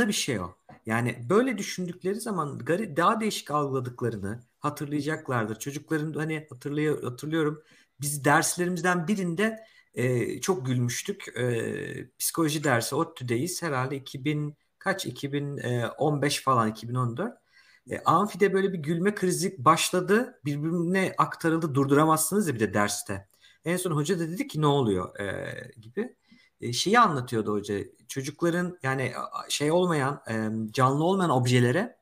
yanında bir şey o. Yani böyle düşündükleri zaman daha değişik algıladıklarını hatırlayacaklardır. Çocukların hani hatırlıyor, hatırlıyorum biz derslerimizden birinde e, çok gülmüştük. E, psikoloji dersi ODTÜ'deyiz. Herhalde 2000 kaç 2015 falan 2014. E, amfide böyle bir gülme krizi başladı. Birbirine aktarıldı. Durduramazsınız ya bir de derste. En son hoca da dedi ki ne oluyor e, gibi. E, şeyi anlatıyordu hoca. Çocukların yani şey olmayan canlı olmayan objelere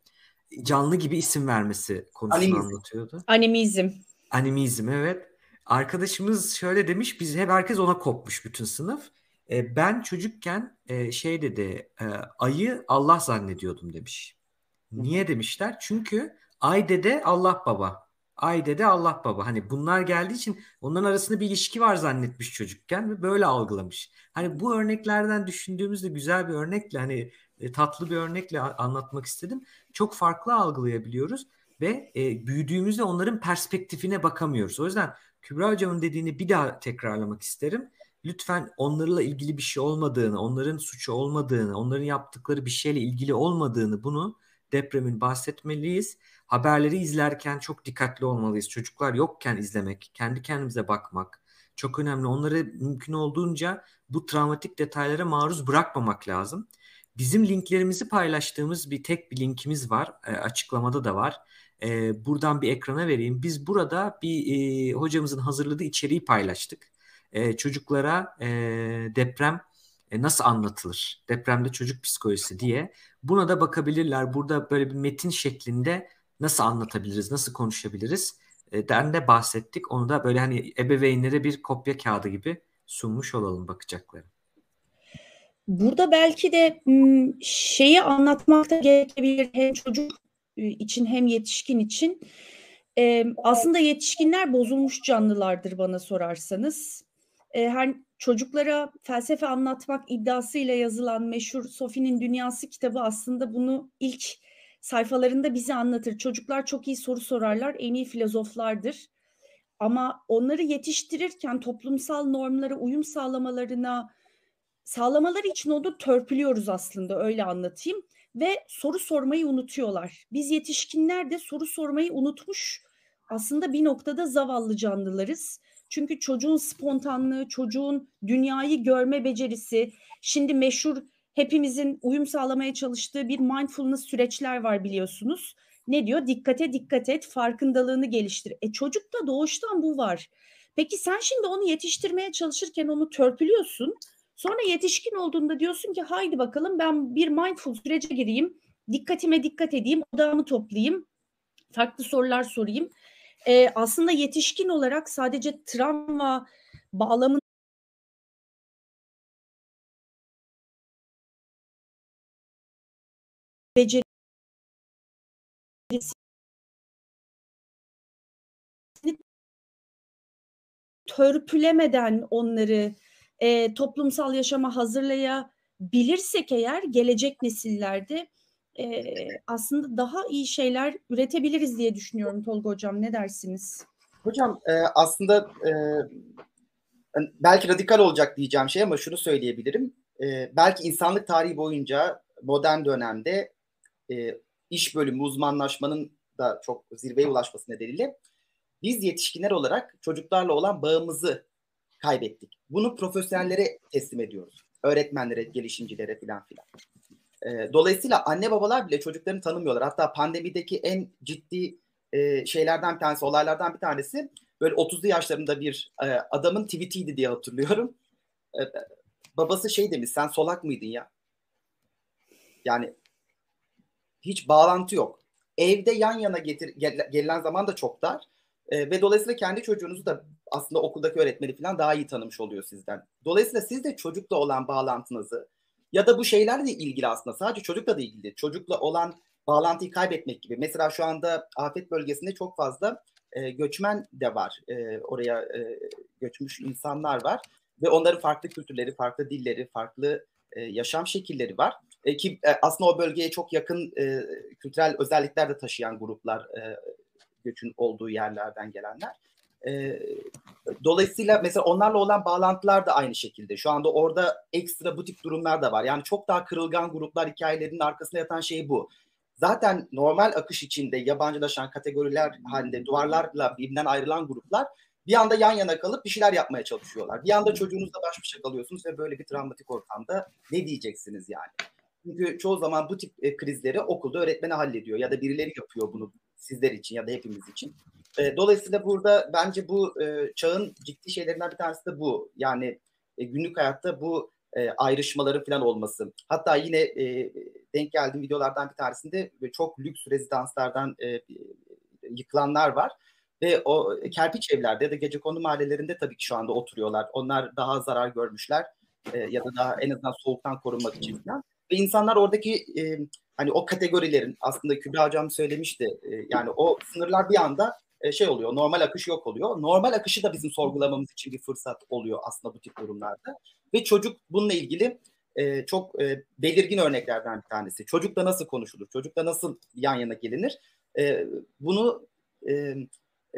canlı gibi isim vermesi konusunu Animizm. anlatıyordu. Animizm. Animizm evet. Arkadaşımız şöyle demiş biz hep herkes ona kopmuş bütün sınıf. E, ben çocukken e, şey dedi e, ayı Allah zannediyordum demiş. Niye demişler? Çünkü ay dede Allah baba. Ay dede Allah baba. Hani bunlar geldiği için onların arasında bir ilişki var zannetmiş çocukken ve böyle algılamış. Hani bu örneklerden düşündüğümüzde güzel bir örnekle hani e, tatlı bir örnekle anlatmak istedim. Çok farklı algılayabiliyoruz ve e, büyüdüğümüzde onların perspektifine bakamıyoruz. O yüzden Kübra Hocam'ın dediğini bir daha tekrarlamak isterim. Lütfen onlarla ilgili bir şey olmadığını, onların suçu olmadığını, onların yaptıkları bir şeyle ilgili olmadığını bunu depremin bahsetmeliyiz. Haberleri izlerken çok dikkatli olmalıyız. Çocuklar yokken izlemek, kendi kendimize bakmak çok önemli. Onları mümkün olduğunca bu travmatik detaylara maruz bırakmamak lazım. Bizim linklerimizi paylaştığımız bir tek bir linkimiz var. E, açıklamada da var. E, buradan bir ekrana vereyim. Biz burada bir e, hocamızın hazırladığı içeriği paylaştık. E, çocuklara e, deprem e, nasıl anlatılır? Depremde çocuk psikolojisi diye. Buna da bakabilirler. Burada böyle bir metin şeklinde nasıl anlatabiliriz, nasıl konuşabiliriz? E, den de bahsettik. Onu da böyle hani ebeveynlere bir kopya kağıdı gibi sunmuş olalım bakacakları. Burada belki de şeyi anlatmak da gerekebilir hem çocuk için hem yetişkin için. aslında yetişkinler bozulmuş canlılardır bana sorarsanız. her çocuklara felsefe anlatmak iddiasıyla yazılan meşhur Sophie'nin Dünyası kitabı aslında bunu ilk sayfalarında bize anlatır. Çocuklar çok iyi soru sorarlar, en iyi filozoflardır. Ama onları yetiştirirken toplumsal normlara uyum sağlamalarına sağlamaları için onu törpülüyoruz aslında öyle anlatayım ve soru sormayı unutuyorlar. Biz yetişkinler de soru sormayı unutmuş aslında bir noktada zavallı canlılarız. Çünkü çocuğun spontanlığı, çocuğun dünyayı görme becerisi, şimdi meşhur hepimizin uyum sağlamaya çalıştığı bir mindfulness süreçler var biliyorsunuz. Ne diyor? Dikkate dikkat et, farkındalığını geliştir. E çocukta doğuştan bu var. Peki sen şimdi onu yetiştirmeye çalışırken onu törpülüyorsun. Sonra yetişkin olduğunda diyorsun ki haydi bakalım ben bir mindful sürece gireyim. Dikkatime dikkat edeyim, odağımı toplayayım. Farklı sorular sorayım. Ee, aslında yetişkin olarak sadece travma bağlamında becerisi törpülemeden onları e, toplumsal yaşama hazırlayabilirsek eğer gelecek nesillerde e, aslında daha iyi şeyler üretebiliriz diye düşünüyorum Tolga Hocam. Ne dersiniz? Hocam e, aslında e, belki radikal olacak diyeceğim şey ama şunu söyleyebilirim. E, belki insanlık tarihi boyunca modern dönemde e, iş bölümü uzmanlaşmanın da çok zirveye ulaşması nedeniyle biz yetişkinler olarak çocuklarla olan bağımızı kaybettik. Bunu profesyonellere teslim ediyoruz. Öğretmenlere, gelişimcilere filan filan. E, dolayısıyla anne babalar bile çocuklarını tanımıyorlar. Hatta pandemideki en ciddi e, şeylerden bir tanesi, olaylardan bir tanesi böyle 30'lu yaşlarında bir e, adamın tweetiydi diye hatırlıyorum. E, babası şey demiş, sen solak mıydın ya? Yani hiç bağlantı yok. Evde yan yana getir, gel, gelilen zaman da çok dar. E, ve dolayısıyla kendi çocuğunuzu da aslında okuldaki öğretmeni falan daha iyi tanımış oluyor sizden. Dolayısıyla siz de çocukla olan bağlantınızı ya da bu şeylerle ilgili aslında sadece çocukla da ilgili. Çocukla olan bağlantıyı kaybetmek gibi. Mesela şu anda afet bölgesinde çok fazla e, göçmen de var. E, oraya e, göçmüş insanlar var ve onların farklı kültürleri, farklı dilleri, farklı e, yaşam şekilleri var. E, ki e, aslında o bölgeye çok yakın e, kültürel özellikler de taşıyan gruplar e, göçün olduğu yerlerden gelenler. E, dolayısıyla mesela onlarla olan bağlantılar da aynı şekilde. Şu anda orada ekstra bu tip durumlar da var. Yani çok daha kırılgan gruplar hikayelerinin arkasında yatan şey bu. Zaten normal akış içinde yabancılaşan kategoriler halinde duvarlarla birbirinden ayrılan gruplar bir anda yan yana kalıp bir şeyler yapmaya çalışıyorlar. Bir anda çocuğunuzla baş başa kalıyorsunuz ve böyle bir travmatik ortamda ne diyeceksiniz yani? Çünkü çoğu zaman bu tip e, krizleri okulda öğretmeni hallediyor ya da birileri yapıyor bunu sizler için ya da hepimiz için. E, dolayısıyla burada bence bu e, çağın ciddi şeylerinden bir tanesi de bu. Yani günlük hayatta bu ayrışmaların falan olması. Hatta yine denk geldiğim videolardan bir tanesinde çok lüks rezidanslardan yıkılanlar var. Ve o kerpiç evlerde ya da gece konu mahallelerinde tabii ki şu anda oturuyorlar. Onlar daha zarar görmüşler ya da daha en azından soğuktan korunmak için falan. Ve insanlar oradaki e, hani o kategorilerin aslında Kübra Hocam söylemişti. E, yani o sınırlar bir anda e, şey oluyor. Normal akış yok oluyor. Normal akışı da bizim sorgulamamız için bir fırsat oluyor aslında bu tip durumlarda. Ve çocuk bununla ilgili e, çok e, belirgin örneklerden bir tanesi. Çocukla nasıl konuşulur? Çocukla nasıl yan yana gelinir? E, bunu e,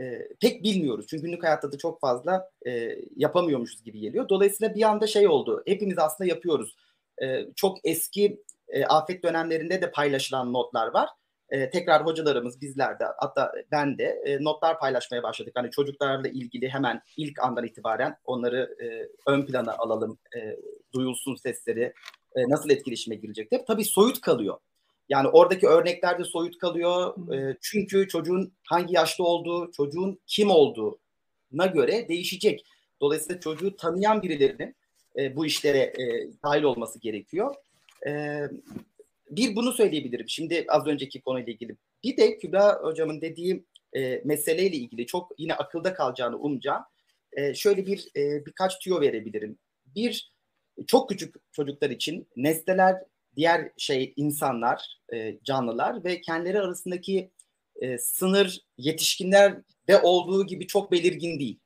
e, pek bilmiyoruz. Çünkü günlük hayatta da çok fazla e, yapamıyormuşuz gibi geliyor. Dolayısıyla bir anda şey oldu. Hepimiz aslında yapıyoruz. E, çok eski e, afet dönemlerinde de paylaşılan notlar var. E, tekrar hocalarımız bizler de hatta ben de e, notlar paylaşmaya başladık. Hani çocuklarla ilgili hemen ilk andan itibaren onları e, ön plana alalım, e, duyulsun sesleri, e, nasıl etkileşime girecekler. Tabii soyut kalıyor. Yani oradaki örneklerde soyut kalıyor. E, çünkü çocuğun hangi yaşta olduğu, çocuğun kim olduğuna göre değişecek. Dolayısıyla çocuğu tanıyan birilerinin e, bu işlere e, dahil olması gerekiyor. E, bir bunu söyleyebilirim. Şimdi az önceki konuyla ilgili. Bir de Kübra hocamın dediği e, meseleyle ilgili çok yine akılda kalacağını umacağım. E, şöyle bir e, birkaç tüyo verebilirim. Bir, çok küçük çocuklar için nesneler, diğer şey insanlar, e, canlılar ve kendileri arasındaki e, sınır yetişkinlerde olduğu gibi çok belirgin değil.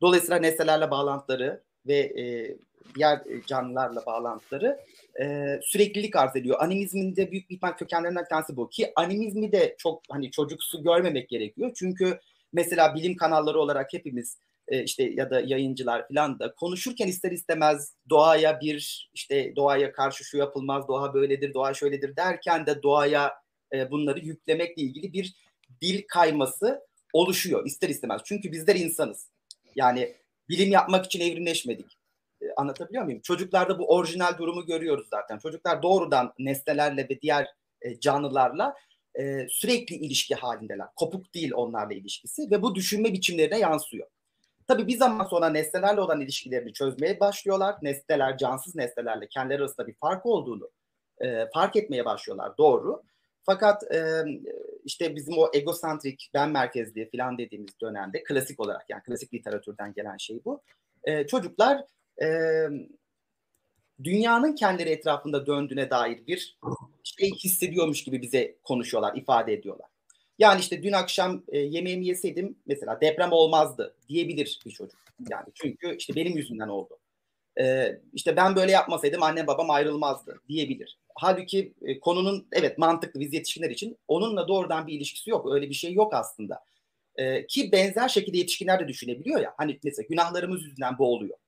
Dolayısıyla nesnelerle bağlantıları ve e, diğer canlılarla bağlantıları e, süreklilik arz ediyor. Animizmin de büyük bir ihtimal kökenlerinden bir tanesi bu. Ki animizmi de çok hani çocuksu görmemek gerekiyor. Çünkü mesela bilim kanalları olarak hepimiz e, işte ya da yayıncılar falan da konuşurken ister istemez doğaya bir işte doğaya karşı şu yapılmaz, doğa böyledir, doğa şöyledir derken de doğaya e, bunları yüklemekle ilgili bir dil kayması oluşuyor ister istemez. Çünkü bizler insanız. Yani bilim yapmak için evrimleşmedik. E, anlatabiliyor muyum? Çocuklarda bu orijinal durumu görüyoruz zaten. Çocuklar doğrudan nesnelerle ve diğer e, canlılarla e, sürekli ilişki halindeler. Kopuk değil onlarla ilişkisi ve bu düşünme biçimlerine yansıyor. Tabii bir zaman sonra nesnelerle olan ilişkilerini çözmeye başlıyorlar. Nesneler, cansız nesnelerle kendileri arasında bir fark olduğunu e, fark etmeye başlıyorlar. Doğru. Fakat e, işte bizim o egosantrik, ben merkezli falan dediğimiz dönemde klasik olarak yani klasik literatürden gelen şey bu. E, çocuklar e, dünyanın kendileri etrafında döndüğüne dair bir şey hissediyormuş gibi bize konuşuyorlar, ifade ediyorlar. Yani işte dün akşam e, yemeğimi yeseydim mesela deprem olmazdı diyebilir bir çocuk. Yani çünkü işte benim yüzümden oldu. E, işte ben böyle yapmasaydım annem babam ayrılmazdı diyebilir. Halbuki e, konunun evet mantıklı biz yetişkinler için onunla doğrudan bir ilişkisi yok. Öyle bir şey yok aslında. E, ki benzer şekilde yetişkinler de düşünebiliyor ya. Hani mesela günahlarımız yüzünden bu oluyor.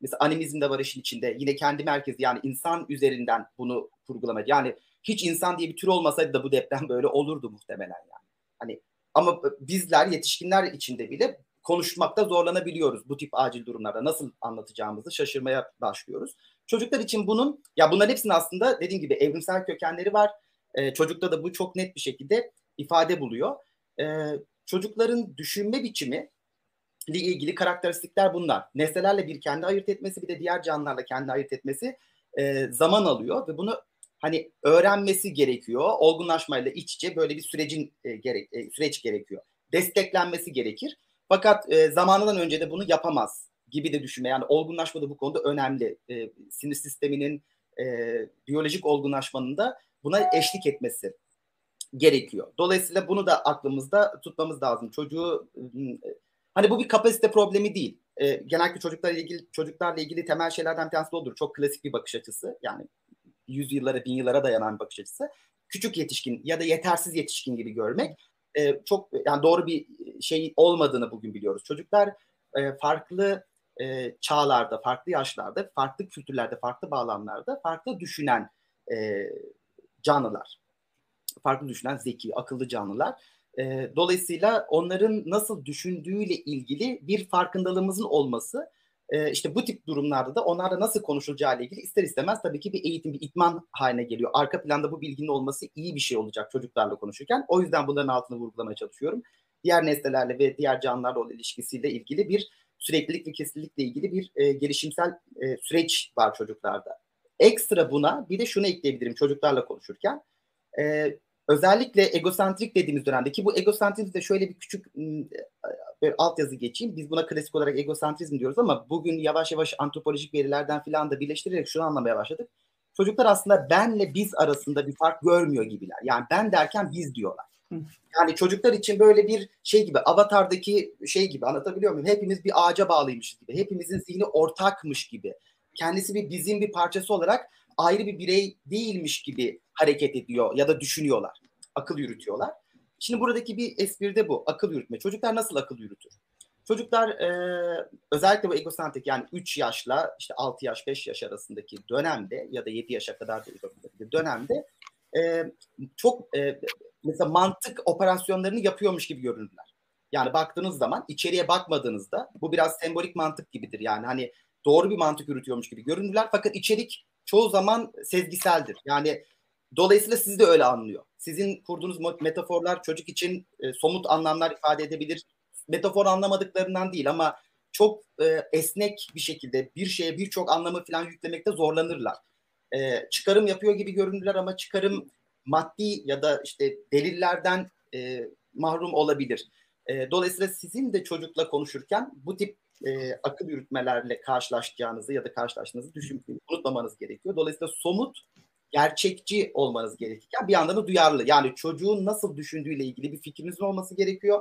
Mesela animizm de var işin içinde. Yine kendi merkezi yani insan üzerinden bunu kurgulamak. Yani hiç insan diye bir tür olmasaydı da bu deprem böyle olurdu muhtemelen yani. Hani ama bizler yetişkinler içinde bile konuşmakta zorlanabiliyoruz bu tip acil durumlarda. Nasıl anlatacağımızı şaşırmaya başlıyoruz. Çocuklar için bunun ya bunların hepsinin aslında dediğim gibi evrimsel kökenleri var. Ee, çocukta da bu çok net bir şekilde ifade buluyor. Ee, çocukların düşünme biçimi ile ilgili karakteristikler bunlar. Nesnelerle bir kendi ayırt etmesi bir de diğer canlılarla kendi ayırt etmesi e, zaman alıyor ve bunu hani öğrenmesi gerekiyor. Olgunlaşmayla iç içe böyle bir sürecin e, gerek e, süreç gerekiyor. Desteklenmesi gerekir. Fakat e, zamanından önce de bunu yapamaz gibi de düşünme. Yani olgunlaşma da bu konuda önemli. E, sinir sisteminin e, biyolojik olgunlaşmanın da buna eşlik etmesi gerekiyor. Dolayısıyla bunu da aklımızda tutmamız lazım. Çocuğu e, hani bu bir kapasite problemi değil. E, genellikle çocuklarla ilgili çocuklarla ilgili temel şeylerden bir tanesi odur. Çok klasik bir bakış açısı. Yani yüz yıllara, bin yıllara dayanan bir bakış açısı. Küçük yetişkin ya da yetersiz yetişkin gibi görmek. e, çok yani doğru bir şey olmadığını bugün biliyoruz. Çocuklar e, farklı e, çağlarda, farklı yaşlarda, farklı kültürlerde, farklı bağlamlarda farklı düşünen e, canlılar. Farklı düşünen zeki, akıllı canlılar. E, dolayısıyla onların nasıl düşündüğüyle ilgili bir farkındalığımızın olması işte bu tip durumlarda da onlarla nasıl konuşulacağı ile ilgili ister istemez tabii ki bir eğitim, bir itman haline geliyor. Arka planda bu bilginin olması iyi bir şey olacak çocuklarla konuşurken. O yüzden bunların altını vurgulamaya çalışıyorum. Diğer nesnelerle ve diğer canlılarla olan ilişkisiyle ilgili bir süreklilik ve kesinlikle ilgili bir e, gelişimsel e, süreç var çocuklarda. Ekstra buna bir de şunu ekleyebilirim çocuklarla konuşurken. E, özellikle egosantrik dediğimiz dönemde ki bu egosantrizmde şöyle bir küçük böyle altyazı geçeyim. Biz buna klasik olarak egosantrizm diyoruz ama bugün yavaş yavaş antropolojik verilerden filan da birleştirerek şunu anlamaya başladık. Çocuklar aslında benle biz arasında bir fark görmüyor gibiler. Yani ben derken biz diyorlar. Yani çocuklar için böyle bir şey gibi avatardaki şey gibi anlatabiliyor muyum? Hepimiz bir ağaca bağlıymışız gibi. Hepimizin zihni ortakmış gibi. Kendisi bir bizim bir parçası olarak ayrı bir birey değilmiş gibi hareket ediyor ya da düşünüyorlar. Akıl yürütüyorlar. Şimdi buradaki bir espri de bu. Akıl yürütme. Çocuklar nasıl akıl yürütür? Çocuklar e, özellikle bu egosantrik yani 3 yaşla işte 6 yaş 5 yaş arasındaki dönemde ya da 7 yaşa kadar da dönemde e, çok e, mesela mantık operasyonlarını yapıyormuş gibi görünürler. Yani baktığınız zaman içeriye bakmadığınızda bu biraz sembolik mantık gibidir. Yani hani doğru bir mantık yürütüyormuş gibi görünürler fakat içerik çoğu zaman sezgiseldir. Yani dolayısıyla sizi de öyle anlıyor. Sizin kurduğunuz metaforlar çocuk için e, somut anlamlar ifade edebilir. Metafor anlamadıklarından değil ama çok e, esnek bir şekilde bir şeye birçok anlamı falan yüklemekte zorlanırlar. E, çıkarım yapıyor gibi görünürler ama çıkarım maddi ya da işte delillerden e, mahrum olabilir. E, dolayısıyla sizin de çocukla konuşurken bu tip e, akıl yürütmelerle karşılaşacağınızı ya da karşılaştığınızı düşün, unutmamanız gerekiyor. Dolayısıyla somut, gerçekçi olmanız gerekiyor. Bir yandan da duyarlı. Yani çocuğun nasıl düşündüğüyle ilgili bir fikrinizin olması gerekiyor.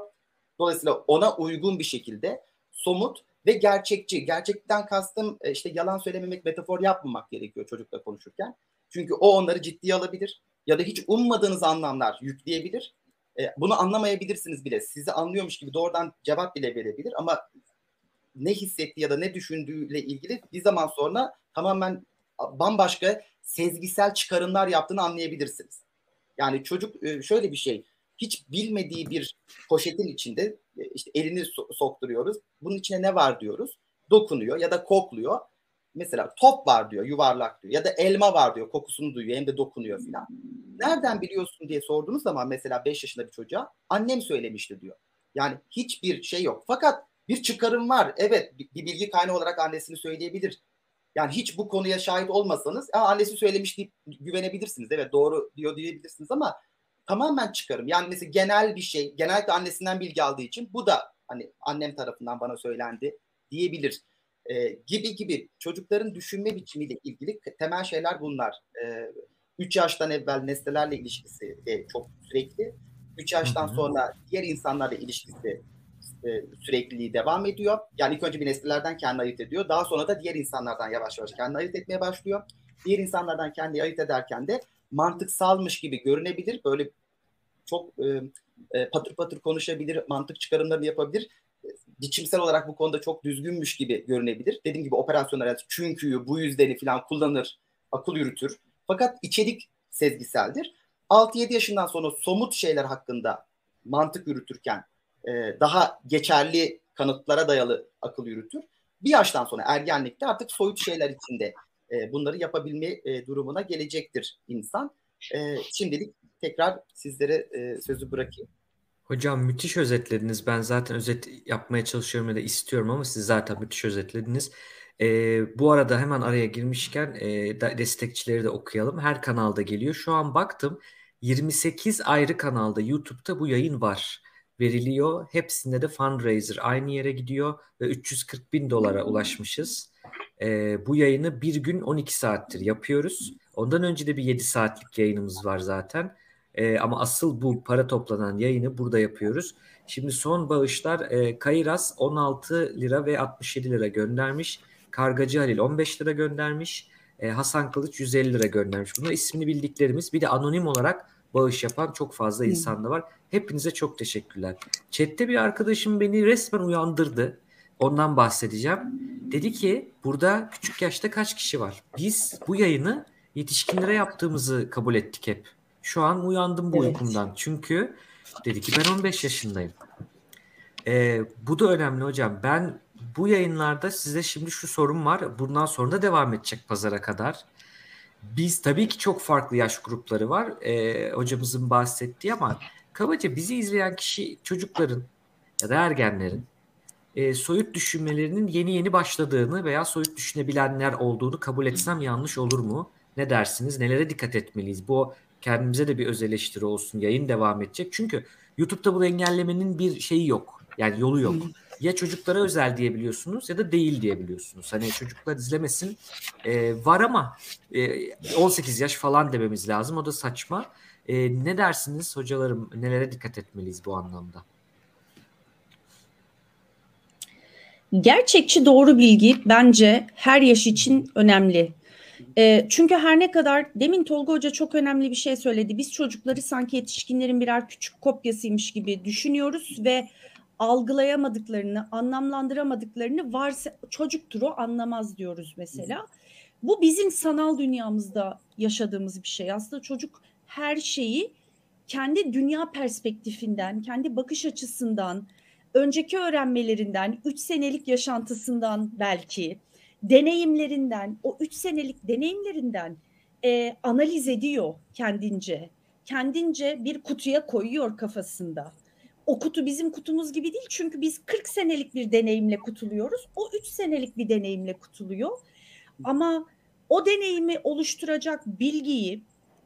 Dolayısıyla ona uygun bir şekilde somut ve gerçekçi. Gerçekten kastım e, işte yalan söylememek, metafor yapmamak gerekiyor çocukla konuşurken. Çünkü o onları ciddiye alabilir ya da hiç ummadığınız anlamlar yükleyebilir. E, bunu anlamayabilirsiniz bile. Sizi anlıyormuş gibi doğrudan cevap bile verebilir ama ne hissetti ya da ne düşündüğüyle ilgili bir zaman sonra tamamen bambaşka sezgisel çıkarımlar yaptığını anlayabilirsiniz. Yani çocuk e, şöyle bir şey hiç bilmediği bir poşetin içinde e, işte elini sokturuyoruz. Bunun içine ne var diyoruz. Dokunuyor ya da kokluyor. Mesela top var diyor, yuvarlak diyor. Ya da elma var diyor, kokusunu duyuyor hem de dokunuyor filan. Nereden biliyorsun diye sorduğunuz zaman mesela 5 yaşında bir çocuğa annem söylemişti diyor. Yani hiçbir şey yok. Fakat bir çıkarım var. Evet bir bilgi kaynağı olarak annesini söyleyebilir. Yani hiç bu konuya şahit olmasanız annesi söylemiş deyip güvenebilirsiniz. Evet doğru diyor diyebilirsiniz ama tamamen çıkarım. Yani mesela genel bir şey, genellikle annesinden bilgi aldığı için bu da hani annem tarafından bana söylendi diyebilir. E, gibi gibi çocukların düşünme biçimiyle ilgili temel şeyler bunlar. E, 3 yaştan evvel nesnelerle ilişkisi e, çok sürekli. 3 yaştan sonra diğer insanlarla ilişkisi e, sürekliliği devam ediyor. Yani ilk önce bir nesnelerden kendini ayırt ediyor. Daha sonra da diğer insanlardan yavaş yavaş kendini ayırt etmeye başlıyor. Diğer insanlardan kendini ayırt ederken de mantıksalmış gibi görünebilir. Böyle çok e, e, patır patır konuşabilir, mantık çıkarımlarını yapabilir. Biçimsel olarak bu konuda çok düzgünmüş gibi görünebilir. Dediğim gibi operasyonlar çünküyü, bu yüzdeni falan kullanır, akıl yürütür. Fakat içerik sezgiseldir. 6-7 yaşından sonra somut şeyler hakkında mantık yürütürken e, daha geçerli kanıtlara dayalı akıl yürütür. Bir yaştan sonra ergenlikte artık soyut şeyler içinde e, bunları yapabilme e, durumuna gelecektir insan. Şimdilik tekrar sizlere sözü bırakayım. Hocam müthiş özetlediniz. Ben zaten özet yapmaya çalışıyorum ya da istiyorum ama siz zaten müthiş özetlediniz. E, bu arada hemen araya girmişken e, destekçileri de okuyalım. Her kanalda geliyor. Şu an baktım 28 ayrı kanalda YouTube'da bu yayın var veriliyor. Hepsinde de fundraiser aynı yere gidiyor ve 340 bin dolara ulaşmışız. E, bu yayını bir gün 12 saattir yapıyoruz. Ondan önce de bir 7 saatlik yayınımız var zaten. E, ama asıl bu para toplanan yayını burada yapıyoruz. Şimdi son bağışlar e, Kayras 16 lira ve 67 lira göndermiş. Kargacı Halil 15 lira göndermiş. E, Hasan Kılıç 150 lira göndermiş. Bunlar ismini bildiklerimiz. Bir de anonim olarak bağış yapan çok fazla insan da var. Hepinize çok teşekkürler. Chat'te bir arkadaşım beni resmen uyandırdı. Ondan bahsedeceğim. Dedi ki burada küçük yaşta kaç kişi var? Biz bu yayını yetişkinlere yaptığımızı kabul ettik hep. Şu an uyandım bu evet. uykumdan. Çünkü dedi ki ben 15 yaşındayım. Ee, bu da önemli hocam. Ben bu yayınlarda size şimdi şu sorum var. Bundan sonra da devam edecek pazara kadar. Biz tabii ki çok farklı yaş grupları var. Ee, hocamızın bahsettiği ama kabaca bizi izleyen kişi çocukların ya da ergenlerin e, soyut düşünmelerinin yeni yeni başladığını veya soyut düşünebilenler olduğunu kabul etsem yanlış olur mu? Ne dersiniz? Nelere dikkat etmeliyiz? Bu kendimize de bir öz eleştiri olsun. Yayın devam edecek. Çünkü YouTube'da bunu engellemenin bir şeyi yok. Yani yolu yok. Ya çocuklara özel diyebiliyorsunuz ya da değil diyebiliyorsunuz. Hani çocuklar izlemesin e, var ama e, 18 yaş falan dememiz lazım. O da saçma. E, ne dersiniz hocalarım? Nelere dikkat etmeliyiz bu anlamda? Gerçekçi doğru bilgi bence her yaş için önemli. E, çünkü her ne kadar demin Tolga Hoca çok önemli bir şey söyledi. Biz çocukları sanki yetişkinlerin birer küçük kopyasıymış gibi düşünüyoruz ve algılayamadıklarını, anlamlandıramadıklarını varsa çocuktur o anlamaz diyoruz mesela. Bu bizim sanal dünyamızda yaşadığımız bir şey. Aslında çocuk her şeyi kendi dünya perspektifinden, kendi bakış açısından, önceki öğrenmelerinden, üç senelik yaşantısından belki, deneyimlerinden, o üç senelik deneyimlerinden e, analiz ediyor kendince. Kendince bir kutuya koyuyor kafasında. O kutu bizim kutumuz gibi değil çünkü biz 40 senelik bir deneyimle kutuluyoruz. O 3 senelik bir deneyimle kutuluyor. Ama o deneyimi oluşturacak bilgiyi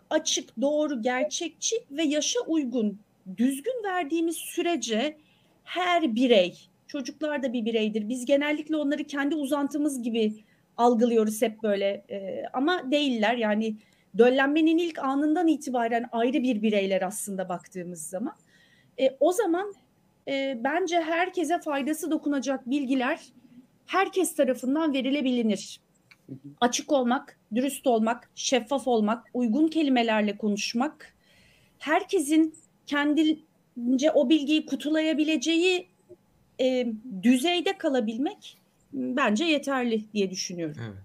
açık, doğru, gerçekçi ve yaşa uygun, düzgün verdiğimiz sürece her birey, çocuklar da bir bireydir. Biz genellikle onları kendi uzantımız gibi algılıyoruz hep böyle e, ama değiller. Yani döllenmenin ilk anından itibaren ayrı bir bireyler aslında baktığımız zaman. E, o zaman e, bence herkese faydası dokunacak bilgiler herkes tarafından verilebilir. Açık olmak, dürüst olmak, şeffaf olmak, uygun kelimelerle konuşmak, herkesin kendince o bilgiyi kutulayabileceği e, düzeyde kalabilmek bence yeterli diye düşünüyorum. Evet.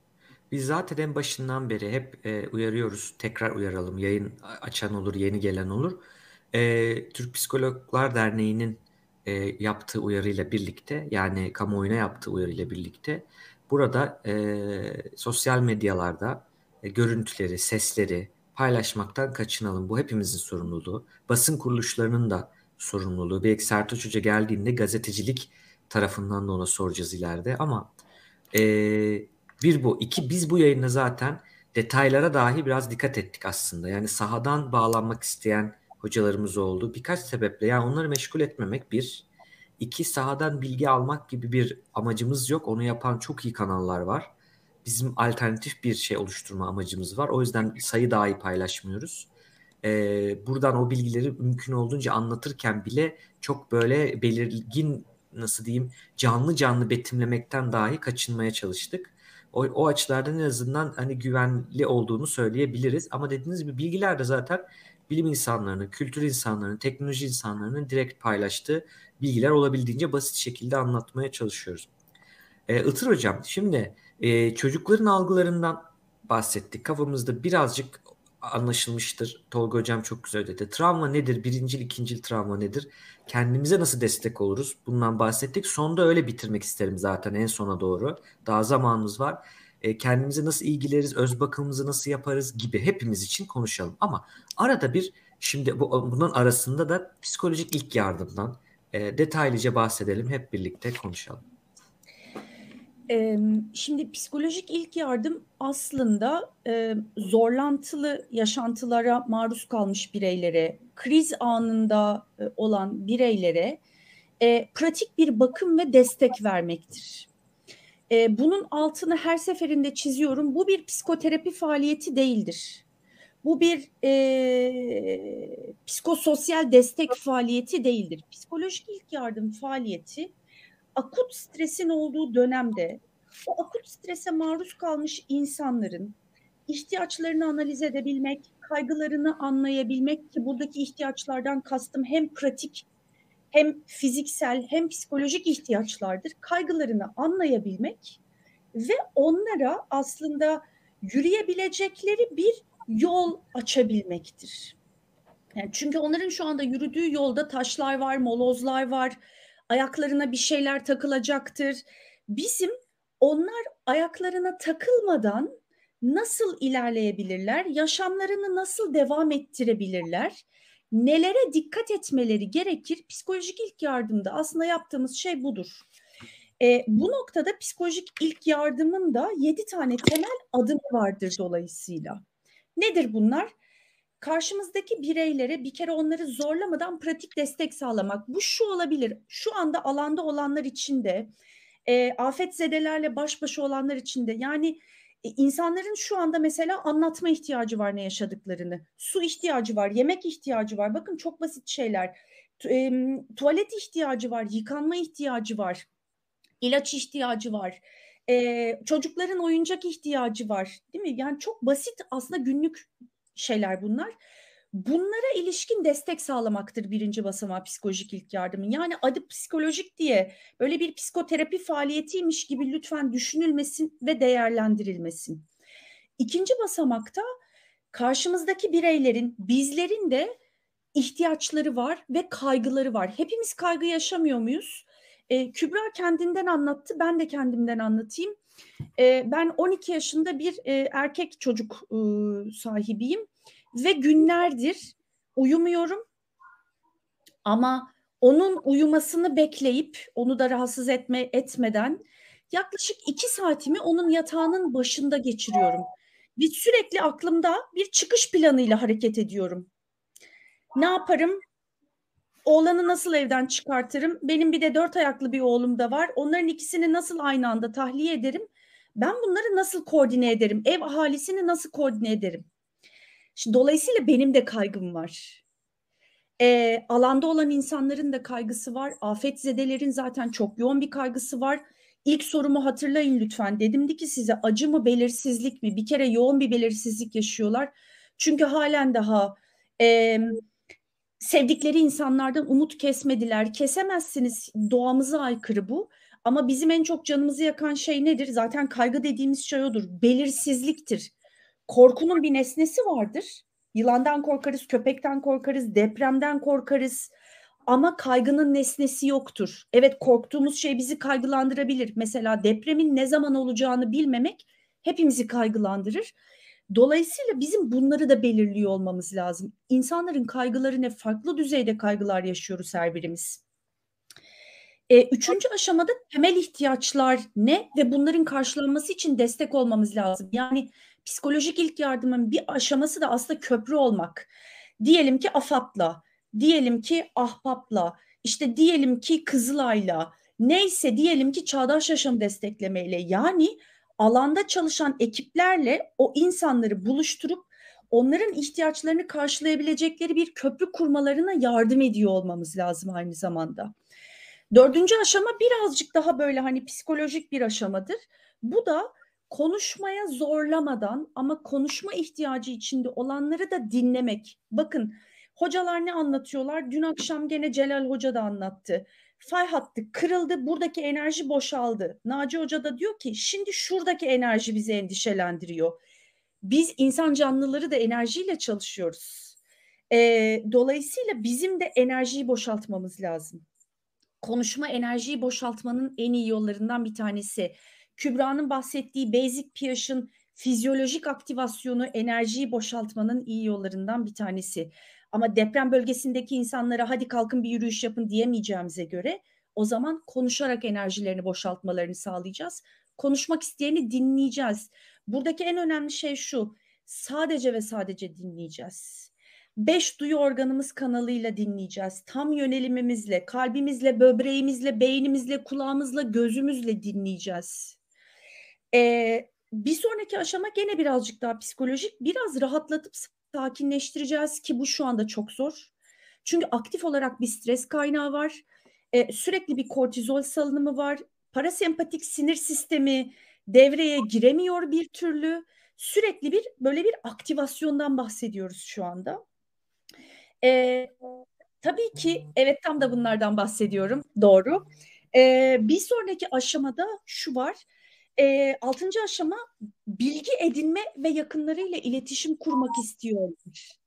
Biz zaten en başından beri hep e, uyarıyoruz. Tekrar uyaralım. Yayın açan olur, yeni gelen olur. E, Türk Psikologlar Derneği'nin e, yaptığı uyarıyla birlikte, yani kamuoyuna yaptığı uyarıyla birlikte burada e, sosyal medyalarda e, görüntüleri, sesleri paylaşmaktan kaçınalım. Bu hepimizin sorumluluğu. Basın kuruluşlarının da sorumluluğu. Belki Sertaç Hoca geldiğinde gazetecilik tarafından da ona soracağız ileride ama e, bir bu. iki biz bu yayında zaten detaylara dahi biraz dikkat ettik aslında. Yani sahadan bağlanmak isteyen hocalarımız oldu. Birkaç sebeple yani onları meşgul etmemek bir. iki sahadan bilgi almak gibi bir amacımız yok. Onu yapan çok iyi kanallar var. Bizim alternatif bir şey oluşturma amacımız var. O yüzden sayı dahi paylaşmıyoruz e, buradan o bilgileri mümkün olduğunca anlatırken bile çok böyle belirgin nasıl diyeyim canlı canlı betimlemekten dahi kaçınmaya çalıştık. O, o açılardan en azından hani güvenli olduğunu söyleyebiliriz. Ama dediğiniz gibi bilgiler de zaten bilim insanlarının, kültür insanlarının, teknoloji insanlarının direkt paylaştığı bilgiler olabildiğince basit şekilde anlatmaya çalışıyoruz. Ee, Itır Hocam şimdi e, çocukların algılarından bahsettik. Kafamızda birazcık anlaşılmıştır. Tolga Hocam çok güzel dedi. Travma nedir? Birincil, ikincil travma nedir? Kendimize nasıl destek oluruz? Bundan bahsettik. Sonda öyle bitirmek isterim zaten en sona doğru. Daha zamanımız var. E, kendimize nasıl ilgileriz, öz bakımımızı nasıl yaparız gibi hepimiz için konuşalım. Ama arada bir şimdi bu, bunun arasında da psikolojik ilk yardımdan e, detaylıca bahsedelim. Hep birlikte konuşalım. Şimdi psikolojik ilk yardım aslında zorlantılı yaşantılara maruz kalmış bireylere, kriz anında olan bireylere pratik bir bakım ve destek vermektir. Bunun altını her seferinde çiziyorum. Bu bir psikoterapi faaliyeti değildir. Bu bir e, psikososyal destek faaliyeti değildir. Psikolojik ilk yardım faaliyeti akut stresin olduğu dönemde o akut strese maruz kalmış insanların ihtiyaçlarını analiz edebilmek, kaygılarını anlayabilmek ki buradaki ihtiyaçlardan kastım hem pratik hem fiziksel hem psikolojik ihtiyaçlardır. Kaygılarını anlayabilmek ve onlara aslında yürüyebilecekleri bir yol açabilmektir. Yani çünkü onların şu anda yürüdüğü yolda taşlar var, molozlar var, ayaklarına bir şeyler takılacaktır. Bizim onlar ayaklarına takılmadan nasıl ilerleyebilirler, yaşamlarını nasıl devam ettirebilirler, nelere dikkat etmeleri gerekir? Psikolojik ilk yardımda aslında yaptığımız şey budur. E, bu noktada psikolojik ilk yardımın da yedi tane temel adımı vardır dolayısıyla. Nedir bunlar? Karşımızdaki bireylere bir kere onları zorlamadan pratik destek sağlamak. Bu şu olabilir. Şu anda alanda olanlar için de, e, afet zedelerle baş başa olanlar için de yani e, insanların şu anda mesela anlatma ihtiyacı var ne yaşadıklarını. Su ihtiyacı var, yemek ihtiyacı var. Bakın çok basit şeyler. E, tuvalet ihtiyacı var, yıkanma ihtiyacı var, ilaç ihtiyacı var. E, çocukların oyuncak ihtiyacı var, değil mi? Yani çok basit aslında günlük şeyler bunlar. Bunlara ilişkin destek sağlamaktır birinci basamağı psikolojik ilk yardımın. Yani adı psikolojik diye böyle bir psikoterapi faaliyetiymiş gibi lütfen düşünülmesin ve değerlendirilmesin. İkinci basamakta karşımızdaki bireylerin, bizlerin de ihtiyaçları var ve kaygıları var. Hepimiz kaygı yaşamıyor muyuz? Ee, Kübra kendinden anlattı, ben de kendimden anlatayım. Ee, ben 12 yaşında bir e, erkek çocuk e, sahibiyim ve günlerdir uyumuyorum ama onun uyumasını bekleyip onu da rahatsız etme etmeden yaklaşık iki saatimi onun yatağının başında geçiriyorum. Ve sürekli aklımda bir çıkış planıyla hareket ediyorum. Ne yaparım? Oğlanı nasıl evden çıkartırım? Benim bir de dört ayaklı bir oğlum da var. Onların ikisini nasıl aynı anda tahliye ederim? Ben bunları nasıl koordine ederim? Ev ahalisini nasıl koordine ederim? Şimdi dolayısıyla benim de kaygım var. E, alanda olan insanların da kaygısı var. Afet zedelerin zaten çok yoğun bir kaygısı var. İlk sorumu hatırlayın lütfen. Dedimdi ki size acı mı belirsizlik mi? Bir kere yoğun bir belirsizlik yaşıyorlar. Çünkü halen daha e, sevdikleri insanlardan umut kesmediler. Kesemezsiniz. Doğamıza aykırı bu. Ama bizim en çok canımızı yakan şey nedir? Zaten kaygı dediğimiz şey odur. Belirsizliktir korkunun bir nesnesi vardır. Yılandan korkarız, köpekten korkarız, depremden korkarız. Ama kaygının nesnesi yoktur. Evet korktuğumuz şey bizi kaygılandırabilir. Mesela depremin ne zaman olacağını bilmemek hepimizi kaygılandırır. Dolayısıyla bizim bunları da belirliyor olmamız lazım. İnsanların kaygıları ne? Farklı düzeyde kaygılar yaşıyoruz her birimiz. E, üçüncü aşamada temel ihtiyaçlar ne ve bunların karşılanması için destek olmamız lazım. Yani psikolojik ilk yardımın bir aşaması da aslında köprü olmak. Diyelim ki AFAD'la, diyelim ki Ahbap'la, işte diyelim ki Kızılay'la, neyse diyelim ki Çağdaş Yaşam desteklemeyle yani alanda çalışan ekiplerle o insanları buluşturup onların ihtiyaçlarını karşılayabilecekleri bir köprü kurmalarına yardım ediyor olmamız lazım aynı zamanda. Dördüncü aşama birazcık daha böyle hani psikolojik bir aşamadır. Bu da konuşmaya zorlamadan ama konuşma ihtiyacı içinde olanları da dinlemek. Bakın hocalar ne anlatıyorlar? Dün akşam gene Celal Hoca da anlattı. Fay hattı kırıldı, buradaki enerji boşaldı. Naci Hoca da diyor ki şimdi şuradaki enerji bizi endişelendiriyor. Biz insan canlıları da enerjiyle çalışıyoruz. E, dolayısıyla bizim de enerjiyi boşaltmamız lazım. Konuşma enerjiyi boşaltmanın en iyi yollarından bir tanesi. Kübra'nın bahsettiği basic pH'ın fizyolojik aktivasyonu enerjiyi boşaltmanın iyi yollarından bir tanesi. Ama deprem bölgesindeki insanlara hadi kalkın bir yürüyüş yapın diyemeyeceğimize göre o zaman konuşarak enerjilerini boşaltmalarını sağlayacağız. Konuşmak isteyeni dinleyeceğiz. Buradaki en önemli şey şu. Sadece ve sadece dinleyeceğiz. Beş duyu organımız kanalıyla dinleyeceğiz. Tam yönelimimizle, kalbimizle, böbreğimizle, beynimizle, kulağımızla, gözümüzle dinleyeceğiz. Ee, bir sonraki aşama gene birazcık daha psikolojik. Biraz rahatlatıp sakinleştireceğiz ki bu şu anda çok zor. Çünkü aktif olarak bir stres kaynağı var. Ee, sürekli bir kortizol salınımı var. Parasempatik sinir sistemi devreye giremiyor bir türlü. sürekli bir böyle bir aktivasyondan bahsediyoruz şu anda. E, tabii ki evet tam da bunlardan bahsediyorum doğru. E, bir sonraki aşamada şu var. E, altıncı aşama bilgi edinme ve yakınlarıyla iletişim kurmak istiyorlar.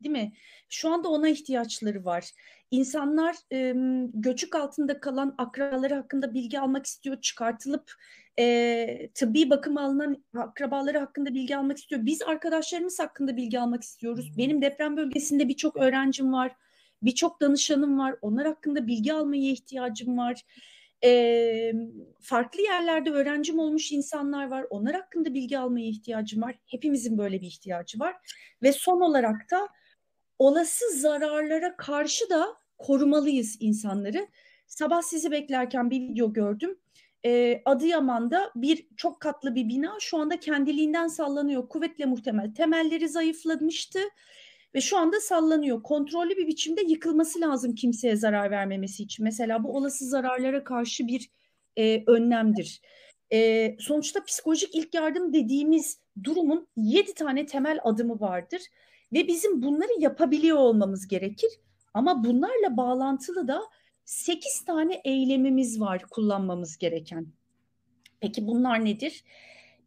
Değil mi? Şu anda ona ihtiyaçları var. İnsanlar e, göçük altında kalan akrabaları hakkında bilgi almak istiyor, çıkartılıp e, tıbbi bakım alınan akrabaları hakkında bilgi almak istiyor. Biz arkadaşlarımız hakkında bilgi almak istiyoruz. Benim deprem bölgesinde birçok öğrencim var, birçok danışanım var. Onlar hakkında bilgi almaya ihtiyacım var. E, farklı yerlerde öğrencim olmuş insanlar var. Onlar hakkında bilgi almaya ihtiyacım var. Hepimizin böyle bir ihtiyacı var. Ve son olarak da olası zararlara karşı da korumalıyız insanları. Sabah sizi beklerken bir video gördüm. Ee, Adıyaman'da bir çok katlı bir bina şu anda kendiliğinden sallanıyor. Kuvvetle muhtemel. Temelleri zayıflamıştı ve şu anda sallanıyor. Kontrollü bir biçimde yıkılması lazım kimseye zarar vermemesi için. Mesela bu olası zararlara karşı bir e, önlemdir. E, sonuçta psikolojik ilk yardım dediğimiz durumun yedi tane temel adımı vardır ve bizim bunları yapabiliyor olmamız gerekir. Ama bunlarla bağlantılı da sekiz tane eylemimiz var kullanmamız gereken. Peki bunlar nedir?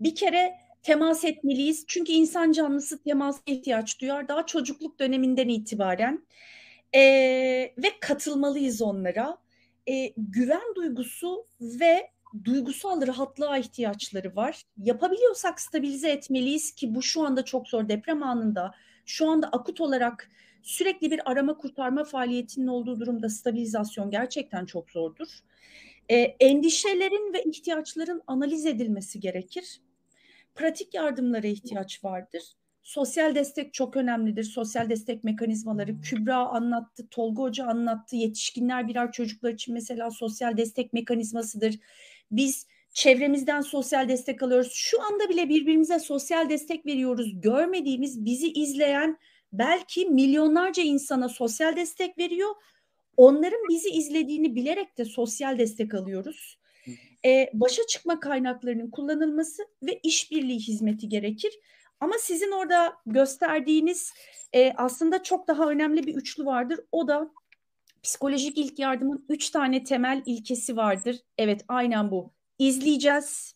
Bir kere temas etmeliyiz. Çünkü insan canlısı temasa ihtiyaç duyar. Daha çocukluk döneminden itibaren. E, ve katılmalıyız onlara. E, güven duygusu ve duygusal rahatlığa ihtiyaçları var. Yapabiliyorsak stabilize etmeliyiz ki bu şu anda çok zor deprem anında. Şu anda akut olarak sürekli bir arama kurtarma faaliyetinin olduğu durumda stabilizasyon gerçekten çok zordur. E, endişelerin ve ihtiyaçların analiz edilmesi gerekir pratik yardımlara ihtiyaç vardır. Sosyal destek çok önemlidir. Sosyal destek mekanizmaları Kübra anlattı, Tolga Hoca anlattı. Yetişkinler birer çocuklar için mesela sosyal destek mekanizmasıdır. Biz çevremizden sosyal destek alıyoruz. Şu anda bile birbirimize sosyal destek veriyoruz. Görmediğimiz, bizi izleyen belki milyonlarca insana sosyal destek veriyor. Onların bizi izlediğini bilerek de sosyal destek alıyoruz e, başa çıkma kaynaklarının kullanılması ve işbirliği hizmeti gerekir. Ama sizin orada gösterdiğiniz e, aslında çok daha önemli bir üçlü vardır. O da psikolojik ilk yardımın üç tane temel ilkesi vardır. Evet aynen bu. İzleyeceğiz.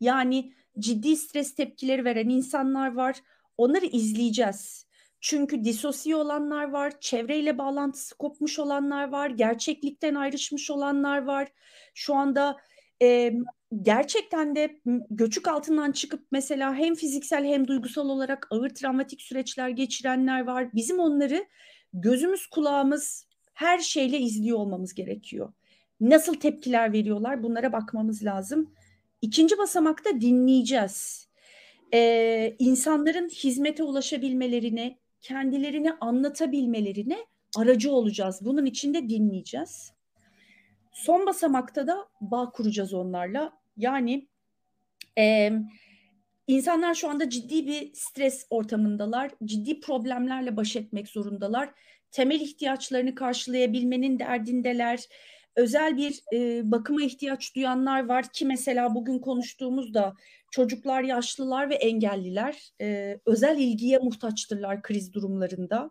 Yani ciddi stres tepkileri veren insanlar var. Onları izleyeceğiz. Çünkü disosiye olanlar var, çevreyle bağlantısı kopmuş olanlar var, gerçeklikten ayrışmış olanlar var. Şu anda e, gerçekten de göçük altından çıkıp mesela hem fiziksel hem duygusal olarak ağır travmatik süreçler geçirenler var. Bizim onları gözümüz kulağımız her şeyle izliyor olmamız gerekiyor. Nasıl tepkiler veriyorlar bunlara bakmamız lazım. İkinci basamakta dinleyeceğiz. Ee, insanların hizmete ulaşabilmelerine, kendilerini anlatabilmelerine aracı olacağız. Bunun için de dinleyeceğiz. Son basamakta da bağ kuracağız onlarla. Yani e, insanlar şu anda ciddi bir stres ortamındalar. Ciddi problemlerle baş etmek zorundalar. Temel ihtiyaçlarını karşılayabilmenin derdindeler. Özel bir e, bakıma ihtiyaç duyanlar var ki mesela bugün konuştuğumuzda çocuklar, yaşlılar ve engelliler e, özel ilgiye muhtaçtırlar kriz durumlarında.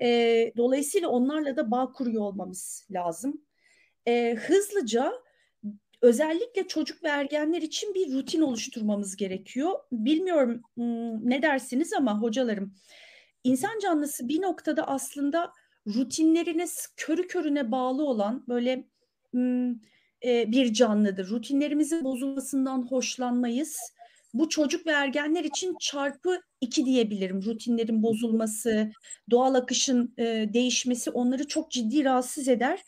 E, dolayısıyla onlarla da bağ kuruyor olmamız lazım e, hızlıca özellikle çocuk ve ergenler için bir rutin oluşturmamız gerekiyor. Bilmiyorum ne dersiniz ama hocalarım insan canlısı bir noktada aslında rutinlerine körü körüne bağlı olan böyle bir canlıdır. Rutinlerimizin bozulmasından hoşlanmayız. Bu çocuk ve ergenler için çarpı iki diyebilirim. Rutinlerin bozulması, doğal akışın değişmesi onları çok ciddi rahatsız eder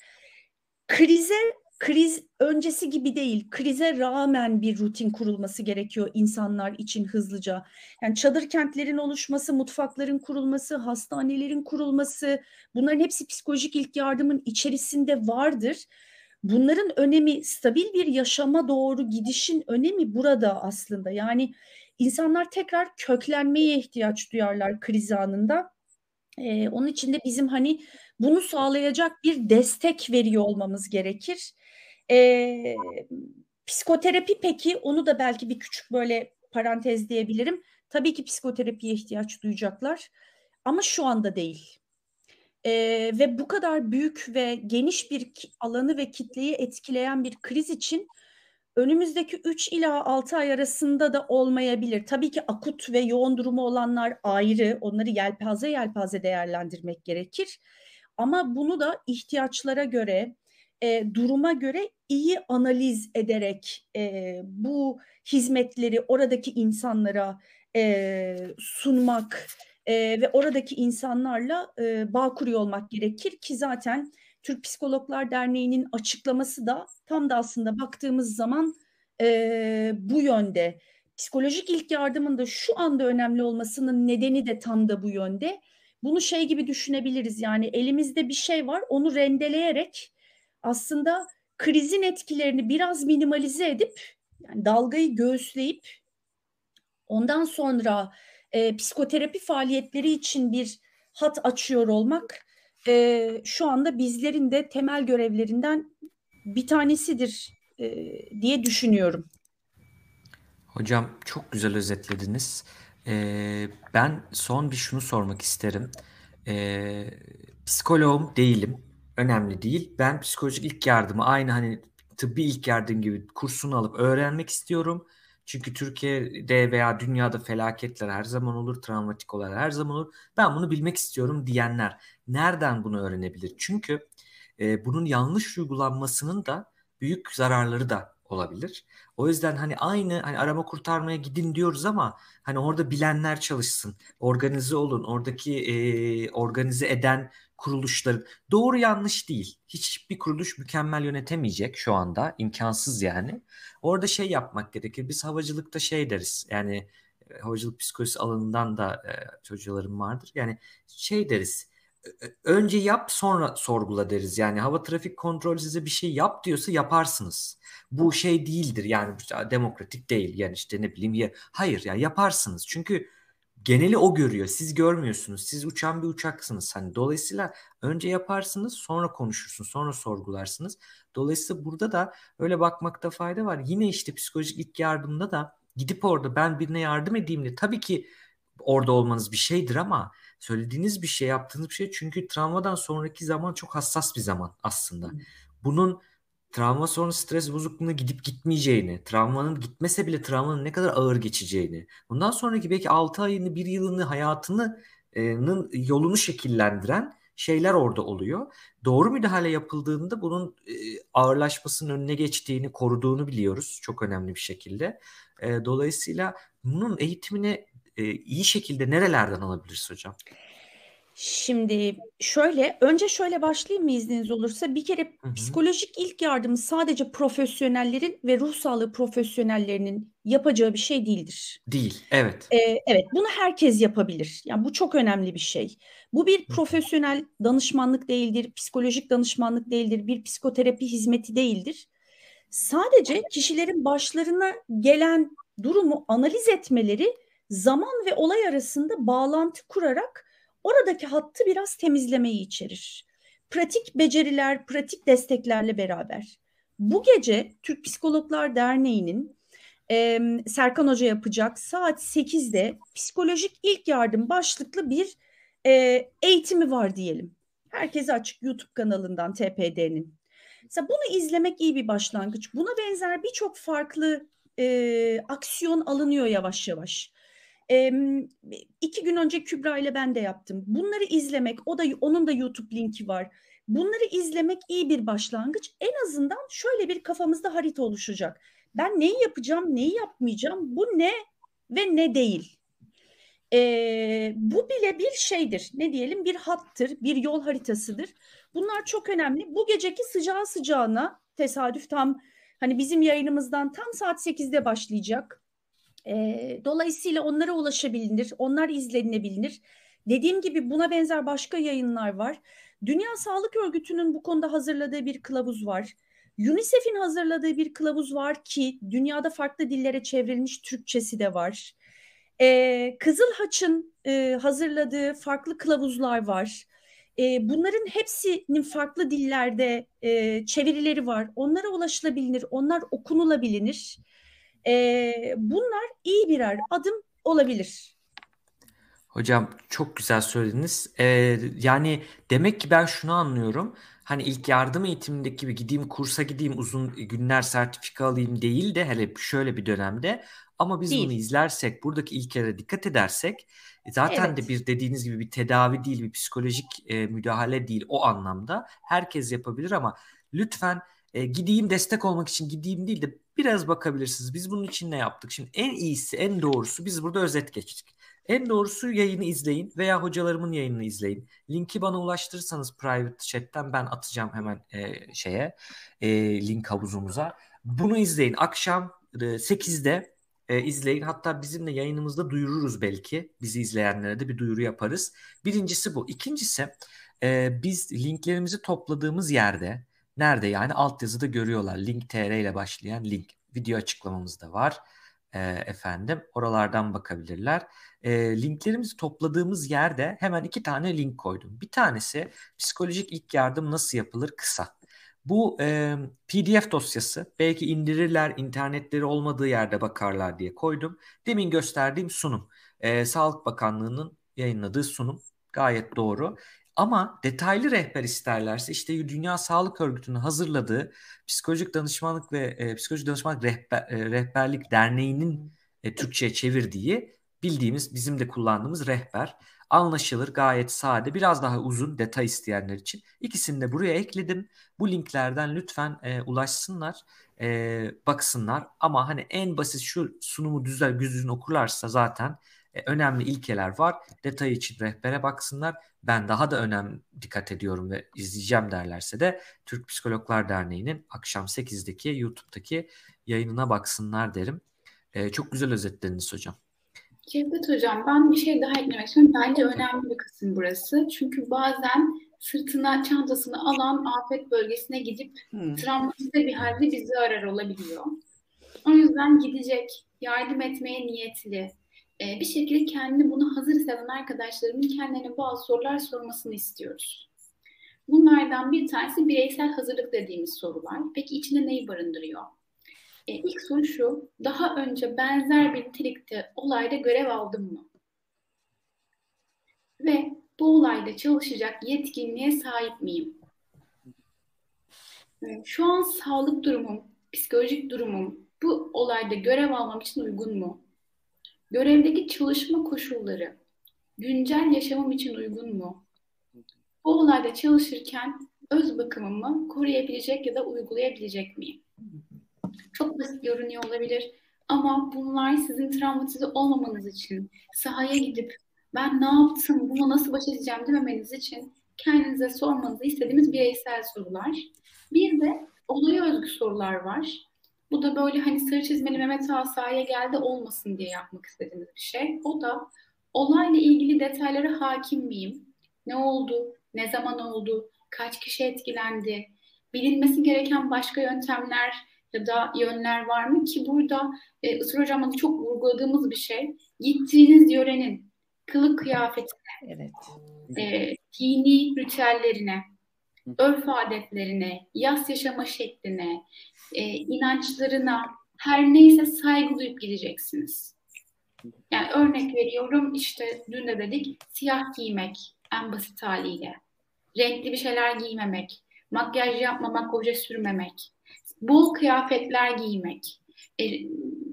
krize kriz öncesi gibi değil, krize rağmen bir rutin kurulması gerekiyor insanlar için hızlıca. Yani çadır kentlerin oluşması, mutfakların kurulması, hastanelerin kurulması, bunların hepsi psikolojik ilk yardımın içerisinde vardır. Bunların önemi, stabil bir yaşama doğru gidişin önemi burada aslında. Yani insanlar tekrar köklenmeye ihtiyaç duyarlar kriz anında. Ee, onun için de bizim hani bunu sağlayacak bir destek veriyor olmamız gerekir. E, psikoterapi peki onu da belki bir küçük böyle parantez diyebilirim. Tabii ki psikoterapiye ihtiyaç duyacaklar ama şu anda değil. E, ve bu kadar büyük ve geniş bir alanı ve kitleyi etkileyen bir kriz için önümüzdeki 3 ila 6 ay arasında da olmayabilir. Tabii ki akut ve yoğun durumu olanlar ayrı. Onları yelpaze yelpaze değerlendirmek gerekir. Ama bunu da ihtiyaçlara göre, e, duruma göre iyi analiz ederek e, bu hizmetleri oradaki insanlara e, sunmak e, ve oradaki insanlarla e, bağ kuruyor olmak gerekir ki zaten Türk Psikologlar Derneği'nin açıklaması da tam da aslında baktığımız zaman e, bu yönde. Psikolojik ilk yardımın da şu anda önemli olmasının nedeni de tam da bu yönde. Bunu şey gibi düşünebiliriz yani elimizde bir şey var onu rendeleyerek aslında krizin etkilerini biraz minimalize edip yani dalgayı göğüsleyip ondan sonra e, psikoterapi faaliyetleri için bir hat açıyor olmak e, şu anda bizlerin de temel görevlerinden bir tanesidir e, diye düşünüyorum. Hocam çok güzel özetlediniz. Ee, ben son bir şunu sormak isterim. Ee, psikoloğum değilim. Önemli değil. Ben psikolojik ilk yardımı aynı hani tıbbi ilk yardım gibi kursunu alıp öğrenmek istiyorum. Çünkü Türkiye'de veya dünyada felaketler her zaman olur, travmatik olaylar her zaman olur. Ben bunu bilmek istiyorum diyenler nereden bunu öğrenebilir? Çünkü e, bunun yanlış uygulanmasının da büyük zararları da olabilir. O yüzden hani aynı hani arama kurtarmaya gidin diyoruz ama hani orada bilenler çalışsın, organize olun, oradaki e, organize eden kuruluşların doğru yanlış değil. Hiçbir kuruluş mükemmel yönetemeyecek şu anda. imkansız yani. Orada şey yapmak gerekir. Biz havacılıkta şey deriz. Yani e, havacılık psikolojisi alanından da e, çocuklarım vardır. Yani şey deriz. Önce yap sonra sorgula deriz. Yani hava trafik kontrol size bir şey yap diyorsa yaparsınız. Bu şey değildir yani demokratik değil yani işte ne bileyim ya. Hayır yani yaparsınız. Çünkü geneli o görüyor. Siz görmüyorsunuz. Siz uçan bir uçaksınız. Hani dolayısıyla önce yaparsınız, sonra konuşursunuz, sonra sorgularsınız. Dolayısıyla burada da öyle bakmakta fayda var. Yine işte psikolojik ilk yardımda da gidip orada ben birine yardım edeyim diye tabii ki orada olmanız bir şeydir ama söylediğiniz bir şey, yaptığınız bir şey çünkü travmadan sonraki zaman çok hassas bir zaman aslında. Bunun travma sonrası stres bozukluğuna gidip gitmeyeceğini, travmanın gitmese bile travmanın ne kadar ağır geçeceğini, bundan sonraki belki 6 ayını, 1 yılını, hayatını yolunu şekillendiren şeyler orada oluyor. Doğru müdahale yapıldığında bunun ağırlaşmasının önüne geçtiğini, koruduğunu biliyoruz çok önemli bir şekilde. Dolayısıyla bunun eğitimini iyi şekilde nerelerden alabiliriz hocam? Şimdi şöyle, önce şöyle başlayayım mı izniniz olursa? Bir kere Hı hı. psikolojik ilk yardımı sadece profesyonellerin ve ruh sağlığı profesyonellerinin yapacağı bir şey değildir. Değil, evet. Ee, evet, bunu herkes yapabilir. Yani bu çok önemli bir şey. Bu bir profesyonel danışmanlık değildir, psikolojik danışmanlık değildir, bir psikoterapi hizmeti değildir. Sadece kişilerin başlarına gelen durumu analiz etmeleri zaman ve olay arasında bağlantı kurarak oradaki hattı biraz temizlemeyi içerir. Pratik beceriler, pratik desteklerle beraber. Bu gece Türk Psikologlar Derneği'nin e, Serkan Hoca yapacak saat 8'de psikolojik ilk yardım başlıklı bir e, eğitimi var diyelim. Herkese açık YouTube kanalından TPD'nin. Mesela bunu izlemek iyi bir başlangıç. Buna benzer birçok farklı e, aksiyon alınıyor yavaş yavaş. E, iki gün önce Kübra ile ben de yaptım. Bunları izlemek, o da onun da YouTube linki var. Bunları izlemek iyi bir başlangıç. En azından şöyle bir kafamızda harita oluşacak. Ben neyi yapacağım, neyi yapmayacağım, bu ne ve ne değil. E, bu bile bir şeydir. Ne diyelim bir hattır, bir yol haritasıdır. Bunlar çok önemli. Bu geceki sıcağı sıcağına tesadüf tam hani bizim yayınımızdan tam saat 8'de başlayacak. E, dolayısıyla onlara ulaşabilir, onlar izlenebilir. Dediğim gibi buna benzer başka yayınlar var. Dünya Sağlık Örgütü'nün bu konuda hazırladığı bir kılavuz var. UNICEF'in hazırladığı bir kılavuz var ki dünyada farklı dillere çevrilmiş Türkçesi de var. Ee, Kızıl Haç'ın e, hazırladığı farklı kılavuzlar var. E, bunların hepsinin farklı dillerde e, çevirileri var. Onlara ulaşılabilir, onlar okunulabilir. E, bunlar iyi birer adım olabilir. Hocam çok güzel söylediniz. Ee, yani demek ki ben şunu anlıyorum. Hani ilk yardım eğitimindeki gibi gideyim kursa gideyim uzun günler sertifika alayım değil de hele şöyle bir dönemde ama biz Değil. bunu izlersek buradaki ilkelere dikkat edersek e, zaten Evet. de bir dediğiniz gibi bir tedavi değil bir psikolojik e, müdahale değil o anlamda herkes yapabilir ama lütfen e, gideyim destek olmak için gideyim değil de biraz bakabilirsiniz. Biz bunun için ne yaptık? Şimdi en iyisi, en doğrusu biz burada özet geçtik. En doğrusu yayını izleyin veya hocalarımın yayınını izleyin. Linki bana ulaştırırsanız private chat'ten ben atacağım hemen e, şeye e, link havuzumuza. Bunu izleyin. Akşam e, 8'de e, izleyin. Hatta bizim de yayınımızda duyururuz belki. Bizi izleyenlere de bir duyuru yaparız. Birincisi bu. İkincisi e, biz linklerimizi topladığımız yerde nerede yani altyazıda görüyorlar. Link.tr ile başlayan link. Video açıklamamızda var. E, efendim oralardan bakabilirler. E, linklerimizi topladığımız yerde hemen iki tane link koydum. Bir tanesi psikolojik ilk yardım nasıl yapılır kısa. Bu e, PDF dosyası belki indirirler internetleri olmadığı yerde bakarlar diye koydum. Demin gösterdiğim sunum e, Sağlık Bakanlığı'nın yayınladığı sunum gayet doğru. Ama detaylı rehber isterlerse işte Dünya Sağlık Örgütü'nün hazırladığı Psikolojik Danışmanlık ve e, Psikolojik Danışmanlık Rehber, e, Rehberlik Derneği'nin e, Türkçe'ye çevirdiği bildiğimiz bizim de kullandığımız rehber. Anlaşılır, gayet sade, biraz daha uzun detay isteyenler için. İkisini de buraya ekledim. Bu linklerden lütfen e, ulaşsınlar, e, baksınlar. Ama hani en basit şu sunumu düzel düzgün okurlarsa zaten e, önemli ilkeler var. Detay için rehbere baksınlar. Ben daha da önem dikkat ediyorum ve izleyeceğim derlerse de Türk Psikologlar Derneği'nin akşam 8'deki YouTube'daki yayınına baksınlar derim. E, çok güzel özetlediniz hocam. Cevdet Hocam ben bir şey daha eklemek istiyorum. Bence önemli bir kısım burası. Çünkü bazen sırtına çantasını alan afet bölgesine gidip Hmm. travmatize bir halde bizi arar olabiliyor. O yüzden gidecek, yardım etmeye niyetli, bir şekilde kendi bunu hazır hisseden arkadaşlarımın kendilerine bazı sorular sormasını istiyoruz. Bunlardan bir tanesi bireysel hazırlık dediğimiz sorular. Peki içinde neyi barındırıyor? E, ilk soru şu, daha önce benzer bir nitelikte olayda görev aldım mı? Ve bu olayda çalışacak yetkinliğe sahip miyim? E, şu an sağlık durumum, psikolojik durumum bu olayda görev almam için uygun mu? Görevdeki çalışma koşulları güncel yaşamım için uygun mu? Bu olayda çalışırken öz bakımımı koruyabilecek ya da uygulayabilecek miyim? Çok basit görünüyor olabilir ama bunlar sizin travmatize olmamanız için sahaya gidip ben ne yaptım, bunu nasıl baş edeceğim dememeniz için kendinize sormanızı istediğimiz bireysel sorular. Bir de olaya özgü sorular var. Bu da böyle hani sarı çizmeli Mehmet Ağa sahaya geldi olmasın diye yapmak istediğimiz bir şey. O da olayla ilgili detaylara hakim miyim? Ne oldu? Ne zaman oldu? Kaç kişi etkilendi? Bilinmesi gereken başka yöntemler ya da yönler var mı ki burada e, Isır Hocam'la çok vurguladığımız bir şey. Gittiğiniz yörenin kılık kıyafetine, Evet. e, dini ritüellerine, örf adetlerine, yas yaşama şekline, e, inançlarına her neyse saygı duyup gideceksiniz. Yani örnek veriyorum işte dün de dedik siyah giymek en basit haliyle. Renkli bir şeyler giymemek, makyaj yapmamak, oje sürmemek, bol kıyafetler giymek, e,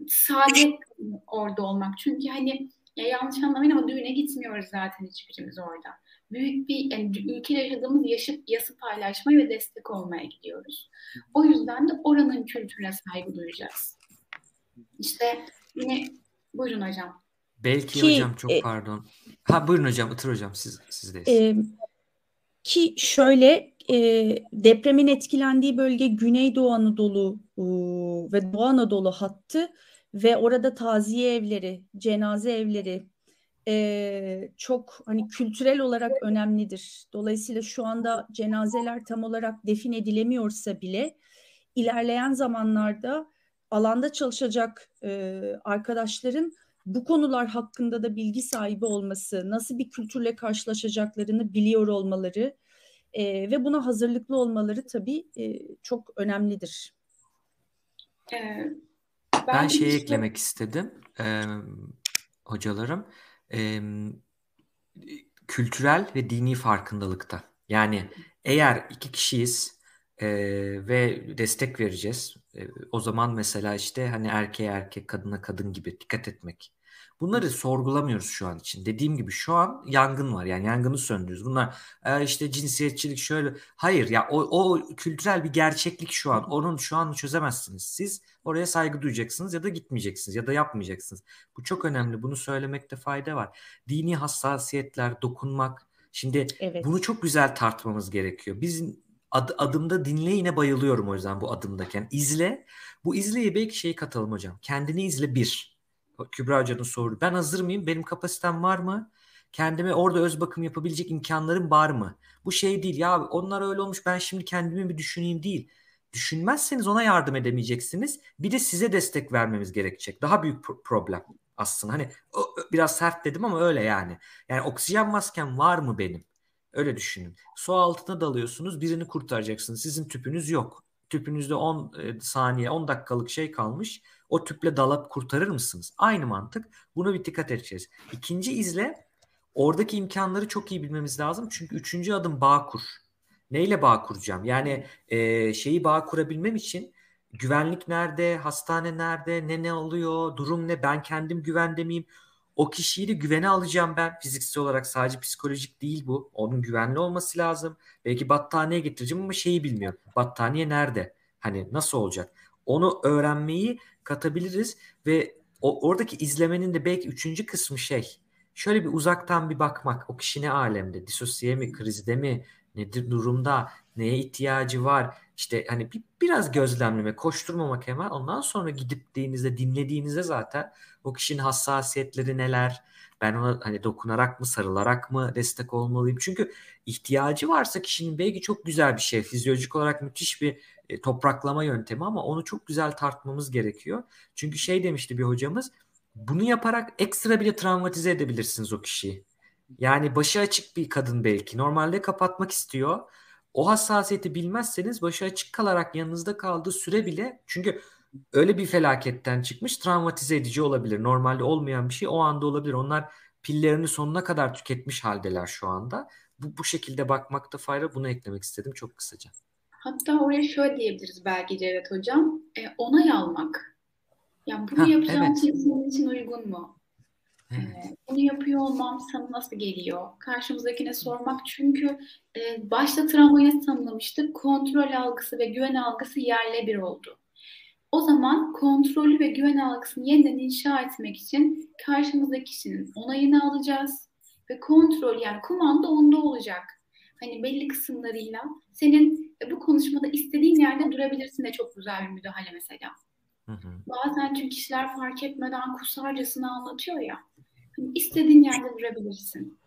sade orada olmak. Çünkü hani ya yanlış anlamayın ama düğüne gitmiyoruz zaten hiçbirimiz orada. Büyük bir yani ülkede yaşadığımız yaşıp yası paylaşmaya ve destek olmaya gidiyoruz. O yüzden de oranın kültürüne saygı duyacağız. İşte yine buyurun hocam. Belki Ki, hocam çok e, pardon. Ha buyurun hocam, Itır hocam siz sizdeyiz. Ee, ki şöyle e, depremin etkilendiği bölge Güneydoğu Anadolu e, ve Doğu Anadolu hattı ve orada taziye evleri, cenaze evleri e, çok hani kültürel olarak önemlidir. Dolayısıyla şu anda cenazeler tam olarak defin edilemiyorsa bile ilerleyen zamanlarda alanda çalışacak e, arkadaşların bu konular hakkında da bilgi sahibi olması, nasıl bir kültürle karşılaşacaklarını biliyor olmaları e, ve buna hazırlıklı olmaları tabii e, çok önemlidir. Ee, Ben de şey işte- eklemek istedim. Ee, hocalarım e, kültürel ve dini farkındalıkta. Yani eğer iki kişiyiz e, ve destek vereceğiz. E, o zaman mesela işte hani erkeğe erkek, kadına kadın gibi dikkat etmek. Bunları sorgulamıyoruz şu an için. Dediğim gibi şu an yangın var. Yani yangını söndürüyoruz. Bunlar e, işte cinsiyetçilik şöyle. Hayır ya o, o kültürel bir gerçeklik şu an. Onun şu an çözemezsiniz. Siz oraya saygı duyacaksınız ya da gitmeyeceksiniz ya da yapmayacaksınız. Bu çok önemli. Bunu söylemekte fayda var. Dini hassasiyetler, dokunmak. Şimdi evet. bunu çok güzel tartmamız gerekiyor. Biz ad, adımda dinleyine bayılıyorum o yüzden bu adımdaki. izle. Bu izleye belki şeyi katalım hocam. Kendini izle bir. Kübra Hoca'nın soru. Ben hazır mıyım? Benim kapasitem var mı? Kendime orada öz bakım yapabilecek imkanlarım var mı? Bu şey değil ya onlar öyle olmuş ben şimdi kendimi bir düşüneyim değil. Düşünmezseniz ona yardım edemeyeceksiniz. Bir de size destek vermemiz gerekecek. Daha büyük problem aslında. Hani biraz sert dedim ama öyle yani. Yani oksijen maskem var mı benim? Öyle düşünün. Su altına dalıyorsunuz birini kurtaracaksınız. Sizin tüpünüz yok. Tüpünüzde 10 e, saniye 10 dakikalık şey kalmış. O tüple dalıp kurtarır mısınız? Aynı mantık. Buna bir dikkat edeceğiz. İkinci izle oradaki imkanları çok iyi bilmemiz lazım. Çünkü üçüncü adım bağ kur. Neyle bağ kuracağım? Yani e, şeyi bağ kurabilmem için güvenlik nerede, hastane nerede, ne ne oluyor, durum ne, ben kendim güvende miyim? O kişiyi de güvene alacağım ben fiziksel olarak sadece psikolojik değil bu. Onun güvenli olması lazım. Belki battaniye getireceğim ama şeyi bilmiyorum. Battaniye nerede? Hani nasıl olacak? Onu öğrenmeyi katabiliriz ve o, oradaki izlemenin de belki üçüncü kısmı şey. Şöyle bir uzaktan bir bakmak. O kişi ne alemde? Disosiye mi? Krizde mi? Nedir durumda? Neye ihtiyacı var? İşte hani bir, biraz gözlemleme, koşturmamak hemen. Ondan sonra gidip dinlediğinizde zaten o kişinin hassasiyetleri neler? Ben ona hani dokunarak mı, sarılarak mı destek olmalıyım? Çünkü ihtiyacı varsa kişinin belki çok güzel bir şey. Fizyolojik olarak müthiş bir e, topraklama yöntemi ama onu çok güzel tartmamız gerekiyor. Çünkü şey demişti bir hocamız, bunu yaparak ekstra bile travmatize edebilirsiniz o kişiyi. Yani başı açık bir kadın belki. Normalde kapatmak istiyor. O hassasiyeti bilmezseniz başı açık kalarak yanınızda kaldığı süre bile çünkü öyle bir felaketten çıkmış travmatize edici olabilir. Normalde olmayan bir şey o anda olabilir. Onlar pillerini sonuna kadar tüketmiş haldeler şu anda. Bu, bu şekilde bakmakta fayda bunu eklemek istedim çok kısaca. Hatta oraya şöyle diyebiliriz belki Cevdet Hocam. E, onay almak. Yani bunu ha, yapacağım evet. şey senin için uygun mu? Evet. E, bunu yapıyor olmam sana nasıl geliyor? Karşımızdakine sormak çünkü e, başta travmayı tanımlamıştık. Kontrol algısı ve güven algısı yerle bir oldu. O zaman kontrolü ve güven algısını yeniden inşa etmek için karşımızdaki kişinin onayını alacağız ve kontrol yani kumanda onda olacak. Hani belli kısımlarıyla senin e, bu konuşmada istediğin yerde durabilirsin de çok güzel bir müdahale mesela. Hı hı. Bazen çünkü kişiler fark etmeden kusarcasına anlatıyor ya. İstediğin yerde durabilirsin.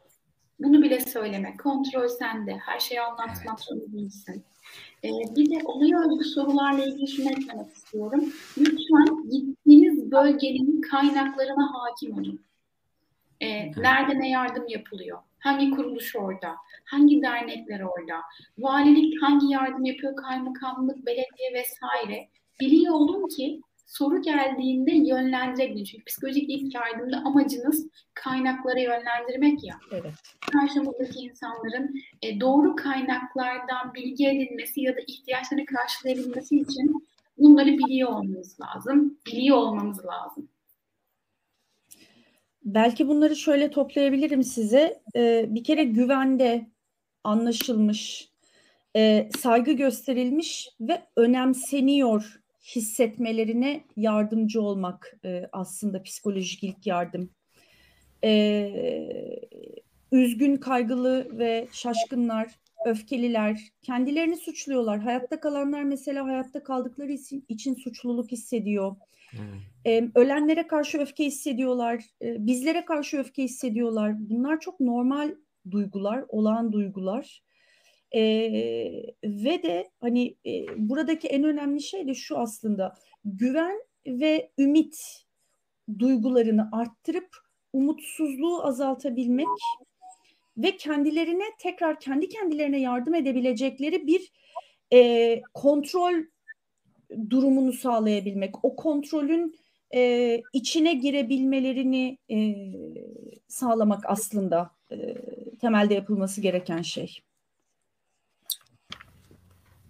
Bunu bile söyleme. Kontrol sende. Her şeyi anlatmak evet. zorunda değilsin. Ee, bir de olaya özgü sorularla ilgili şunu eklemek istiyorum. Lütfen gittiğiniz bölgenin kaynaklarına hakim olun. Ee, nerede ne yardım yapılıyor? Hangi kuruluş orada? Hangi dernekler orada? Valilik hangi yardım yapıyor? Kaymakamlık, belediye vesaire. Biliyor olun ki soru geldiğinde yönlendirebilin. Çünkü psikolojik ilk yardımda amacınız kaynaklara yönlendirmek ya. Evet. Karşımızdaki insanların e, doğru kaynaklardan bilgi edinmesi ya da ihtiyaçlarını karşılayabilmesi için bunları biliyor olmamız lazım. Biliyor olmamız lazım. Belki bunları şöyle toplayabilirim size. Ee, bir kere güvende anlaşılmış, e, saygı gösterilmiş ve önemseniyor hissetmelerine yardımcı olmak e, aslında psikolojik ilk yardım. E, üzgün, kaygılı ve şaşkınlar, öfkeliler, kendilerini suçluyorlar. Hayatta kalanlar mesela hayatta kaldıkları için, için suçluluk hissediyor. Hmm. E, ölenlere karşı öfke hissediyorlar, e, bizlere karşı öfke hissediyorlar. Bunlar çok normal duygular, olağan duygular. E, ve de hani e, buradaki en önemli şey de şu aslında güven ve ümit duygularını arttırıp umutsuzluğu azaltabilmek ve kendilerine tekrar kendi kendilerine yardım edebilecekleri bir e, kontrol durumunu sağlayabilmek. O kontrolün e, içine girebilmelerini e, sağlamak aslında e, temelde yapılması gereken şey.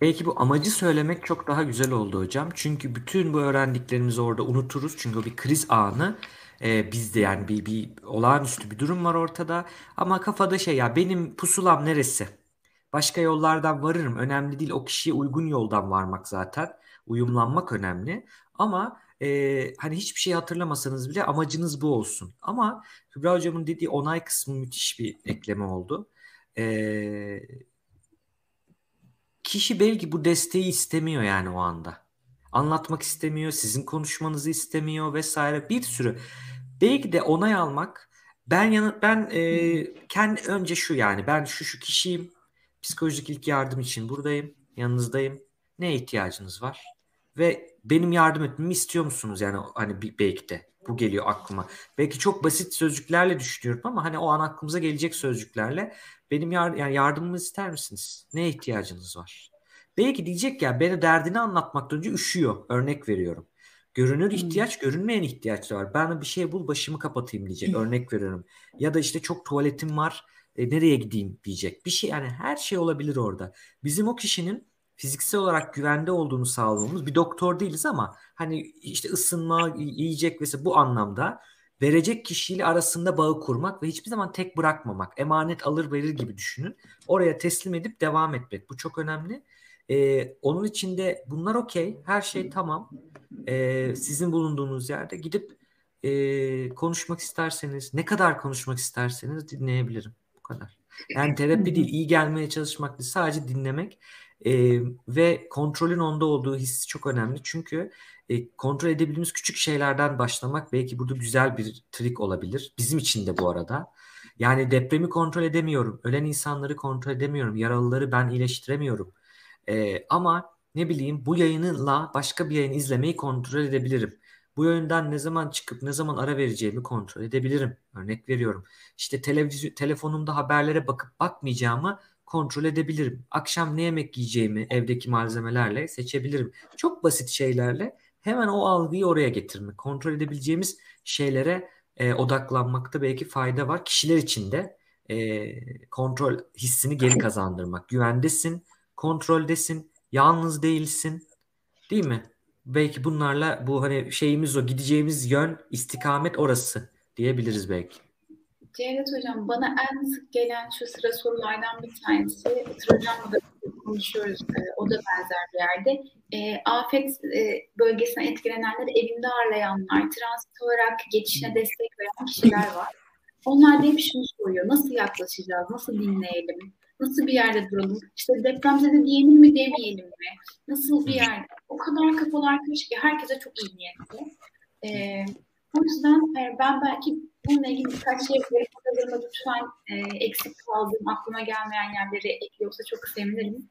Belki bu amacı söylemek çok daha güzel oldu hocam. Çünkü bütün bu öğrendiklerimizi orada unuturuz. Çünkü o bir kriz anı. Ee, bizde yani bir, bir olağanüstü bir durum var ortada. Ama kafada şey ya benim pusulam neresi? Başka yollardan varırım. Önemli değil. O kişiye uygun yoldan varmak zaten. Uyumlanmak önemli. Ama e, hani hiçbir şey hatırlamasanız bile amacınız bu olsun. Ama Kübra hocamın dediği onay kısmı müthiş bir ekleme oldu. Eee kişi belki bu desteği istemiyor yani o anda. Anlatmak istemiyor, sizin konuşmanızı istemiyor vesaire bir sürü. Belki de onay almak ben yanı ben e, kendi önce şu yani ben şu şu kişiyim. Psikolojik ilk yardım için buradayım, yanınızdayım. Ne ihtiyacınız var? Ve benim yardım etmemi istiyor musunuz yani hani belki de bu geliyor aklıma. Belki çok basit sözcüklerle düşünüyorum ama hani o an aklımıza gelecek sözcüklerle benim yar yani yardımımı ister misiniz? Ne ihtiyacınız var? Belki diyecek ya beni derdini anlatmaktan önce üşüyor. Örnek veriyorum. Görünür ihtiyaç, hmm. görünmeyen ihtiyaç var. Ben bir şey bul başımı kapatayım diyecek. Örnek veriyorum. Ya da işte çok tuvaletim var. E, nereye gideyim diyecek. Bir şey yani her şey olabilir orada. Bizim o kişinin fiziksel olarak güvende olduğunu sağlamamız bir doktor değiliz ama hani işte ısınma, yiyecek vesaire bu anlamda verecek kişiyle arasında bağı kurmak ve hiçbir zaman tek bırakmamak. Emanet alır verir gibi düşünün. Oraya teslim edip devam etmek. Bu çok önemli. Ee, onun içinde bunlar okey. Her şey tamam. Ee, sizin bulunduğunuz yerde gidip e, konuşmak isterseniz, ne kadar konuşmak isterseniz dinleyebilirim. Bu kadar. Yani terapi değil, iyi gelmeye çalışmak değil. Sadece dinlemek e, ve kontrolün onda olduğu hissi çok önemli. Çünkü e, kontrol edebildiğimiz küçük şeylerden başlamak belki burada güzel bir trik olabilir. Bizim için de bu arada. Yani depremi kontrol edemiyorum. Ölen insanları kontrol edemiyorum. Yaralıları ben iyileştiremiyorum. E, ama ne bileyim bu yayınla başka bir yayın izlemeyi kontrol edebilirim. Bu yayından ne zaman çıkıp ne zaman ara vereceğimi kontrol edebilirim. Örnek veriyorum. İşte televizyon telefonumda haberlere bakıp bakmayacağımı kontrol edebilirim. Akşam ne yemek yiyeceğimi evdeki malzemelerle seçebilirim. Çok basit şeylerle hemen o algıyı oraya getirmek. Kontrol edebileceğimiz şeylere e, odaklanmakta belki fayda var. Kişiler için de e, kontrol hissini geri kazandırmak. Güvendesin, kontroldesin, yalnız değilsin. Değil mi? Belki bunlarla bu hani şeyimiz o gideceğimiz yön, istikamet orası diyebiliriz belki. Cevdet Hocam bana en sık gelen şu sıra sorulardan bir tanesi, Itır Hocam'la da konuşuyoruz, e, o da benzer bir yerde. E, afet e, bölgesine etkilenenleri evinde ağırlayanlar, transit olarak geçişine destek veren kişiler var. Onlar da hep şunu soruyor, nasıl yaklaşacağız, nasıl dinleyelim, nasıl bir yerde duralım, işte depremzede diyelim mi demeyelim mi, nasıl bir yerde, o kadar kafalar karışık ki herkese çok iyi niyetli. E, o yüzden e, ben belki bununla ilgili birkaç şey hazırladım. Lütfen e, eksik kaldığım, aklıma gelmeyen yerleri ekliyorsa çok sevinirim.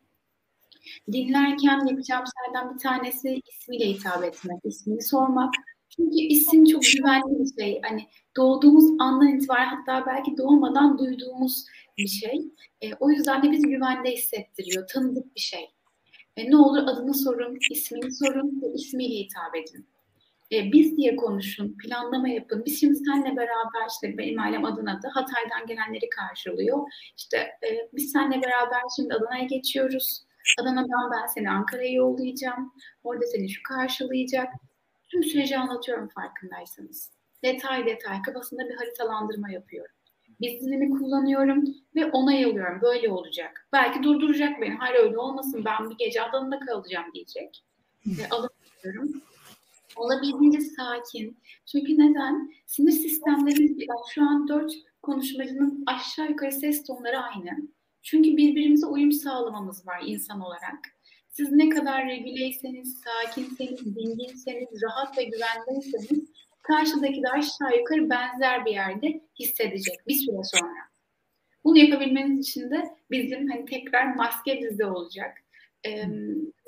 Dinlerken yapacağım şeylerden bir tanesi ismiyle hitap etmek, ismini sormak. Çünkü isim çok güvenli bir şey. Hani doğduğumuz andan itibaren hatta belki doğmadan duyduğumuz bir şey. E, o yüzden de bizi güvende hissettiriyor. Tanıdık bir şey. E, ne olur adını sorun, ismini sorun ve ismiyle hitap edin e, biz diye konuşun, planlama yapın. Biz şimdi seninle beraber işte benim ailem Adana'da Hatay'dan gelenleri karşılıyor. İşte e, biz seninle beraber şimdi Adana'ya geçiyoruz. Adana'dan ben seni Ankara'ya yollayacağım. Orada seni şu karşılayacak. Tüm süreci anlatıyorum farkındaysanız. Detay detay kafasında bir haritalandırma yapıyorum. Biz dilimi kullanıyorum ve onay alıyorum. Böyle olacak. Belki durduracak beni. Hayır öyle olmasın. Ben bir gece Adana'da kalacağım diyecek. Ve alıyorum olabildiğince sakin. Çünkü neden? Sinir sistemlerimiz şu an dört konuşmacının aşağı yukarı ses tonları aynı. Çünkü birbirimize uyum sağlamamız var insan olarak. Siz ne kadar regüleyseniz, sakinseniz, dinginseniz, rahat ve güvendeyseniz karşıdaki de aşağı yukarı benzer bir yerde hissedecek bir süre sonra. Bunu yapabilmeniz için de bizim hani tekrar maske bizde olacak.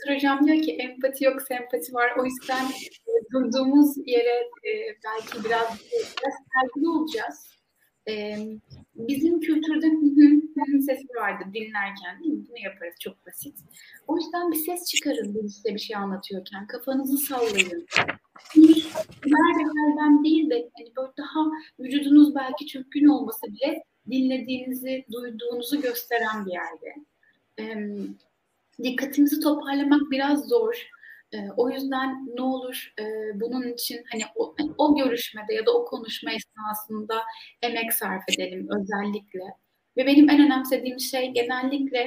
E, hocam diyor ki empati yok sempati var. O yüzden e, durduğumuz yere e, belki biraz biraz saygılı olacağız. E, bizim kültürde hı sesi vardır dinlerken değil mi? Bunu yaparız çok basit. O yüzden bir ses çıkarın bir size bir şey anlatıyorken. Kafanızı sallayın. nerede değil de hani böyle daha vücudunuz belki çökkün olması bile dinlediğinizi, duyduğunuzu gösteren bir yerde. E, dikkatimizi toparlamak biraz zor. E, o yüzden ne olur e, bunun için hani o, o görüşmede ya da o konuşma esnasında emek sarf edelim özellikle. Ve benim en önemsediğim şey genellikle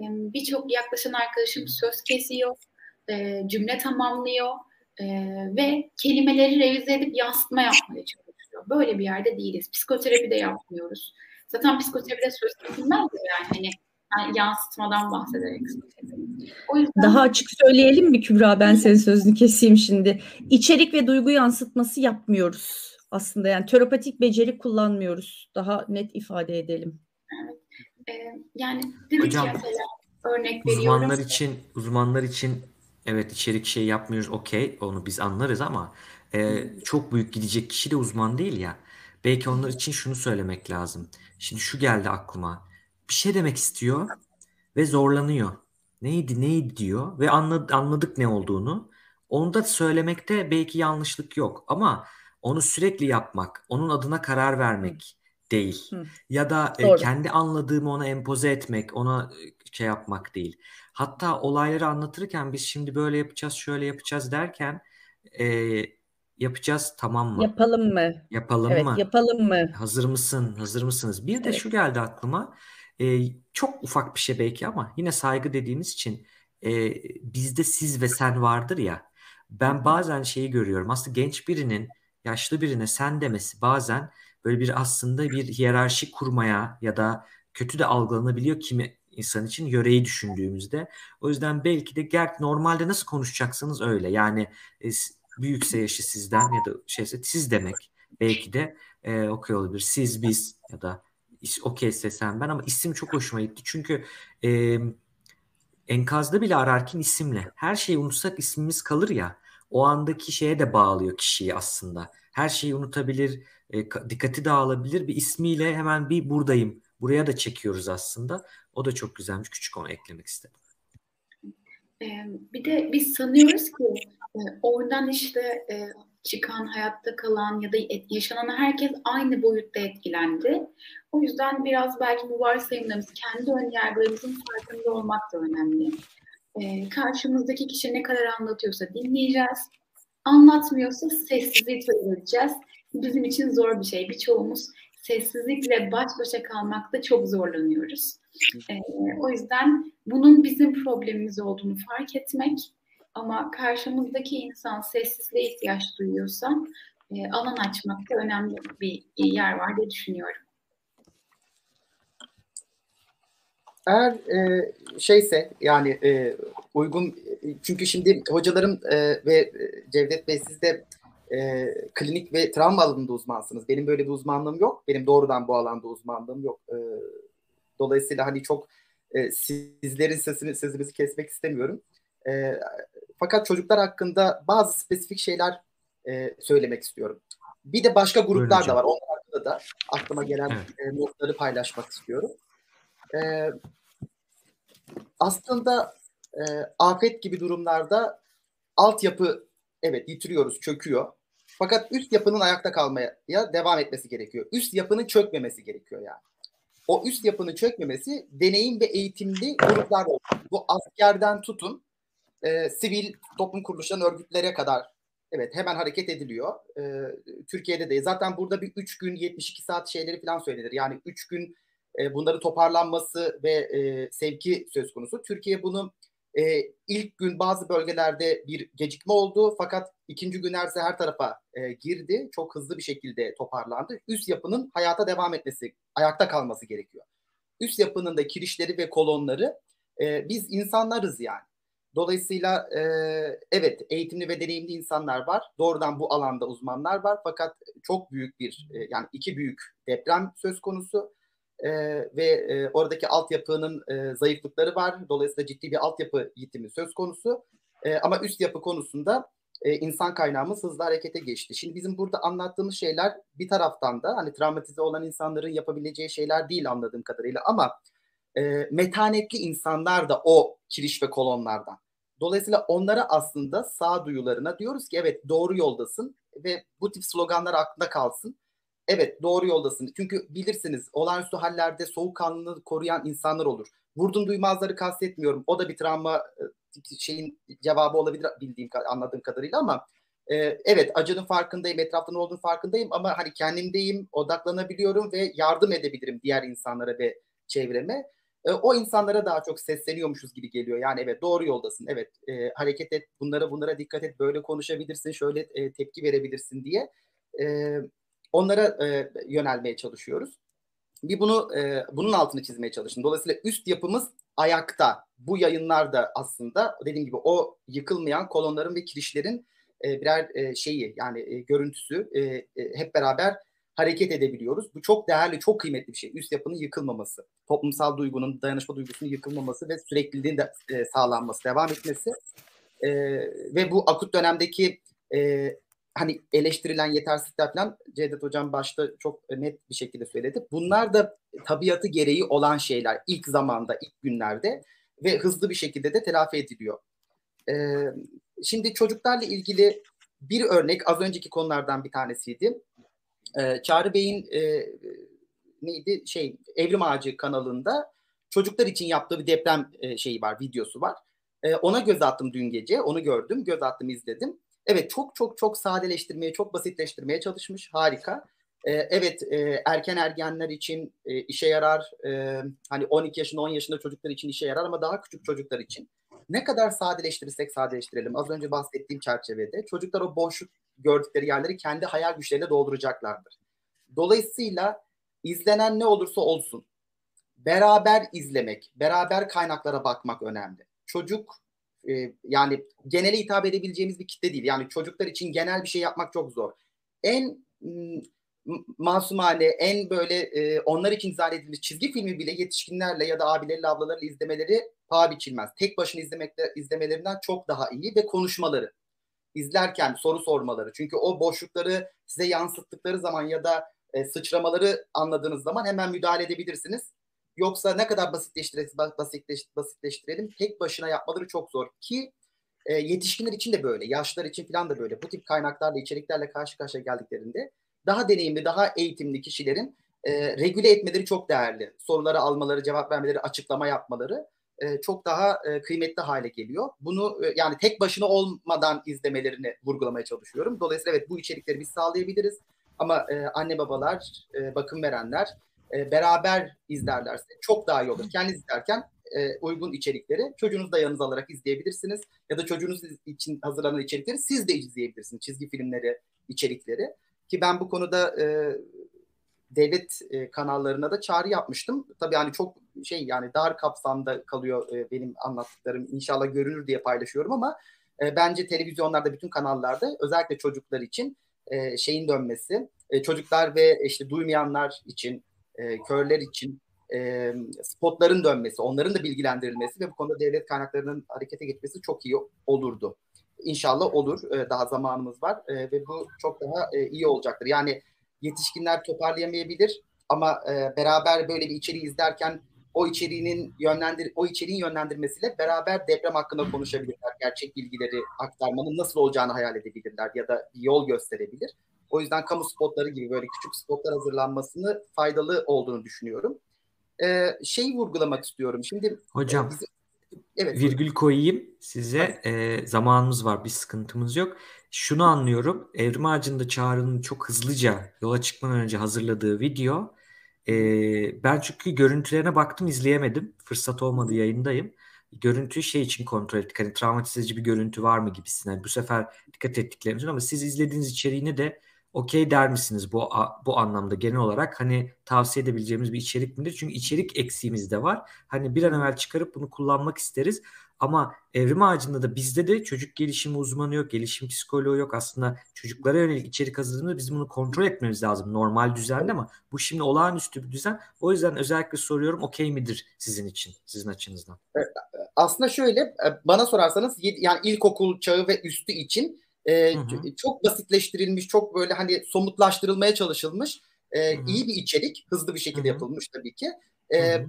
e, birçok yaklaşan arkadaşım söz kesiyor, e, cümle tamamlıyor e, ve kelimeleri revize edip yansıtma yapmaya çalışıyor. Böyle bir yerde değiliz. Psikoterapi de yapmıyoruz. Zaten psikoterapide söz kesilmez yani. Hani yani yansıtmadan bahsederek o yüzden... Daha açık söyleyelim mi Kübra? Ben senin sözünü keseyim şimdi. İçerik ve duygu yansıtması yapmıyoruz aslında. Yani terapatik beceri kullanmıyoruz. Daha net ifade edelim. Evet. Ee, yani Hocam, mesela örnek veriyorum. Uzmanlar için uzmanlar için evet içerik şey yapmıyoruz okey onu biz anlarız ama e, çok büyük gidecek kişi de uzman değil ya. Belki onlar için şunu söylemek lazım. Şimdi şu geldi aklıma. Bir şey demek istiyor ve zorlanıyor. Neydi neydi diyor ve anladı, anladık ne olduğunu. Onu da söylemekte belki yanlışlık yok ama onu sürekli yapmak, onun adına karar vermek değil. Hı. Ya da e, kendi anladığımı ona empoze etmek, ona e, şey yapmak değil. Hatta olayları anlatırken biz şimdi böyle yapacağız, şöyle yapacağız derken e, yapacağız tamam mı? Yapalım mı? Yapalım evet, mı? Yapalım mı? Hazır mısın? Hazır mısınız? Bir de evet. şu geldi aklıma. E, çok ufak bir şey belki ama yine saygı dediğimiz için e, bizde siz ve sen vardır ya. Ben bazen şeyi görüyorum. Aslında genç birinin yaşlı birine sen demesi bazen böyle bir aslında bir hiyerarşi kurmaya ya da kötü de algılanabiliyor kimi insan için yöreyi düşündüğümüzde. O yüzden belki de ger normalde nasıl konuşacaksınız öyle. Yani e, büyükse yaşı sizden ya da şeyse siz demek belki de e, okey olabilir. Siz biz ya da okeyse sen ben ama isim çok hoşuma gitti. Çünkü e, enkazda bile ararken isimle. Her şeyi unutsak ismimiz kalır ya. O andaki şeye de bağlıyor kişiyi aslında. Her şeyi unutabilir, e, dikkati dağılabilir. Bir ismiyle hemen bir buradayım. Buraya da çekiyoruz aslında. O da çok güzelmiş. Küçük onu eklemek istedim. Bir de biz sanıyoruz ki oradan işte çıkan, hayatta kalan ya da yaşanan herkes aynı boyutta etkilendi. O yüzden biraz belki bu varsayımlarımız, kendi ön yargılarımızın farkında olmak da önemli. Ee, karşımızdaki kişi ne kadar anlatıyorsa dinleyeceğiz. Anlatmıyorsa sessizlik vereceğiz. Bizim için zor bir şey. Birçoğumuz sessizlikle baş başa kalmakta çok zorlanıyoruz. Ee, o yüzden bunun bizim problemimiz olduğunu fark etmek ama karşımızdaki insan sessizliğe ihtiyaç duyuyorsa e, alan açmakta önemli bir yer var diye düşünüyorum. Eğer e, şeyse yani e, uygun çünkü şimdi hocalarım e, ve Cevdet Bey siz de e, klinik ve travma alanında uzmansınız. Benim böyle bir uzmanlığım yok. Benim doğrudan bu alanda uzmanlığım yok. E, dolayısıyla hani çok e, sizlerin sesini sesimizi kesmek istemiyorum. E, fakat çocuklar hakkında bazı spesifik şeyler e, söylemek istiyorum. Bir de başka gruplar da var. Onlar hakkında da aklıma gelen evet. e, notları paylaşmak istiyorum. E, aslında e, afet gibi durumlarda altyapı evet yitiriyoruz, çöküyor. Fakat üst yapının ayakta kalmaya devam etmesi gerekiyor. Üst yapının çökmemesi gerekiyor yani. O üst yapının çökmemesi deneyim ve eğitimli gruplar olsun. Bu askerden tutun e, sivil toplum kuruluşlarının örgütlere kadar evet hemen hareket ediliyor. E, Türkiye'de de zaten burada bir 3 gün 72 saat şeyleri falan söylenir. Yani 3 gün e, bunları toparlanması ve e, sevki söz konusu. Türkiye bunu e, ilk gün bazı bölgelerde bir gecikme oldu fakat ikinci gün her her tarafa e, girdi. Çok hızlı bir şekilde toparlandı. Üst yapının hayata devam etmesi, ayakta kalması gerekiyor. Üst yapının da kirişleri ve kolonları e, biz insanlarız yani. Dolayısıyla e, evet eğitimli ve deneyimli insanlar var. Doğrudan bu alanda uzmanlar var. Fakat çok büyük bir e, yani iki büyük deprem söz konusu e, ve e, oradaki altyapının e, zayıflıkları var. Dolayısıyla ciddi bir altyapı yitimi söz konusu. E, ama üst yapı konusunda e, insan kaynağımız hızlı harekete geçti. Şimdi bizim burada anlattığımız şeyler bir taraftan da hani travmatize olan insanların yapabileceği şeyler değil anladığım kadarıyla ama e, metanetli insanlar da o kiriş ve kolonlardan. Dolayısıyla onlara aslında sağduyularına diyoruz ki evet doğru yoldasın ve bu tip sloganlar aklında kalsın. Evet doğru yoldasın. Çünkü bilirsiniz olağanüstü hallerde soğukkanlılığı koruyan insanlar olur. Vurdum duymazları kastetmiyorum. O da bir travma e, şeyin cevabı olabilir bildiğim anladığım kadarıyla ama e, evet acının farkındayım, etrafta ne olduğunu farkındayım ama hani kendimdeyim, odaklanabiliyorum ve yardım edebilirim diğer insanlara ve çevreme. E, o insanlara daha çok sesleniyormuşuz gibi geliyor. Yani evet doğru yoldasın. Evet e, hareket et, bunlara bunlara dikkat et, böyle konuşabilirsin, şöyle e, tepki verebilirsin diye e, onlara e, yönelmeye çalışıyoruz. Bir bunu e, bunun altını çizmeye çalıştım. Dolayısıyla üst yapımız ayakta. Bu yayınlarda aslında dediğim gibi o yıkılmayan kolonların ve kirişlerin e, birer e, şeyi yani e, görüntüsü e, e, hep beraber hareket edebiliyoruz. Bu çok değerli, çok kıymetli bir şey. Üst yapının yıkılmaması, toplumsal duygunun, dayanışma duygusunun yıkılmaması ve sürekliliğin de e, sağlanması, devam etmesi. E, ve bu akut dönemdeki e, hani eleştirilen yetersizlikler falan Cevdet Hocam başta çok net bir şekilde söyledi. Bunlar da tabiatı gereği olan şeyler ilk zamanda, ilk günlerde ve hızlı bir şekilde de telafi ediliyor. Ee, şimdi çocuklarla ilgili bir örnek az önceki konulardan bir tanesiydi. Ee, Çağrı Bey'in e, neydi şey Evrim Ağacı kanalında çocuklar için yaptığı bir deprem e, şeyi var, videosu var. E, ona göz attım dün gece, onu gördüm, göz attım, izledim. Evet çok çok çok sadeleştirmeye, çok basitleştirmeye çalışmış. Harika. Ee, evet e, erken ergenler için e, işe yarar. E, hani 12 yaşında 10 yaşında çocuklar için işe yarar ama daha küçük çocuklar için. Ne kadar sadeleştirirsek sadeleştirelim. Az önce bahsettiğim çerçevede çocuklar o boşluk gördükleri yerleri kendi hayal güçleriyle dolduracaklardır. Dolayısıyla izlenen ne olursa olsun beraber izlemek, beraber kaynaklara bakmak önemli. Çocuk e, yani genele hitap edebileceğimiz bir kitle değil. Yani çocuklar için genel bir şey yapmak çok zor. En masumane, en böyle e, onlar için zannedilmiş çizgi filmi bile yetişkinlerle ya da abileriyle ablalarıyla izlemeleri paha biçilmez. Tek başına izlemekle, izlemelerinden çok daha iyi ve konuşmaları. İzlerken soru sormaları. Çünkü o boşlukları size yansıttıkları zaman ya da e, sıçramaları anladığınız zaman hemen müdahale edebilirsiniz. Yoksa ne kadar basitleştirelim, basitleş, basitleştirelim tek başına yapmaları çok zor ki e, yetişkinler için de böyle, yaşlar için falan da böyle. Bu tip kaynaklarla, içeriklerle karşı karşıya geldiklerinde daha deneyimli, daha eğitimli kişilerin e, regüle etmeleri çok değerli. Soruları almaları, cevap vermeleri, açıklama yapmaları e, çok daha e, kıymetli hale geliyor. Bunu e, yani tek başına olmadan izlemelerini vurgulamaya çalışıyorum. Dolayısıyla evet bu içerikleri biz sağlayabiliriz. Ama anne babalar, bakım verenler beraber izlerlerse çok daha iyi olur. Kendiniz izlerken uygun içerikleri çocuğunuzu da yanınıza alarak izleyebilirsiniz. Ya da çocuğunuz için hazırlanan içerikleri siz de izleyebilirsiniz. Çizgi filmleri, içerikleri. Ki ben bu konuda devlet e, kanallarına da çağrı yapmıştım. Tabii hani çok şey yani dar kapsamda kalıyor e, benim anlattıklarım. İnşallah görünür diye paylaşıyorum ama e, bence televizyonlarda bütün kanallarda özellikle çocuklar için e, şeyin dönmesi, e, çocuklar ve işte duymayanlar için e, körler için e, spotların dönmesi, onların da bilgilendirilmesi ve bu konuda devlet kaynaklarının harekete geçmesi çok iyi olurdu. İnşallah olur. E, daha zamanımız var e, ve bu çok daha e, iyi olacaktır. Yani yetişkinler toparlayamayabilir ama e, beraber böyle bir içeriği izlerken o içeriğinin yönlendir o içeriğin yönlendirmesiyle beraber deprem hakkında konuşabilirler. Gerçek bilgileri aktarmanın nasıl olacağını hayal edebilirler ya da bir yol gösterebilir. O yüzden kamu spotları gibi böyle küçük spotlar hazırlanmasını faydalı olduğunu düşünüyorum. Ee, şeyi vurgulamak istiyorum. Şimdi hocam e, bizim, evet virgül koyayım size. E, zamanımız var, bir sıkıntımız yok. Şunu anlıyorum. Evrim Ağacı'nda Çağrı'nın çok hızlıca yola çıkmadan önce hazırladığı video. E, ben çünkü görüntülerine baktım izleyemedim. Fırsat olmadı yayındayım görüntüyü şey için kontrol ettik. Hani travmatize bir görüntü var mı gibisinden. Yani bu sefer dikkat ettiklerimiz ama siz izlediğiniz içeriğini de okey der misiniz bu bu anlamda genel olarak hani tavsiye edebileceğimiz bir içerik midir? Çünkü içerik eksiğimiz de var. Hani bir an evvel çıkarıp bunu kullanmak isteriz. Ama evrim ağacında da bizde de çocuk gelişimi uzmanı yok, gelişim psikoloğu yok. Aslında çocuklara yönelik içerik hazırladığımızda bizim bunu kontrol etmemiz lazım normal düzende ama bu şimdi olağanüstü bir düzen. O yüzden özellikle soruyorum okey midir sizin için, sizin açınızdan? Aslında şöyle bana sorarsanız yani ilkokul çağı ve üstü için e, hı hı. çok basitleştirilmiş, çok böyle hani somutlaştırılmaya çalışılmış e, iyi bir içerik, hızlı bir şekilde hı hı. yapılmış tabii ki. E, e,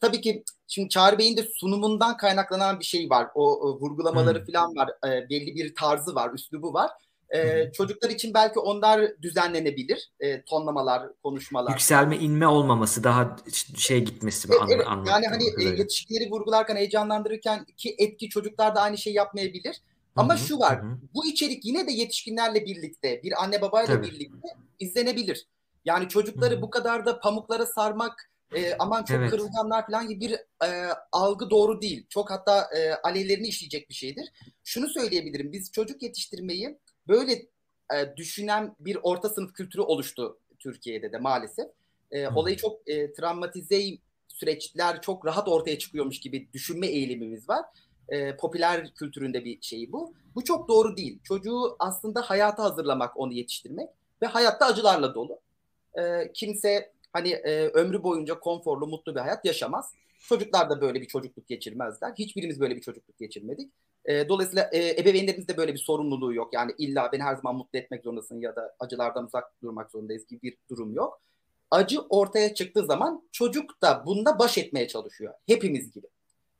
tabii ki şimdi Çağrı Bey'in de sunumundan kaynaklanan bir şey var. O, o vurgulamaları hmm. falan var. E, belli bir tarzı var, üslubu var. E, çocuklar için belki onlar düzenlenebilir. E, tonlamalar, konuşmalar. Yükselme, inme olmaması, daha şey gitmesi. E, evet, yani hani e, yetişkinleri vurgularken, heyecanlandırırken ki etki çocuklar da aynı şey yapmayabilir. Ama hı-hı, şu var, hı-hı. bu içerik yine de yetişkinlerle birlikte, bir anne babayla Tabii. birlikte izlenebilir. Yani çocukları hı-hı. bu kadar da pamuklara sarmak, e, aman çok evet. kırılganlar falan gibi bir e, algı doğru değil. Çok hatta e, aleyhlerini işleyecek bir şeydir. Şunu söyleyebilirim, biz çocuk yetiştirmeyi böyle e, düşünen bir orta sınıf kültürü oluştu Türkiye'de de maalesef. E, olayı çok e, travmatize süreçler çok rahat ortaya çıkıyormuş gibi düşünme eğilimimiz var. E, popüler kültüründe bir şey bu. Bu çok doğru değil. Çocuğu aslında hayata hazırlamak, onu yetiştirmek ve hayatta acılarla dolu. E, kimse hani e, ömrü boyunca konforlu, mutlu bir hayat yaşamaz. Çocuklar da böyle bir çocukluk geçirmezler. Hiçbirimiz böyle bir çocukluk geçirmedik. E, dolayısıyla e, ebeveynlerimizde böyle bir sorumluluğu yok. Yani illa beni her zaman mutlu etmek zorundasın ya da acılardan uzak durmak zorundayız gibi bir durum yok. Acı ortaya çıktığı zaman çocuk da bunda baş etmeye çalışıyor. Hepimiz gibi.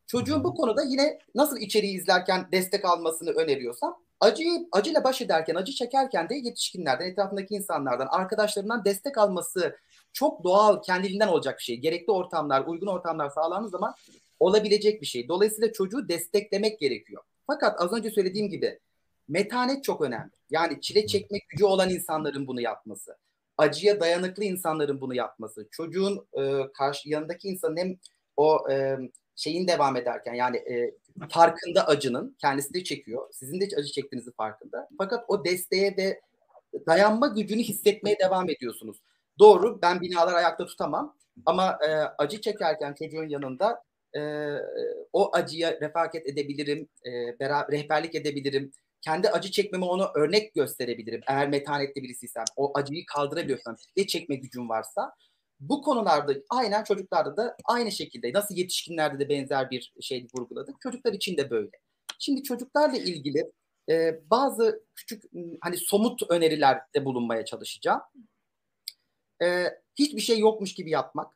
Çocuğun bu konuda yine nasıl içeriği izlerken destek almasını öneriyorsam acıyı acıyla baş ederken, acı çekerken de yetişkinlerden, etrafındaki insanlardan, arkadaşlarından destek alması çok doğal, kendiliğinden olacak bir şey. Gerekli ortamlar, uygun ortamlar sağlandığı zaman olabilecek bir şey. Dolayısıyla çocuğu desteklemek gerekiyor. Fakat az önce söylediğim gibi metanet çok önemli. Yani çile çekmek gücü olan insanların bunu yapması. Acıya dayanıklı insanların bunu yapması. Çocuğun e, karşı yanındaki insanın hem o e, şeyin devam ederken yani e, farkında acının kendisi de çekiyor. Sizin de acı çektiğinizin farkında. Fakat o desteğe ve dayanma gücünü hissetmeye devam ediyorsunuz. Doğru ben binalar ayakta tutamam ama e, acı çekerken çocuğun yanında e, o acıya refakat edebilirim, e, beraber, rehberlik edebilirim. Kendi acı çekmeme onu örnek gösterebilirim. Eğer metanetli birisiysem, o acıyı kaldırabiliyorsam, ne çekme gücüm varsa. Bu konularda aynen çocuklarda da aynı şekilde nasıl yetişkinlerde de benzer bir şey vurguladık. Çocuklar için de böyle. Şimdi çocuklarla ilgili e, bazı küçük hani somut önerilerde bulunmaya çalışacağım. E, hiçbir şey yokmuş gibi yapmak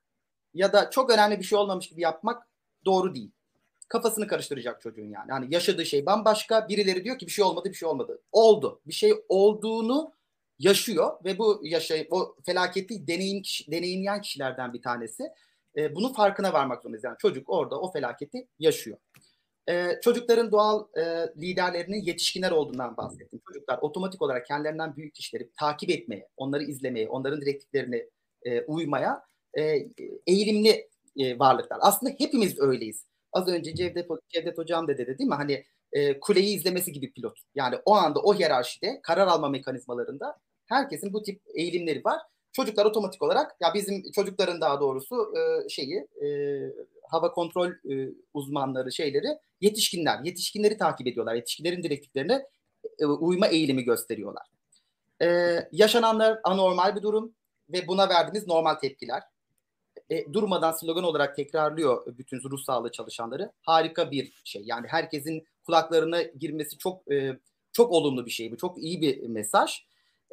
ya da çok önemli bir şey olmamış gibi yapmak doğru değil. Kafasını karıştıracak çocuğun yani. Hani yaşadığı şey bambaşka. Birileri diyor ki bir şey olmadı, bir şey olmadı. Oldu. Bir şey olduğunu yaşıyor ve bu yaşay o felaketi deneyim deneyimleyen kişilerden bir tanesi. E, bunun farkına varmak zorundayız. Yani çocuk orada o felaketi yaşıyor. E, çocukların doğal e, liderlerinin yetişkinler olduğundan bahsettim. Çocuklar otomatik olarak kendilerinden büyük kişileri takip etmeye, onları izlemeye, onların direktiflerine e, uymaya e, eğilimli e, varlıklar. Aslında hepimiz öyleyiz. Az önce Cevdet, Cevdet Hocam da dedi değil mi? Hani e, kuleyi izlemesi gibi pilot. Yani o anda o hiyerarşide karar alma mekanizmalarında herkesin bu tip eğilimleri var. Çocuklar otomatik olarak ya bizim çocukların daha doğrusu e, şeyi e, hava kontrol e, uzmanları şeyleri yetişkinler. Yetişkinleri takip ediyorlar. Yetişkinlerin direktiflerine e, uyma eğilimi gösteriyorlar. E, yaşananlar anormal bir durum ve buna verdiğimiz normal tepkiler e, durmadan slogan olarak tekrarlıyor bütün ruh sağlığı çalışanları. Harika bir şey. Yani herkesin kulaklarına girmesi çok e, çok olumlu bir şey bu. Çok iyi bir mesaj.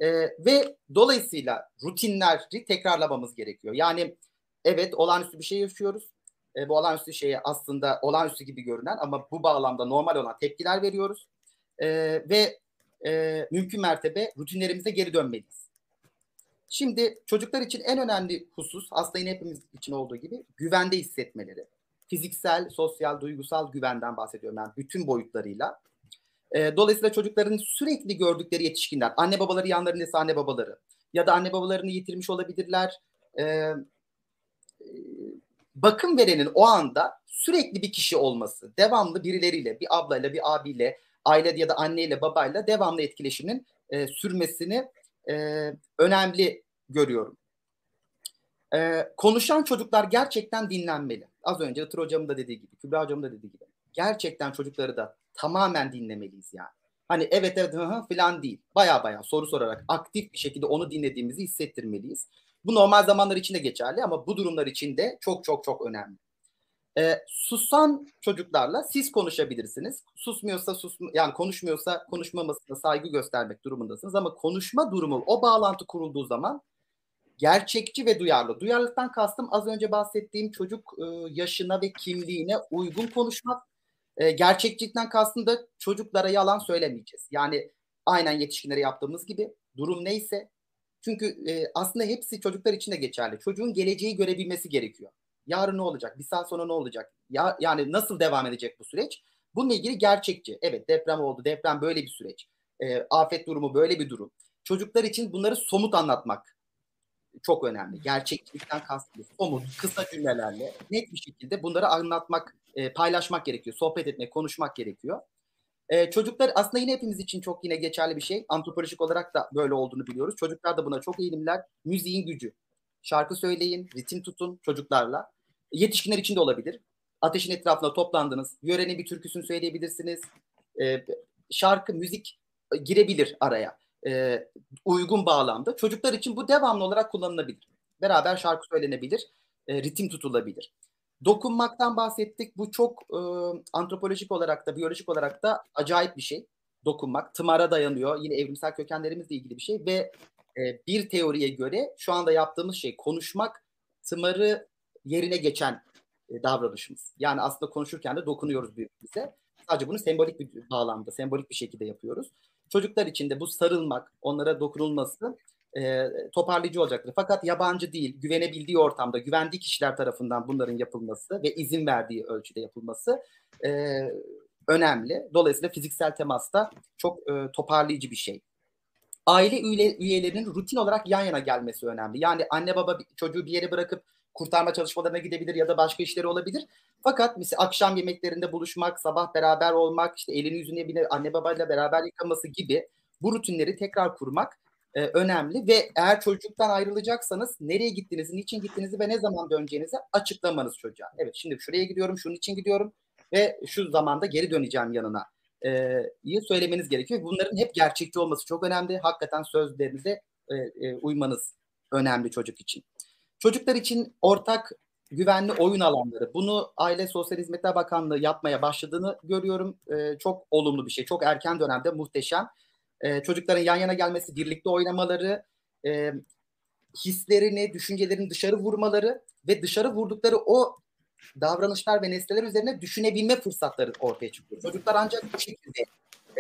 E, ve dolayısıyla rutinleri tekrarlamamız gerekiyor. Yani evet olağanüstü bir şey yaşıyoruz. E, bu olağanüstü şeye aslında olağanüstü gibi görünen ama bu bağlamda normal olan tepkiler veriyoruz. E, ve e, mümkün mertebe rutinlerimize geri dönmeliyiz. Şimdi çocuklar için en önemli husus aslında yine hepimiz için olduğu gibi güvende hissetmeleri. Fiziksel, sosyal, duygusal güvenden bahsediyorum ben yani bütün boyutlarıyla. E, dolayısıyla çocukların sürekli gördükleri yetişkinler, anne babaları yanlarındaysa anne babaları ya da anne babalarını yitirmiş olabilirler. E, bakım verenin o anda sürekli bir kişi olması, devamlı birileriyle, bir ablayla, bir abiyle, aile ya da anneyle, babayla devamlı etkileşimin e, sürmesini e, önemli görüyorum. E, konuşan çocuklar gerçekten dinlenmeli. Az önce Itır hocamın da dediği gibi, Kübra hocamın da dediği gibi. Gerçekten çocukları da tamamen dinlemeliyiz yani. Hani evet evet hı hı falan değil. Baya baya soru sorarak aktif bir şekilde onu dinlediğimizi hissettirmeliyiz. Bu normal zamanlar için de geçerli ama bu durumlar için de çok çok çok önemli. E, susan çocuklarla siz konuşabilirsiniz. Susmuyorsa sus yani konuşmuyorsa konuşmamasına saygı göstermek durumundasınız ama konuşma durumu o bağlantı kurulduğu zaman gerçekçi ve duyarlı. Duyarlılıktan kastım az önce bahsettiğim çocuk e, yaşına ve kimliğine uygun konuşmak. E, gerçekçilikten kastım da çocuklara yalan söylemeyeceğiz. Yani aynen yetişkinlere yaptığımız gibi durum neyse. Çünkü e, aslında hepsi çocuklar için de geçerli. Çocuğun geleceği görebilmesi gerekiyor. Yarın ne olacak? Bir saat sonra ne olacak? Ya, yani nasıl devam edecek bu süreç? Bununla ilgili gerçekçi. Evet deprem oldu. Deprem böyle bir süreç. E, afet durumu böyle bir durum. Çocuklar için bunları somut anlatmak çok önemli. Gerçeklikten kastım somut, kısa cümlelerle net bir şekilde bunları anlatmak, e, paylaşmak gerekiyor. Sohbet etmek, konuşmak gerekiyor. E, çocuklar aslında yine hepimiz için çok yine geçerli bir şey. Antropolojik olarak da böyle olduğunu biliyoruz. Çocuklar da buna çok eğilimler. Müziğin gücü. Şarkı söyleyin, ritim tutun çocuklarla. Yetişkinler için de olabilir. Ateşin etrafında toplandınız. Yörenin bir türküsünü söyleyebilirsiniz. E, şarkı, müzik girebilir araya e, uygun bağlamda. Çocuklar için bu devamlı olarak kullanılabilir. Beraber şarkı söylenebilir, e, ritim tutulabilir. Dokunmaktan bahsettik. Bu çok e, antropolojik olarak da, biyolojik olarak da acayip bir şey. Dokunmak. Tımara dayanıyor. Yine evrimsel kökenlerimizle ilgili bir şey ve e, bir teoriye göre şu anda yaptığımız şey konuşmak tımarı yerine geçen e, davranışımız. Yani aslında konuşurken de dokunuyoruz birbirimize. Sadece bunu sembolik bir bağlamda, sembolik bir şekilde yapıyoruz. Çocuklar için de bu sarılmak, onlara dokunulması e, toparlayıcı olacaktır. Fakat yabancı değil, güvenebildiği ortamda, güvendiği kişiler tarafından bunların yapılması ve izin verdiği ölçüde yapılması e, önemli. Dolayısıyla fiziksel temas da çok e, toparlayıcı bir şey. Aile üye, üyelerinin rutin olarak yan yana gelmesi önemli. Yani anne baba çocuğu bir yere bırakıp kurtarma çalışmalarına gidebilir ya da başka işleri olabilir. Fakat mesela akşam yemeklerinde buluşmak, sabah beraber olmak, işte elini yüzünü bile anne babayla beraber yıkaması gibi bu rutinleri tekrar kurmak e, önemli ve eğer çocuktan ayrılacaksanız nereye gittiğinizi, niçin gittiğinizi ve ne zaman döneceğinizi açıklamanız çocuğa. Evet şimdi şuraya gidiyorum, şunun için gidiyorum ve şu zamanda geri döneceğim yanına e, söylemeniz gerekiyor. Bunların hep gerçekçi olması çok önemli. Hakikaten sözlerinize e, e, uymanız önemli çocuk için. Çocuklar için ortak güvenli oyun alanları. Bunu Aile Sosyal Hizmetler Bakanlığı yapmaya başladığını görüyorum. E, çok olumlu bir şey. Çok erken dönemde muhteşem. E, çocukların yan yana gelmesi, birlikte oynamaları, e, hislerini, düşüncelerini dışarı vurmaları ve dışarı vurdukları o davranışlar ve nesneler üzerine düşünebilme fırsatları ortaya çıkıyor. Çocuklar ancak bu şekilde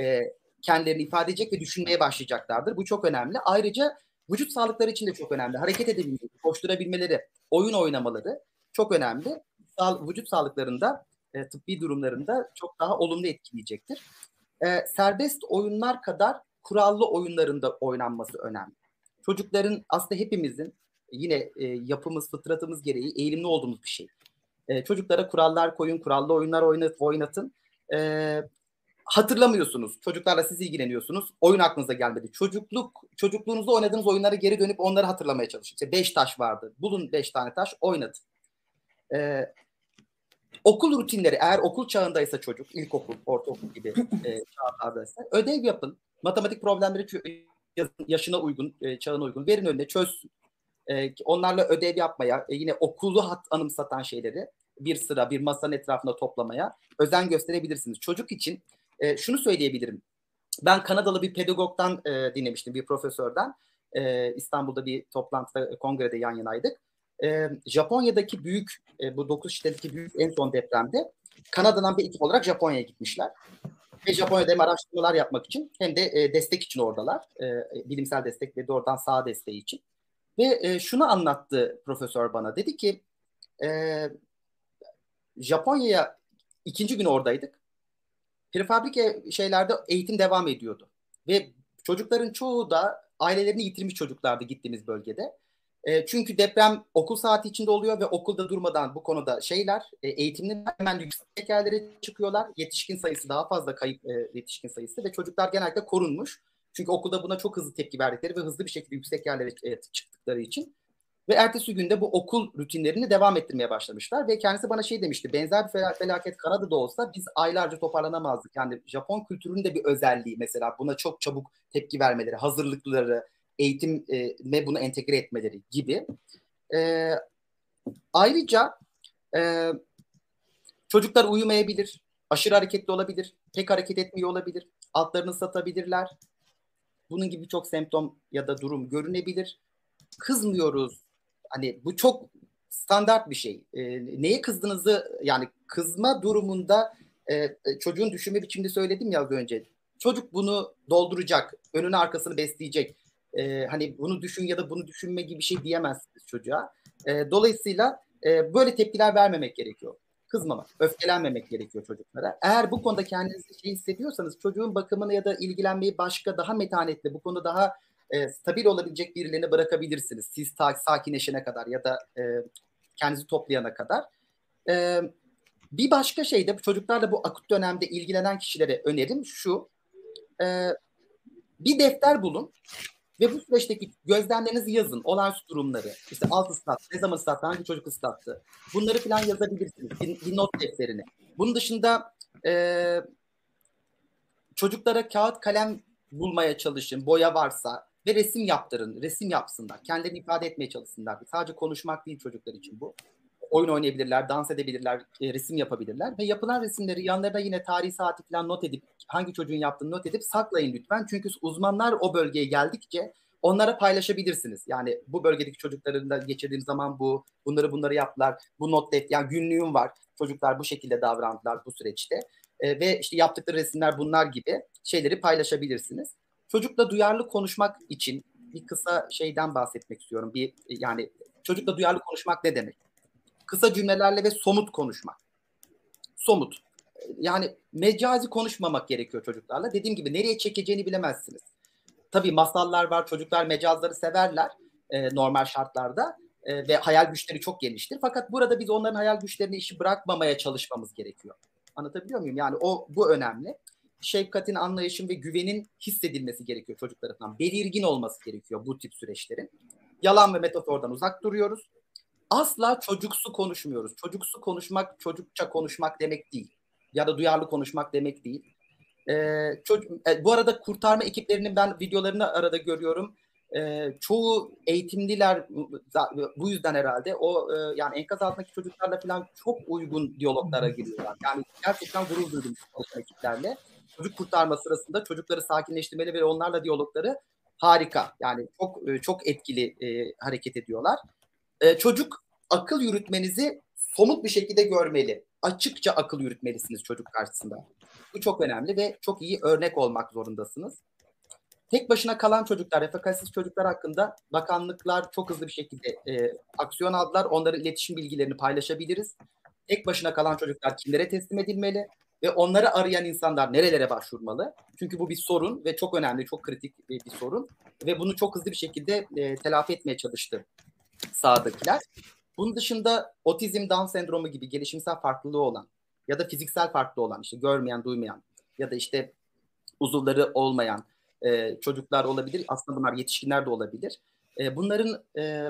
e, kendilerini ifade edecek ve düşünmeye başlayacaklardır. Bu çok önemli. Ayrıca vücut sağlıkları için de çok önemli. Hareket edebilmeleri, koşturabilmeleri, oyun oynamaları çok önemli. Sağ, vücut sağlıklarında, e, tıbbi durumlarında çok daha olumlu etkileyecektir. E, serbest oyunlar kadar kurallı oyunlarında oynanması önemli. Çocukların aslında hepimizin yine e, yapımız, fıtratımız gereği eğilimli olduğumuz bir şey. E, çocuklara kurallar koyun, kurallı oyunlar oynat, oynatın. E, hatırlamıyorsunuz. Çocuklarla siz ilgileniyorsunuz. Oyun aklınıza gelmedi. Çocukluk çocukluğunuzda oynadığınız oyunları geri dönüp onları hatırlamaya çalışın. İşte beş taş vardı. Bulun beş tane taş, oynatın. Ee, okul rutinleri eğer okul çağındaysa çocuk, ilkokul, ortaokul gibi e, çağlardaysa ödev yapın. Matematik problemleri yaşına uygun, e, çağına uygun. Verin önüne çözsün. E, onlarla ödev yapmaya, e, yine okulu hat, anımsatan şeyleri bir sıra, bir masanın etrafında toplamaya özen gösterebilirsiniz. Çocuk için e, şunu söyleyebilirim. Ben Kanadalı bir pedagogdan e, dinlemiştim, bir profesörden. E, İstanbul'da bir toplantıda, kongrede yan yanaydık. E, Japonya'daki büyük, e, bu 9 şiddetteki büyük en son depremde Kanada'dan bir ekip olarak Japonya'ya gitmişler. Ve Japonya'da hem araştırmalar yapmak için hem de e, destek için oradalar. E, bilimsel destek ve doğrudan sağ desteği için. Ve e, şunu anlattı profesör bana. Dedi ki e, Japonya'ya ikinci gün oradaydık. Prefabrike şeylerde eğitim devam ediyordu. Ve çocukların çoğu da ailelerini yitirmiş çocuklardı gittiğimiz bölgede. E, çünkü deprem okul saati içinde oluyor ve okulda durmadan bu konuda şeyler e, eğitimli hemen yüksek yerlere çıkıyorlar. Yetişkin sayısı daha fazla kayıp e, yetişkin sayısı ve çocuklar genellikle korunmuş. Çünkü okulda buna çok hızlı tepki verdikleri ve hızlı bir şekilde yüksek yerlere e, çıktıkları için. Ve ertesi günde bu okul rutinlerini devam ettirmeye başlamışlar. Ve kendisi bana şey demişti. Benzer bir felaket Kanada'da olsa biz aylarca toparlanamazdık. Yani Japon kültürünün de bir özelliği mesela buna çok çabuk tepki vermeleri, hazırlıkları, eğitime bunu entegre etmeleri gibi. E, ayrıca e, çocuklar uyumayabilir, aşırı hareketli olabilir, pek hareket etmiyor olabilir, altlarını satabilirler. Bunun gibi çok semptom ya da durum görünebilir. kızmıyoruz. Hani bu çok standart bir şey. E, neye kızdığınızı yani kızma durumunda e, e, çocuğun düşünme biçimini söyledim ya az önce. Çocuk bunu dolduracak, önünü arkasını besleyecek. E, hani bunu düşün ya da bunu düşünme gibi bir şey diyemezsiniz çocuğa. E, dolayısıyla e, böyle tepkiler vermemek gerekiyor. Kızmamak, öfkelenmemek gerekiyor çocuklara. Eğer bu konuda kendinizi şey hissediyorsanız çocuğun bakımını ya da ilgilenmeyi başka daha metanetli, bu konuda daha e, stabil olabilecek birilerine bırakabilirsiniz. Siz ta, sakinleşene kadar ya da e, kendinizi toplayana kadar. E, bir başka şey de çocuklarla bu akut dönemde ilgilenen kişilere önerim şu. E, bir defter bulun ve bu süreçteki gözlemlerinizi yazın. Olağanüstü durumları. İşte alt ıslat, ne zaman ıslattı, hangi çocuk ıslattı. Bunları falan yazabilirsiniz. Bir, bir not defterini. Bunun dışında e, çocuklara kağıt kalem bulmaya çalışın. Boya varsa ve resim yaptırın. Resim yapsınlar. Kendilerini ifade etmeye çalışsınlar. Sadece konuşmak değil çocuklar için bu. Oyun oynayabilirler, dans edebilirler, e, resim yapabilirler ve yapılan resimleri yanlarına yine tarih saati falan not edip hangi çocuğun yaptığını not edip saklayın lütfen. Çünkü uzmanlar o bölgeye geldikçe onlara paylaşabilirsiniz. Yani bu bölgedeki çocukların da geçirdiğim zaman bu, bunları bunları yaptılar. Bu not def yani günlüğüm var. Çocuklar bu şekilde davrandılar bu süreçte. E, ve işte yaptıkları resimler bunlar gibi şeyleri paylaşabilirsiniz. Çocukla duyarlı konuşmak için bir kısa şeyden bahsetmek istiyorum. Bir yani çocukla duyarlı konuşmak ne demek? Kısa cümlelerle ve somut konuşmak. Somut. Yani mecazi konuşmamak gerekiyor çocuklarla. Dediğim gibi nereye çekeceğini bilemezsiniz. Tabii masallar var. Çocuklar mecazları severler e, normal şartlarda e, ve hayal güçleri çok geliştir. Fakat burada biz onların hayal güçlerini işi bırakmamaya çalışmamız gerekiyor. Anlatabiliyor muyum? Yani o bu önemli şefkatin, anlayışın ve güvenin hissedilmesi gerekiyor çocuk tarafından. Belirgin olması gerekiyor bu tip süreçlerin. Yalan ve metafordan uzak duruyoruz. Asla çocuksu konuşmuyoruz. Çocuksu konuşmak, çocukça konuşmak demek değil. Ya da duyarlı konuşmak demek değil. Ee, çocuk, e, bu arada kurtarma ekiplerinin ben videolarını arada görüyorum. Ee, çoğu eğitimliler bu yüzden herhalde o e, yani enkaz altındaki çocuklarla falan çok uygun diyaloglara giriyorlar. Yani gerçekten gurur duydum ekiplerle çocuk kurtarma sırasında çocukları sakinleştirmeli ve onlarla diyalogları harika. Yani çok e, çok etkili e, hareket ediyorlar. E, çocuk akıl yürütmenizi somut bir şekilde görmeli. Açıkça akıl yürütmelisiniz çocuk karşısında. Bu çok önemli ve çok iyi örnek olmak zorundasınız. Tek başına kalan çocuklar, refakatsiz çocuklar hakkında bakanlıklar çok hızlı bir şekilde e, aksiyon aldılar. Onların iletişim bilgilerini paylaşabiliriz. Tek başına kalan çocuklar kimlere teslim edilmeli? Ve onları arayan insanlar nerelere başvurmalı? Çünkü bu bir sorun ve çok önemli, çok kritik bir sorun ve bunu çok hızlı bir şekilde e, telafi etmeye çalıştı sağdakiler. Bunun dışında otizm, Down sendromu gibi gelişimsel farklılığı olan ya da fiziksel farklı olan işte görmeyen, duymayan ya da işte uzuvları olmayan e, çocuklar olabilir. Aslında bunlar yetişkinler de olabilir. E, bunların e,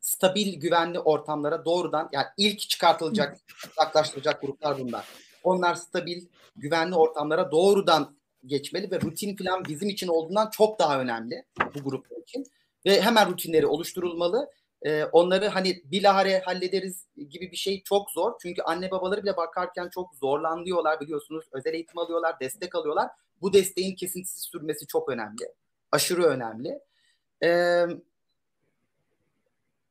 stabil, güvenli ortamlara doğrudan yani ilk çıkartılacak, uzaklaştıracak gruplar bunlar. Onlar stabil, güvenli ortamlara doğrudan geçmeli ve rutin falan bizim için olduğundan çok daha önemli bu gruplar için. Ve hemen rutinleri oluşturulmalı. Ee, onları hani bilahare hallederiz gibi bir şey çok zor. Çünkü anne babaları bile bakarken çok zorlanıyorlar biliyorsunuz. Özel eğitim alıyorlar, destek alıyorlar. Bu desteğin kesintisiz sürmesi çok önemli. Aşırı önemli. Ee,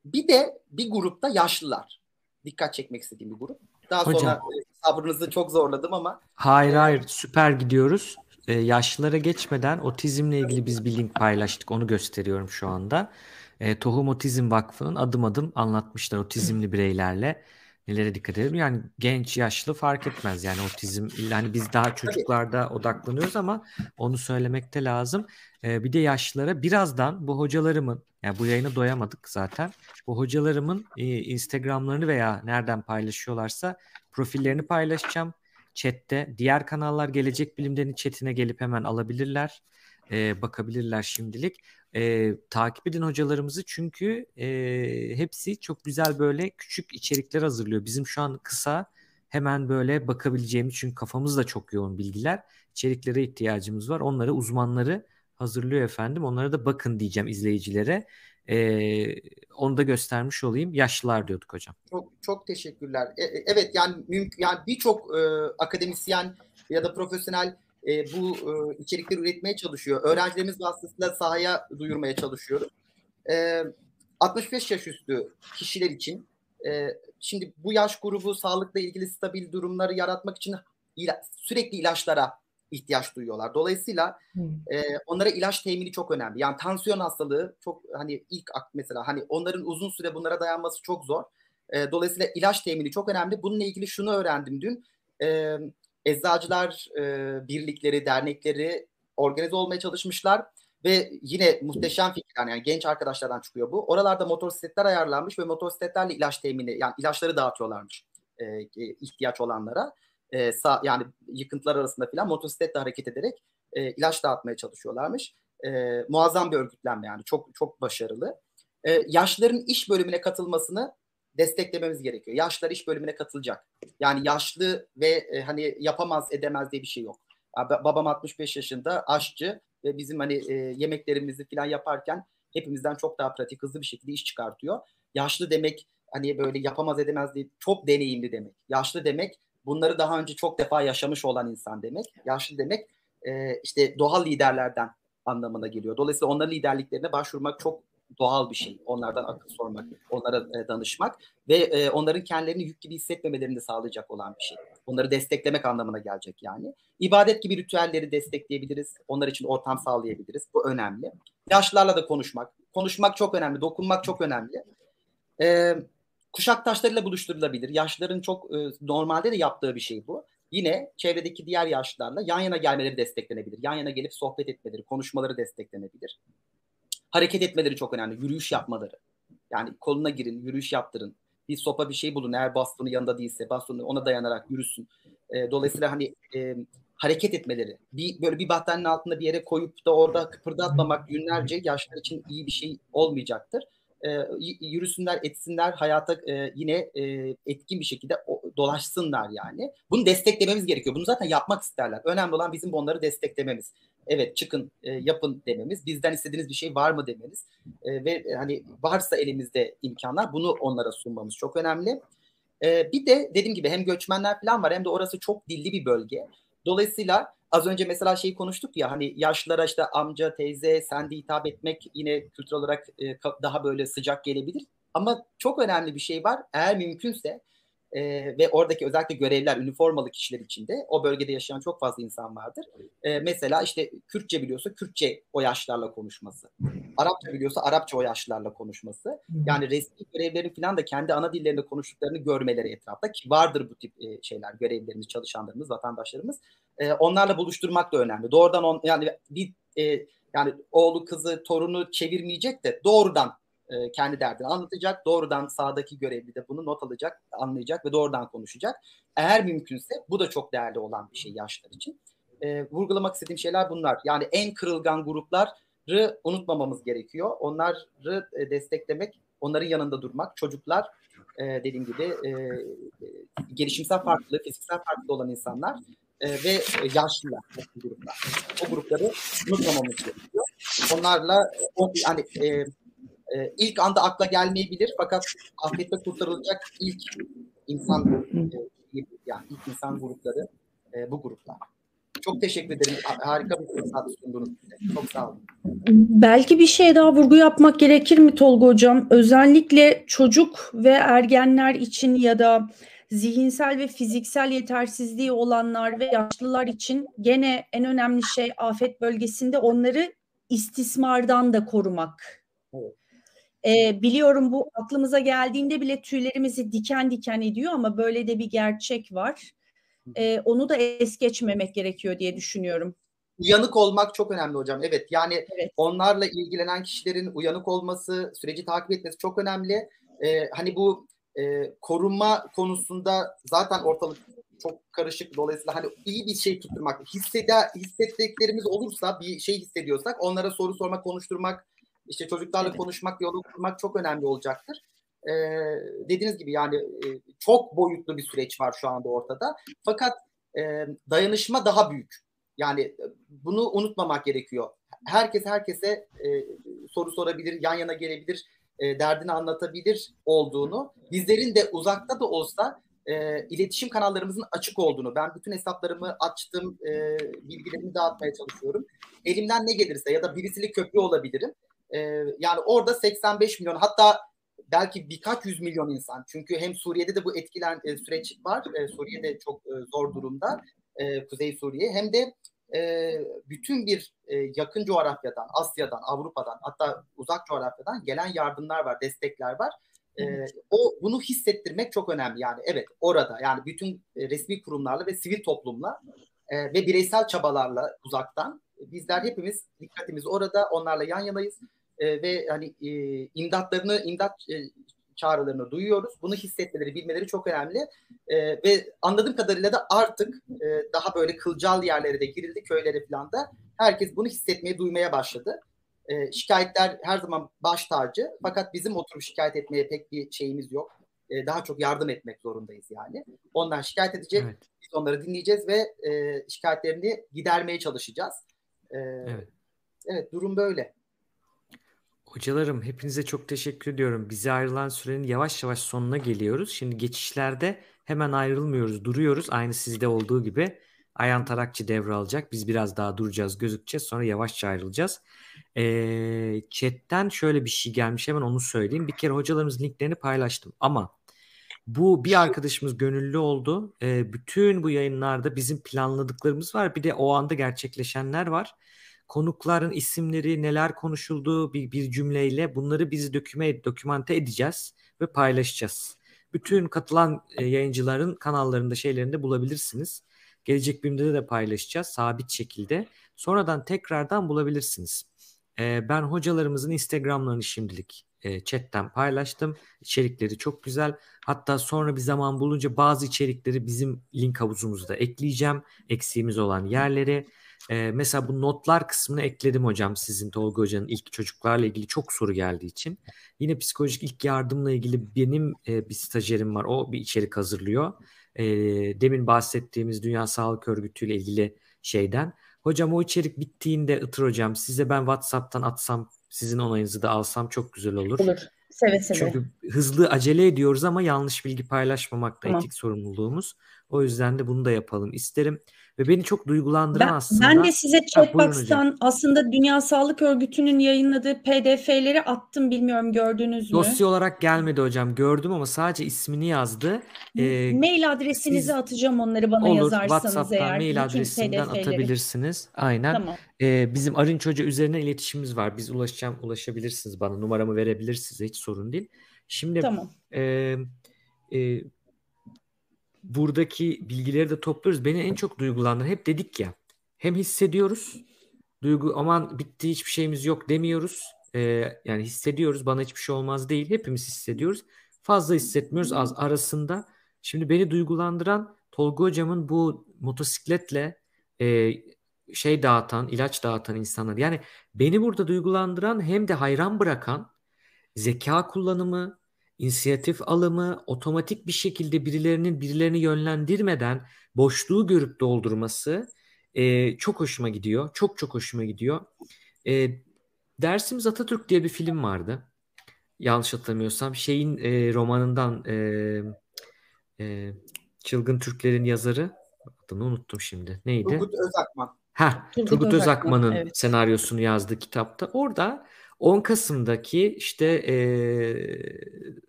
bir de bir grupta yaşlılar. Dikkat çekmek istediğim bir grup. Daha Hocam. sonra sabrınızı çok zorladım ama. Hayır hayır süper gidiyoruz. Ee, yaşlılara geçmeden otizmle ilgili biz bir link paylaştık. Onu gösteriyorum şu anda. Ee, Tohum Otizm Vakfı'nın adım adım anlatmışlar otizmli bireylerle nelere dikkat edelim. Yani genç yaşlı fark etmez. Yani otizm yani biz daha çocuklarda odaklanıyoruz ama onu söylemekte lazım. Ee, bir de yaşlılara birazdan bu hocalarımın yani bu yayına doyamadık zaten. Bu hocalarımın e, Instagram'larını veya nereden paylaşıyorlarsa profillerini paylaşacağım. Chat'te diğer kanallar Gelecek Bilim'den chatine gelip hemen alabilirler. E, bakabilirler şimdilik. E, takip edin hocalarımızı çünkü e, hepsi çok güzel böyle küçük içerikler hazırlıyor. Bizim şu an kısa hemen böyle bakabileceğimiz çünkü kafamızda çok yoğun bilgiler. içeriklere ihtiyacımız var. Onları uzmanları hazırlıyor efendim. Onlara da bakın diyeceğim izleyicilere. Ee, onu da göstermiş olayım. Yaşlılar diyorduk hocam. Çok çok teşekkürler. E, e evet yani mümkün yani birçok e, akademisyen ya da profesyonel e, bu e, içerikleri üretmeye çalışıyor. Öğrencilerimiz vasıtasıyla sahaya duyurmaya çalışıyoruz. E, 65 yaş üstü kişiler için e, şimdi bu yaş grubu sağlıkla ilgili stabil durumları yaratmak için ila, sürekli ilaçlara ihtiyaç duyuyorlar. Dolayısıyla e, onlara ilaç temini çok önemli. Yani tansiyon hastalığı çok hani ilk mesela hani onların uzun süre bunlara dayanması çok zor. E, dolayısıyla ilaç temini çok önemli. Bununla ilgili şunu öğrendim dün. E, eczacılar e, birlikleri, dernekleri organize olmaya çalışmışlar ve yine muhteşem fikirler yani genç arkadaşlardan çıkıyor bu. Oralarda motosikletler ayarlanmış ve motosikletlerle ilaç temini yani ilaçları dağıtıyorlarmış e, e ihtiyaç olanlara. E, sağ, yani yıkıntılar arasında filan motosikletle hareket ederek e, ilaç dağıtmaya çalışıyorlarmış. E, muazzam bir örgütlenme yani çok çok başarılı. E, yaşlıların iş bölümüne katılmasını desteklememiz gerekiyor. Yaşlar iş bölümüne katılacak. Yani yaşlı ve e, hani yapamaz edemez diye bir şey yok. Babam 65 yaşında aşçı ve bizim hani e, yemeklerimizi falan yaparken hepimizden çok daha pratik hızlı bir şekilde iş çıkartıyor. Yaşlı demek hani böyle yapamaz edemez değil çok deneyimli demek. Yaşlı demek bunları daha önce çok defa yaşamış olan insan demek. Yaşlı demek e, işte doğal liderlerden anlamına geliyor. Dolayısıyla onların liderliklerine başvurmak çok doğal bir şey. Onlardan akıl sormak, onlara e, danışmak ve e, onların kendilerini yük gibi hissetmemelerini de sağlayacak olan bir şey. Onları desteklemek anlamına gelecek yani. İbadet gibi ritüelleri destekleyebiliriz. Onlar için ortam sağlayabiliriz. Bu önemli. Yaşlılarla da konuşmak. Konuşmak çok önemli. Dokunmak çok önemli. E, kuşak buluşturulabilir. Yaşlıların çok e, normalde de yaptığı bir şey bu. Yine çevredeki diğer yaşlılarla yan yana gelmeleri desteklenebilir. Yan yana gelip sohbet etmeleri, konuşmaları desteklenebilir hareket etmeleri çok önemli. Yürüyüş yapmaları. Yani koluna girin, yürüyüş yaptırın. Bir sopa bir şey bulun eğer bastonu yanında değilse bastonu ona dayanarak yürüsün. E, dolayısıyla hani e, hareket etmeleri. Bir böyle bir battaniyenin altında bir yere koyup da orada kıpırdatmamak günlerce yaşlar için iyi bir şey olmayacaktır. E, yürüsünler, etsinler, hayata e, yine e, etkin bir şekilde dolaşsınlar yani. Bunu desteklememiz gerekiyor. Bunu zaten yapmak isterler. Önemli olan bizim onları desteklememiz evet çıkın yapın dememiz, bizden istediğiniz bir şey var mı demeniz e, ve hani varsa elimizde imkanlar bunu onlara sunmamız çok önemli. Bir de dediğim gibi hem göçmenler falan var hem de orası çok dilli bir bölge. Dolayısıyla az önce mesela şeyi konuştuk ya hani yaşlılara işte amca, teyze, sen de hitap etmek yine kültürel olarak e, daha böyle sıcak gelebilir. Ama çok önemli bir şey var. Eğer mümkünse e, ve oradaki özellikle görevler, üniformalı kişiler içinde o bölgede yaşayan çok fazla insan vardır. E, mesela işte Kürtçe biliyorsa Kürtçe o yaşlarla konuşması. Arapça biliyorsa Arapça o yaşlarla konuşması. Yani resmi görevlerin falan da kendi ana dillerinde konuştuklarını görmeleri etrafta ki vardır bu tip e, şeyler görevlerimiz, çalışanlarımız, vatandaşlarımız. E, onlarla buluşturmak da önemli. Doğrudan on, yani bir e, yani oğlu, kızı, torunu çevirmeyecek de doğrudan e, kendi derdini anlatacak. Doğrudan sağdaki görevli de bunu not alacak, anlayacak ve doğrudan konuşacak. Eğer mümkünse bu da çok değerli olan bir şey yaşlar için. E, vurgulamak istediğim şeyler bunlar. Yani en kırılgan grupları unutmamamız gerekiyor. Onları e, desteklemek, onların yanında durmak. Çocuklar e, dediğim gibi e, gelişimsel farklı, fiziksel farklı olan insanlar e, ve yaşlılar o gruplar. O grupları unutmamamız gerekiyor. Onlarla o, yani e, e, ilk anda akla gelmeyebilir fakat afette kurtarılacak ilk insan e, yani ilk insan grupları e, bu gruplar. Çok teşekkür ederim. Harika bir fırsat sundunuz. Çok sağ olun. Belki bir şey daha vurgu yapmak gerekir mi Tolga Hocam? Özellikle çocuk ve ergenler için ya da zihinsel ve fiziksel yetersizliği olanlar ve yaşlılar için gene en önemli şey afet bölgesinde onları istismardan da korumak. Evet. E, biliyorum bu aklımıza geldiğinde bile tüylerimizi diken diken ediyor ama böyle de bir gerçek var. E, onu da es geçmemek gerekiyor diye düşünüyorum. Uyanık olmak çok önemli hocam. Evet yani evet. onlarla ilgilenen kişilerin uyanık olması, süreci takip etmesi çok önemli. Ee, hani bu e, korunma konusunda zaten ortalık çok karışık. Dolayısıyla hani iyi bir şey tutturmak, hissede, hissettiklerimiz olursa bir şey hissediyorsak onlara soru sormak, konuşturmak, işte çocuklarla evet. konuşmak, yolu kurmak çok önemli olacaktır. Ee, dediğiniz gibi yani e, çok boyutlu bir süreç var şu anda ortada. Fakat e, dayanışma daha büyük. Yani e, bunu unutmamak gerekiyor. Herkes herkese e, soru sorabilir, yan yana gelebilir, e, derdini anlatabilir olduğunu, bizlerin de uzakta da olsa e, iletişim kanallarımızın açık olduğunu, ben bütün hesaplarımı açtım, e, bilgilerimi dağıtmaya çalışıyorum. Elimden ne gelirse ya da birisiyle köprü olabilirim E, yani orada 85 milyon hatta belki birkaç yüz milyon insan. Çünkü hem Suriye'de de bu etkilen e, süreç var. E, Suriye'de çok e, zor durumda. E, Kuzey Suriye. Hem de e, bütün bir e, yakın coğrafyadan, Asya'dan, Avrupa'dan hatta uzak coğrafyadan gelen yardımlar var, destekler var. E, o bunu hissettirmek çok önemli. Yani evet orada yani bütün resmi kurumlarla ve sivil toplumla e, ve bireysel çabalarla uzaktan bizler hepimiz dikkatimiz orada, onlarla yan yanayız e, ve hani e, imdatlarını, imdat e, çağrılarını duyuyoruz. Bunu hissetmeleri, bilmeleri çok önemli. E, ve anladığım kadarıyla da artık e, daha böyle kılcal yerlere de girildi, köylere falan da. Herkes bunu hissetmeye, duymaya başladı. E, şikayetler her zaman baş tacı. Fakat bizim oturup şikayet etmeye pek bir şeyimiz yok. E, daha çok yardım etmek zorundayız yani. Ondan şikayet edecek, evet. biz onları dinleyeceğiz ve e, şikayetlerini gidermeye çalışacağız. E, evet. evet, durum böyle. Hocalarım hepinize çok teşekkür ediyorum. Bize ayrılan sürenin yavaş yavaş sonuna geliyoruz. Şimdi geçişlerde hemen ayrılmıyoruz, duruyoruz. Aynı sizde olduğu gibi. Ayhan Tarakçı devralacak. Biz biraz daha duracağız, gözükeceğiz. Sonra yavaşça ayrılacağız. Ee, chatten şöyle bir şey gelmiş. Hemen onu söyleyeyim. Bir kere hocalarımızın linklerini paylaştım. Ama bu bir arkadaşımız gönüllü oldu. Ee, bütün bu yayınlarda bizim planladıklarımız var. Bir de o anda gerçekleşenler var konukların isimleri, neler konuşulduğu bir, bir cümleyle bunları biz döküme, dokümante edeceğiz ve paylaşacağız. Bütün katılan e, yayıncıların kanallarında şeylerinde bulabilirsiniz. Gelecek bölümde de paylaşacağız sabit şekilde. Sonradan tekrardan bulabilirsiniz. E, ben hocalarımızın Instagram'larını şimdilik e, chatten paylaştım. İçerikleri çok güzel. Hatta sonra bir zaman bulunca bazı içerikleri bizim link havuzumuzda ekleyeceğim. Eksiğimiz olan yerleri. Ee, mesela bu notlar kısmını ekledim hocam sizin Tolga Hoca'nın ilk çocuklarla ilgili çok soru geldiği için. Yine psikolojik ilk yardımla ilgili benim e, bir stajyerim var. O bir içerik hazırlıyor. E, demin bahsettiğimiz Dünya Sağlık Örgütü ile ilgili şeyden. Hocam o içerik bittiğinde Itır hocam size ben WhatsApp'tan atsam sizin onayınızı da alsam çok güzel olur. Olur. Seve seve. Çünkü hızlı acele ediyoruz ama yanlış bilgi paylaşmamak da tamam. etik sorumluluğumuz. O yüzden de bunu da yapalım isterim. Ve beni çok duygulandıran ben, aslında. Ben de size Chatbox'tan aslında Dünya Sağlık Örgütü'nün yayınladığı PDF'leri attım bilmiyorum gördünüz mü? Dosya olarak gelmedi hocam gördüm ama sadece ismini yazdı. Ee, mail adresinizi siz, atacağım onları bana olur, yazarsanız WhatsApp'tan eğer. mail adresinden atabilirsiniz. Aynen. Tamam. Ee, bizim Arınç Hoca üzerine iletişimimiz var. Biz ulaşacağım ulaşabilirsiniz bana numaramı verebilirsiniz hiç sorun değil. Şimdi tamam. e, e, buradaki bilgileri de topluyoruz. Beni en çok duygulandıran hep dedik ya. Hem hissediyoruz. Duygu aman bitti hiçbir şeyimiz yok demiyoruz. Ee, yani hissediyoruz bana hiçbir şey olmaz değil. Hepimiz hissediyoruz. Fazla hissetmiyoruz az arasında. Şimdi beni duygulandıran Tolga hocamın bu motosikletle e, şey dağıtan, ilaç dağıtan insanlar. Yani beni burada duygulandıran hem de hayran bırakan zeka kullanımı, inisiyatif alımı, otomatik bir şekilde birilerinin birilerini yönlendirmeden boşluğu görüp doldurması e, çok hoşuma gidiyor. Çok çok hoşuma gidiyor. E, Dersimiz Atatürk diye bir film vardı. Yanlış hatırlamıyorsam. Şeyin e, romanından e, e, Çılgın Türklerin yazarı adını unuttum şimdi. Neydi? Turgut Özakman. Ha, Turgut, Turgut Özakman'ın evet. senaryosunu yazdığı kitapta. Orada 10 Kasım'daki işte e,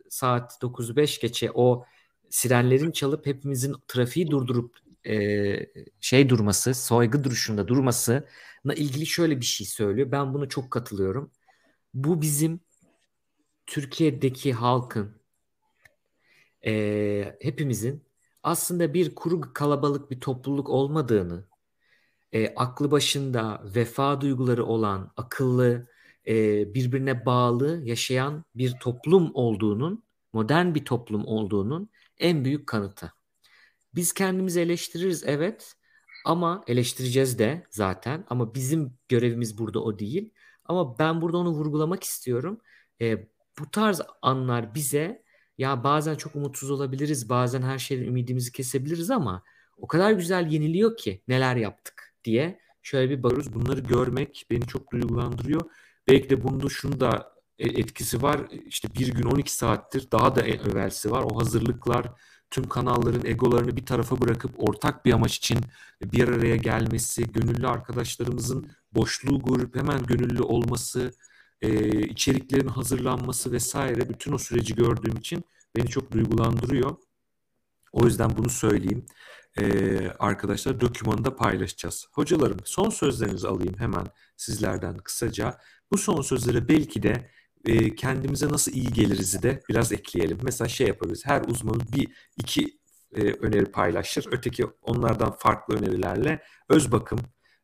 saat 9'u 5 geçe o sirenlerin çalıp hepimizin trafiği durdurup e, şey durması, soygı duruşunda durmasına ilgili şöyle bir şey söylüyor. Ben bunu çok katılıyorum. Bu bizim Türkiye'deki halkın e, hepimizin aslında bir kuru kalabalık bir topluluk olmadığını, e, aklı başında vefa duyguları olan, akıllı, e, birbirine bağlı yaşayan bir toplum olduğunun, modern bir toplum olduğunun en büyük kanıtı. Biz kendimizi eleştiririz evet ama eleştireceğiz de zaten ama bizim görevimiz burada o değil. Ama ben burada onu vurgulamak istiyorum. E, bu tarz anlar bize ya bazen çok umutsuz olabiliriz, bazen her şeyden ümidimizi kesebiliriz ama o kadar güzel yeniliyor ki neler yaptık diye şöyle bir bakıyoruz. Bunları görmek beni çok duygulandırıyor. Belki de bunda şunu da e, etkisi var. İşte bir gün 12 saattir daha da evvelsi var. O hazırlıklar, tüm kanalların egolarını bir tarafa bırakıp ortak bir amaç için bir araya gelmesi, gönüllü arkadaşlarımızın boşluğu görüp hemen gönüllü olması, e, içeriklerin hazırlanması vesaire bütün o süreci gördüğüm için beni çok duygulandırıyor. O yüzden bunu söyleyeyim. Ee, arkadaşlar dokümanı da paylaşacağız. Hocalarım son sözlerinizi alayım hemen sizlerden kısaca. Bu son sözlere belki de e, kendimize nasıl iyi geliriz de biraz ekleyelim. Mesela şey yapabiliriz. Her uzmanın bir iki e, öneri paylaşır. Öteki onlardan farklı önerilerle öz bakım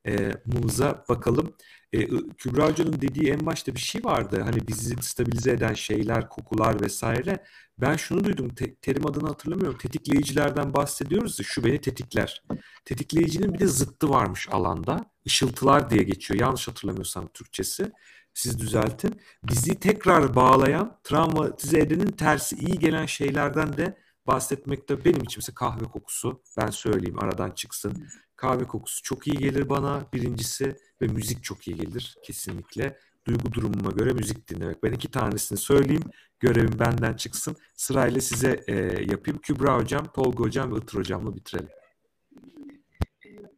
e, muza bakalım. E, Kübra Hoca'nın dediği en başta bir şey vardı. Hani bizi stabilize eden şeyler, kokular vesaire. Ben şunu duydum. Te, terim adını hatırlamıyorum. Tetikleyicilerden bahsediyoruz ya şu beni tetikler. Tetikleyicinin bir de zıttı varmış alanda. Işıltılar diye geçiyor. Yanlış hatırlamıyorsam Türkçesi. Siz düzeltin. Bizi tekrar bağlayan, travmatize edenin tersi iyi gelen şeylerden de bahsetmekte benim için mesela kahve kokusu ben söyleyeyim aradan çıksın. Kahve kokusu çok iyi gelir bana birincisi ve müzik çok iyi gelir kesinlikle. Duygu durumuma göre müzik dinlemek. Ben iki tanesini söyleyeyim. Görevim benden çıksın. Sırayla size e, yapayım. Kübra Hocam, Tolga Hocam ve Itır Hocam'la bitirelim.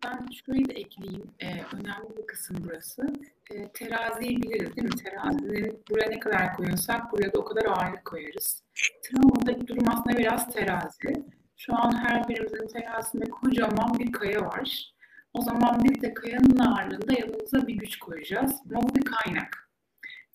Ben şöyle de ekleyeyim. Ee, önemli bir kısım burası. Ee, teraziyi biliriz değil mi? Terazinin buraya ne kadar koyuyorsak buraya da o kadar ağırlık koyarız. Travmadaki durum aslında biraz terazi. Şu an her birimizin terazisinde kocaman bir kaya var. O zaman biz de kayanın ağırlığında yanımıza bir güç koyacağız. Ama bu bir kaynak.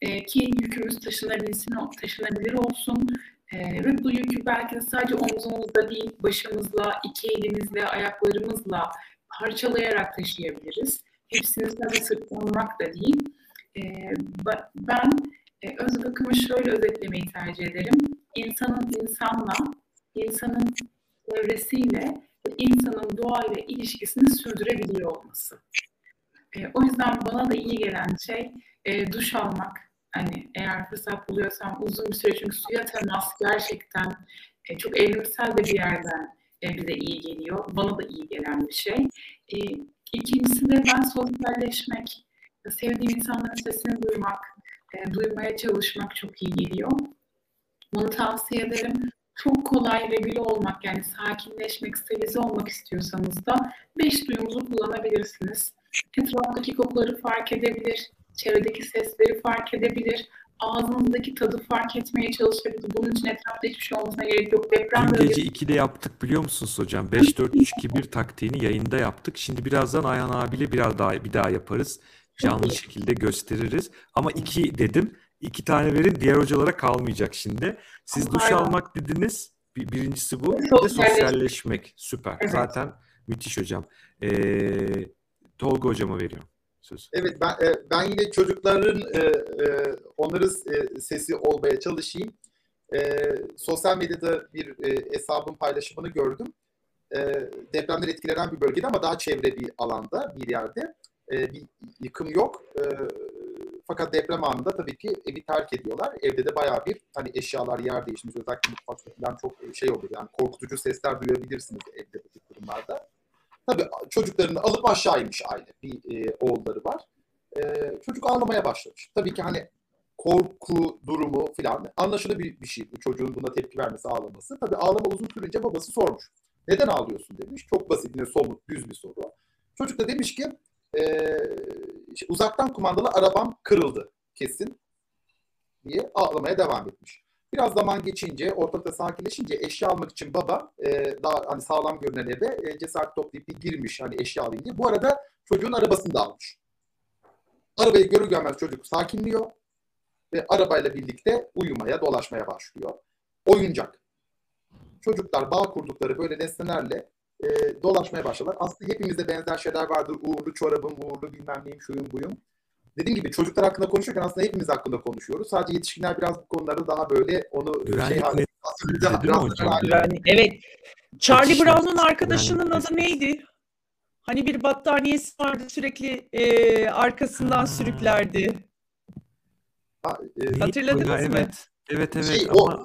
Ee, ki yükümüz taşınabilsin, taşınabilir olsun. Ee, ve bu yükü belki de sadece omzumuzda değil, başımızla, iki elimizle, ayaklarımızla parçalayarak taşıyabiliriz. Hepsini sadece sırtlanmak da değil. Ee, ben e, öz bakımı şöyle özetlemeyi tercih ederim. İnsanın insanla, insanın çevresiyle ve insanın doğayla ilişkisini sürdürebiliyor olması. E, o yüzden bana da iyi gelen şey e, duş almak. Hani eğer fırsat buluyorsam uzun bir süre çünkü suya temas gerçekten e, çok evrimsel de bir yerden bize iyi geliyor. Bana da iyi gelen bir şey. E, ikincisi de ben sosyalleşmek, sevdiğim insanların sesini duymak, e, duymaya çalışmak çok iyi geliyor. Bunu tavsiye ederim çok kolay regüle olmak yani sakinleşmek, stabilize olmak istiyorsanız da beş duyumuzu kullanabilirsiniz. Etraftaki kokuları fark edebilir, çevredeki sesleri fark edebilir, ağzınızdaki tadı fark etmeye çalışabilir. Bunun için etrafta hiçbir şey olmasına gerek yok. Deprem Dün gece 2'de yaptık biliyor musunuz hocam? 5-4-3-2-1 taktiğini yayında yaptık. Şimdi birazdan Ayhan abiyle biraz daha bir daha yaparız. Canlı şekilde gösteririz. Ama 2 dedim. İki tane verin diğer hocalara kalmayacak şimdi. Siz duş almak dediniz. Bir, birincisi bu. Bir de sosyalleşmek. Süper. Evet. Zaten müthiş hocam. Ee, Tolga hocama veriyorum. Söz. Evet ben, e, ben yine çocukların e, e, onların sesi olmaya çalışayım. Sosyal medyada bir hesabın paylaşımını gördüm. Depremden etkilenen bir bölgede ama daha çevre bir alanda bir yerde. Bir yıkım yok fakat deprem anında tabii ki evi terk ediyorlar. Evde de bayağı bir hani eşyalar yer değişmiş. Özellikle mutfakta falan çok şey oluyor. Yani korkutucu sesler duyabilirsiniz evde bu durumlarda. Tabii çocuklarını alıp aşağı inmiş aile. Bir e, oğulları var. E, çocuk ağlamaya başlamış. Tabii ki hani korku durumu falan anlaşılır bir, bir şey. Bu çocuğun buna tepki vermesi, ağlaması. Tabii ağlama uzun sürünce babası sormuş. Neden ağlıyorsun demiş. Çok basit, yine somut, düz bir soru. Çocuk da demiş ki e, uzaktan kumandalı arabam kırıldı kesin diye ağlamaya devam etmiş. Biraz zaman geçince, ortalıkta sakinleşince eşya almak için baba e, daha hani sağlam görünen eve e, cesaret toplayıp bir girmiş hani eşya alayım diye. Bu arada çocuğun arabasını da almış. Arabayı görür görmez çocuk sakinliyor ve arabayla birlikte uyumaya, dolaşmaya başlıyor. Oyuncak. Çocuklar bağ kurdukları böyle nesnelerle e, dolaşmaya başladılar. Aslında hepimizde benzer şeyler vardır. Uğurlu çorabım, uğurlu bilmem neyim, şuyum buyum. Dediğim gibi çocuklar hakkında konuşurken aslında hepimiz hakkında konuşuyoruz. Sadece yetişkinler biraz bu konularda daha böyle onu Güvenlik şey haline Evet. Charlie Brown'un arkadaşının adı neydi? Hani bir battaniyesi vardı sürekli e, arkasından ha. sürüklerdi. Ha, e, Hatırladınız mı? Evet. Evet evet. Şey, ama... o,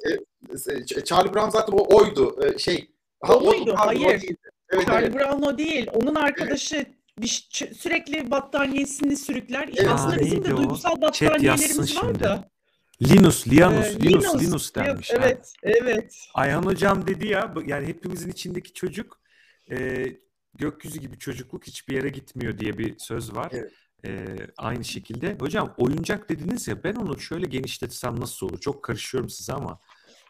e, Charlie Brown zaten o oydu. E, şey Ha, o muydu? Hayır. Evet, Charlie evet. Brown o değil. Onun arkadaşı evet. Bir, sürekli battaniyesini sürükler. Evet. Aslında bizim de duygusal battaniyelerimiz var da. Linus, Linus, ee, Linus, Linus, Linus denmiş. Evet, ha. evet. Ayhan Hocam dedi ya, yani hepimizin içindeki çocuk e, gökyüzü gibi çocukluk hiçbir yere gitmiyor diye bir söz var. Evet. Ee, aynı şekilde. Hocam oyuncak dediniz ya ben onu şöyle genişletsem nasıl olur? Çok karışıyorum size ama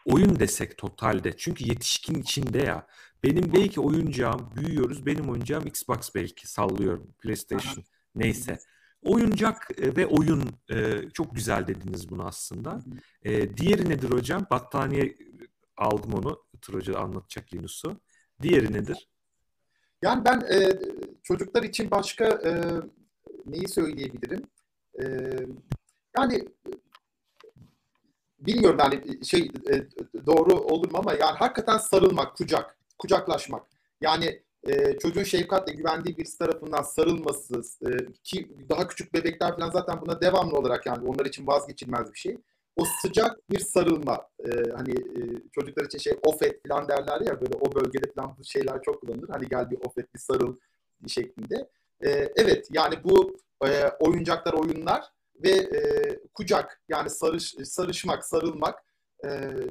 oyun desek totalde. Çünkü yetişkin içinde ya. Benim belki oyuncağım büyüyoruz. Benim oyuncağım Xbox belki sallıyorum. PlayStation neyse. Oyuncak e, ve oyun e, çok güzel dediniz bunu aslında. E, diğeri nedir hocam? Battaniye aldım onu. Hoca anlatacak Yunus'u. Diğeri nedir? Yani ben e, çocuklar için başka e, neyi söyleyebilirim? E, yani bilmiyorum yani şey e, doğru olur mu ama yani hakikaten sarılmak, kucak, kucaklaşmak. Yani e, çocuğun şefkatle güvendiği birisi tarafından sarılması e, ki daha küçük bebekler falan zaten buna devamlı olarak yani onlar için vazgeçilmez bir şey. O sıcak bir sarılma e, hani e, çocuklar için şey ofet falan derler ya böyle o bölgede falan bu şeyler çok kullanılır. Hani gel bir ofet bir sarıl şeklinde. E, evet yani bu e, oyuncaklar oyunlar ve e, kucak yani sarış, sarışmak sarılmak e,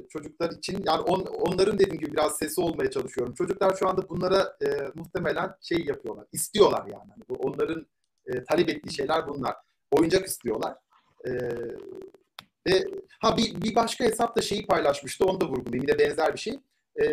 çocuklar için yani on, onların dediğim gibi biraz sesi olmaya çalışıyorum. Çocuklar şu anda bunlara e, muhtemelen şey yapıyorlar, istiyorlar yani. yani bu onların e, talep ettiği şeyler bunlar. Oyuncak istiyorlar. E, ve ha bir, bir başka hesap da şeyi paylaşmıştı, onu da vurgulayayım. Yine benzer bir şey. E,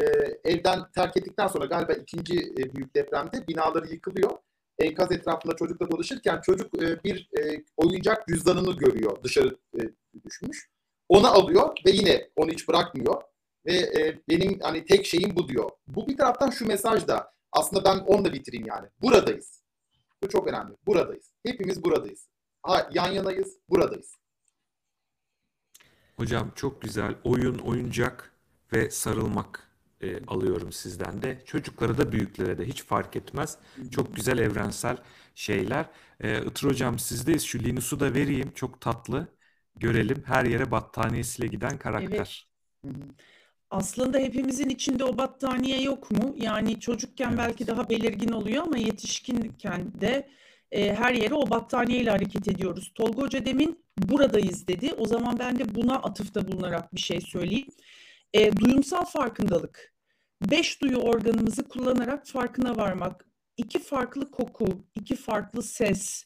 evden terk ettikten sonra galiba ikinci e, büyük depremde binaları yıkılıyor. Enkaz etrafında çocukla dolaşırken çocuk e, bir e, oyuncak cüzdanını görüyor dışarı e, düşmüş onu alıyor ve yine onu hiç bırakmıyor. Ve e, benim hani tek şeyim bu diyor. Bu bir taraftan şu mesaj da aslında ben onunla bitireyim yani. Buradayız. Bu çok önemli. Buradayız. Hepimiz buradayız. Ha, yan yanayız, buradayız. Hocam çok güzel. Oyun, oyuncak ve sarılmak e, alıyorum sizden de. Çocuklara da büyüklere de hiç fark etmez. Çok güzel evrensel şeyler. E, Itır hocam sizdeyiz. Şu Linus'u da vereyim. Çok tatlı görelim her yere battaniyesiyle giden karakter. Evet. Aslında hepimizin içinde o battaniye yok mu? Yani çocukken evet. belki daha belirgin oluyor ama yetişkinken de e, her yere o battaniyeyle hareket ediyoruz. Tolga Hoca demin buradayız dedi. O zaman ben de buna atıfta bulunarak bir şey söyleyeyim. E, duyumsal farkındalık. Beş duyu organımızı kullanarak farkına varmak. İki farklı koku, iki farklı ses,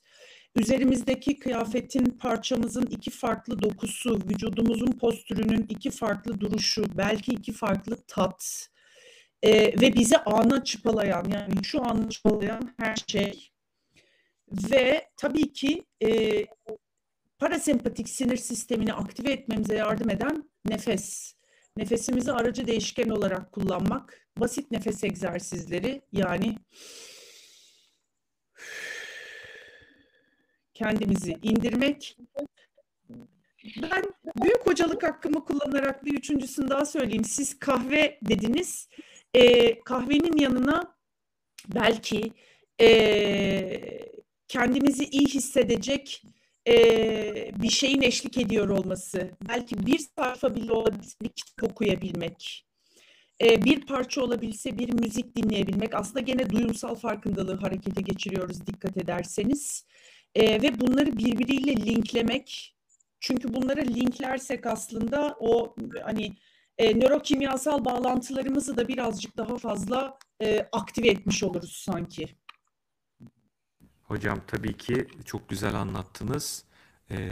Üzerimizdeki kıyafetin parçamızın iki farklı dokusu, vücudumuzun postürünün iki farklı duruşu, belki iki farklı tat e, ve bizi ana çıpalayan yani şu an çıpalayan her şey ve tabii ki e, parasempatik sinir sistemini aktive etmemize yardım eden nefes. Nefesimizi aracı değişken olarak kullanmak, basit nefes egzersizleri yani kendimizi indirmek. Ben büyük hocalık hakkımı kullanarak bir üçüncüsünü daha söyleyeyim. Siz kahve dediniz. E, kahvenin yanına belki e, kendimizi iyi hissedecek e, bir şeyin eşlik ediyor olması. Belki bir sayfa bile olabilse bir kitap okuyabilmek. E, bir parça olabilse bir müzik dinleyebilmek. Aslında gene duyumsal farkındalığı harekete geçiriyoruz dikkat ederseniz. E, ve bunları birbiriyle linklemek çünkü bunları linklersek aslında o hani e, nörokimyasal bağlantılarımızı da birazcık daha fazla e, aktive etmiş oluruz sanki. Hocam tabii ki çok güzel anlattınız. Ee,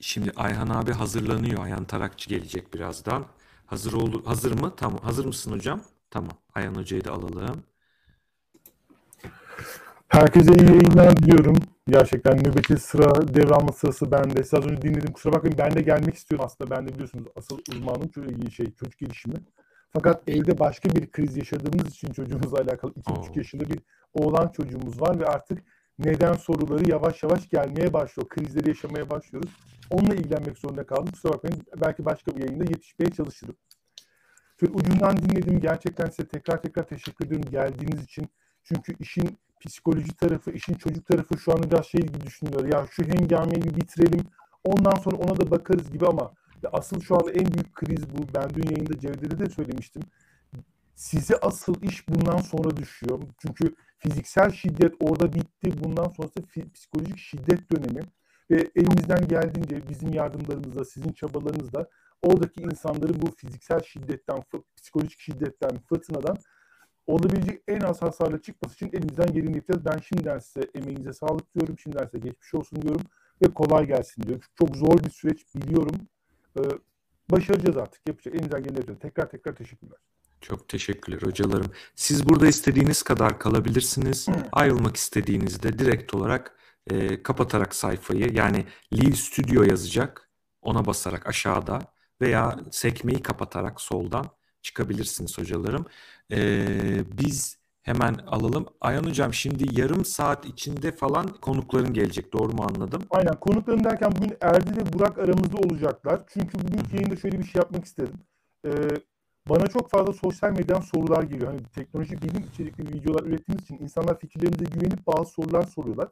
şimdi Ayhan abi hazırlanıyor. Ayhan Tarakçı gelecek birazdan. Hazır oldu, hazır mı? Tamam. Hazır mısın hocam? Tamam. Ayhan hocayı da alalım. Herkese iyi yayınlar diliyorum. Gerçekten nöbeti sıra devralma sırası bende. Siz az önce dinledim kusura bakmayın ben de gelmek istiyorum aslında. Ben de biliyorsunuz asıl uzmanım çocuk, şey, çocuk gelişimi. Fakat evde başka bir kriz yaşadığımız için çocuğumuzla alakalı 2,5 yaşında bir oğlan çocuğumuz var ve artık neden soruları yavaş yavaş gelmeye başlıyor. Krizleri yaşamaya başlıyoruz. Onunla ilgilenmek zorunda kaldım. Kusura bakmayın. Belki başka bir yayında yetişmeye çalışırım. Şöyle ucundan dinledim. Gerçekten size tekrar tekrar teşekkür ediyorum geldiğiniz için. Çünkü işin psikoloji tarafı, işin çocuk tarafı şu anda biraz şey gibi düşünüyor. Ya şu hengameyi bir bitirelim, ondan sonra ona da bakarız gibi ama asıl şu anda en büyük kriz bu. Ben dün yayında Cevdet'e de söylemiştim. Size asıl iş bundan sonra düşüyor. Çünkü fiziksel şiddet orada bitti. Bundan sonrası psikolojik şiddet dönemi. Ve elimizden geldiğince bizim yardımlarımızla, sizin çabalarınızla oradaki insanların bu fiziksel şiddetten, psikolojik şiddetten, fırtınadan olabilecek en az hasarla çıkması için elimizden geleni yapacağız. Ben şimdiden size emeğinize sağlık diyorum. Şimdiden size geçmiş olsun diyorum ve kolay gelsin diyorum. Çok zor bir süreç biliyorum. Ee, başaracağız artık. Yapacak. Elimizden geleni yapacağız. Tekrar tekrar teşekkürler. Çok teşekkürler hocalarım. Siz burada istediğiniz kadar kalabilirsiniz. Ayrılmak istediğinizde direkt olarak e, kapatarak sayfayı yani Leave Studio yazacak. Ona basarak aşağıda veya sekmeyi kapatarak soldan çıkabilirsiniz hocalarım. E, biz hemen alalım. Ayhan hocam şimdi yarım saat içinde falan konukların gelecek. Doğru mu anladım? Aynen. Konuklarım derken bugün Erdi ve Burak aramızda olacaklar. Çünkü bugün yayında şöyle bir şey yapmak istedim. Ee, bana çok fazla sosyal medyadan sorular geliyor. Hani teknoloji bilim içerikli videolar ürettiğimiz için insanlar fikirlerimize güvenip bazı sorular soruyorlar.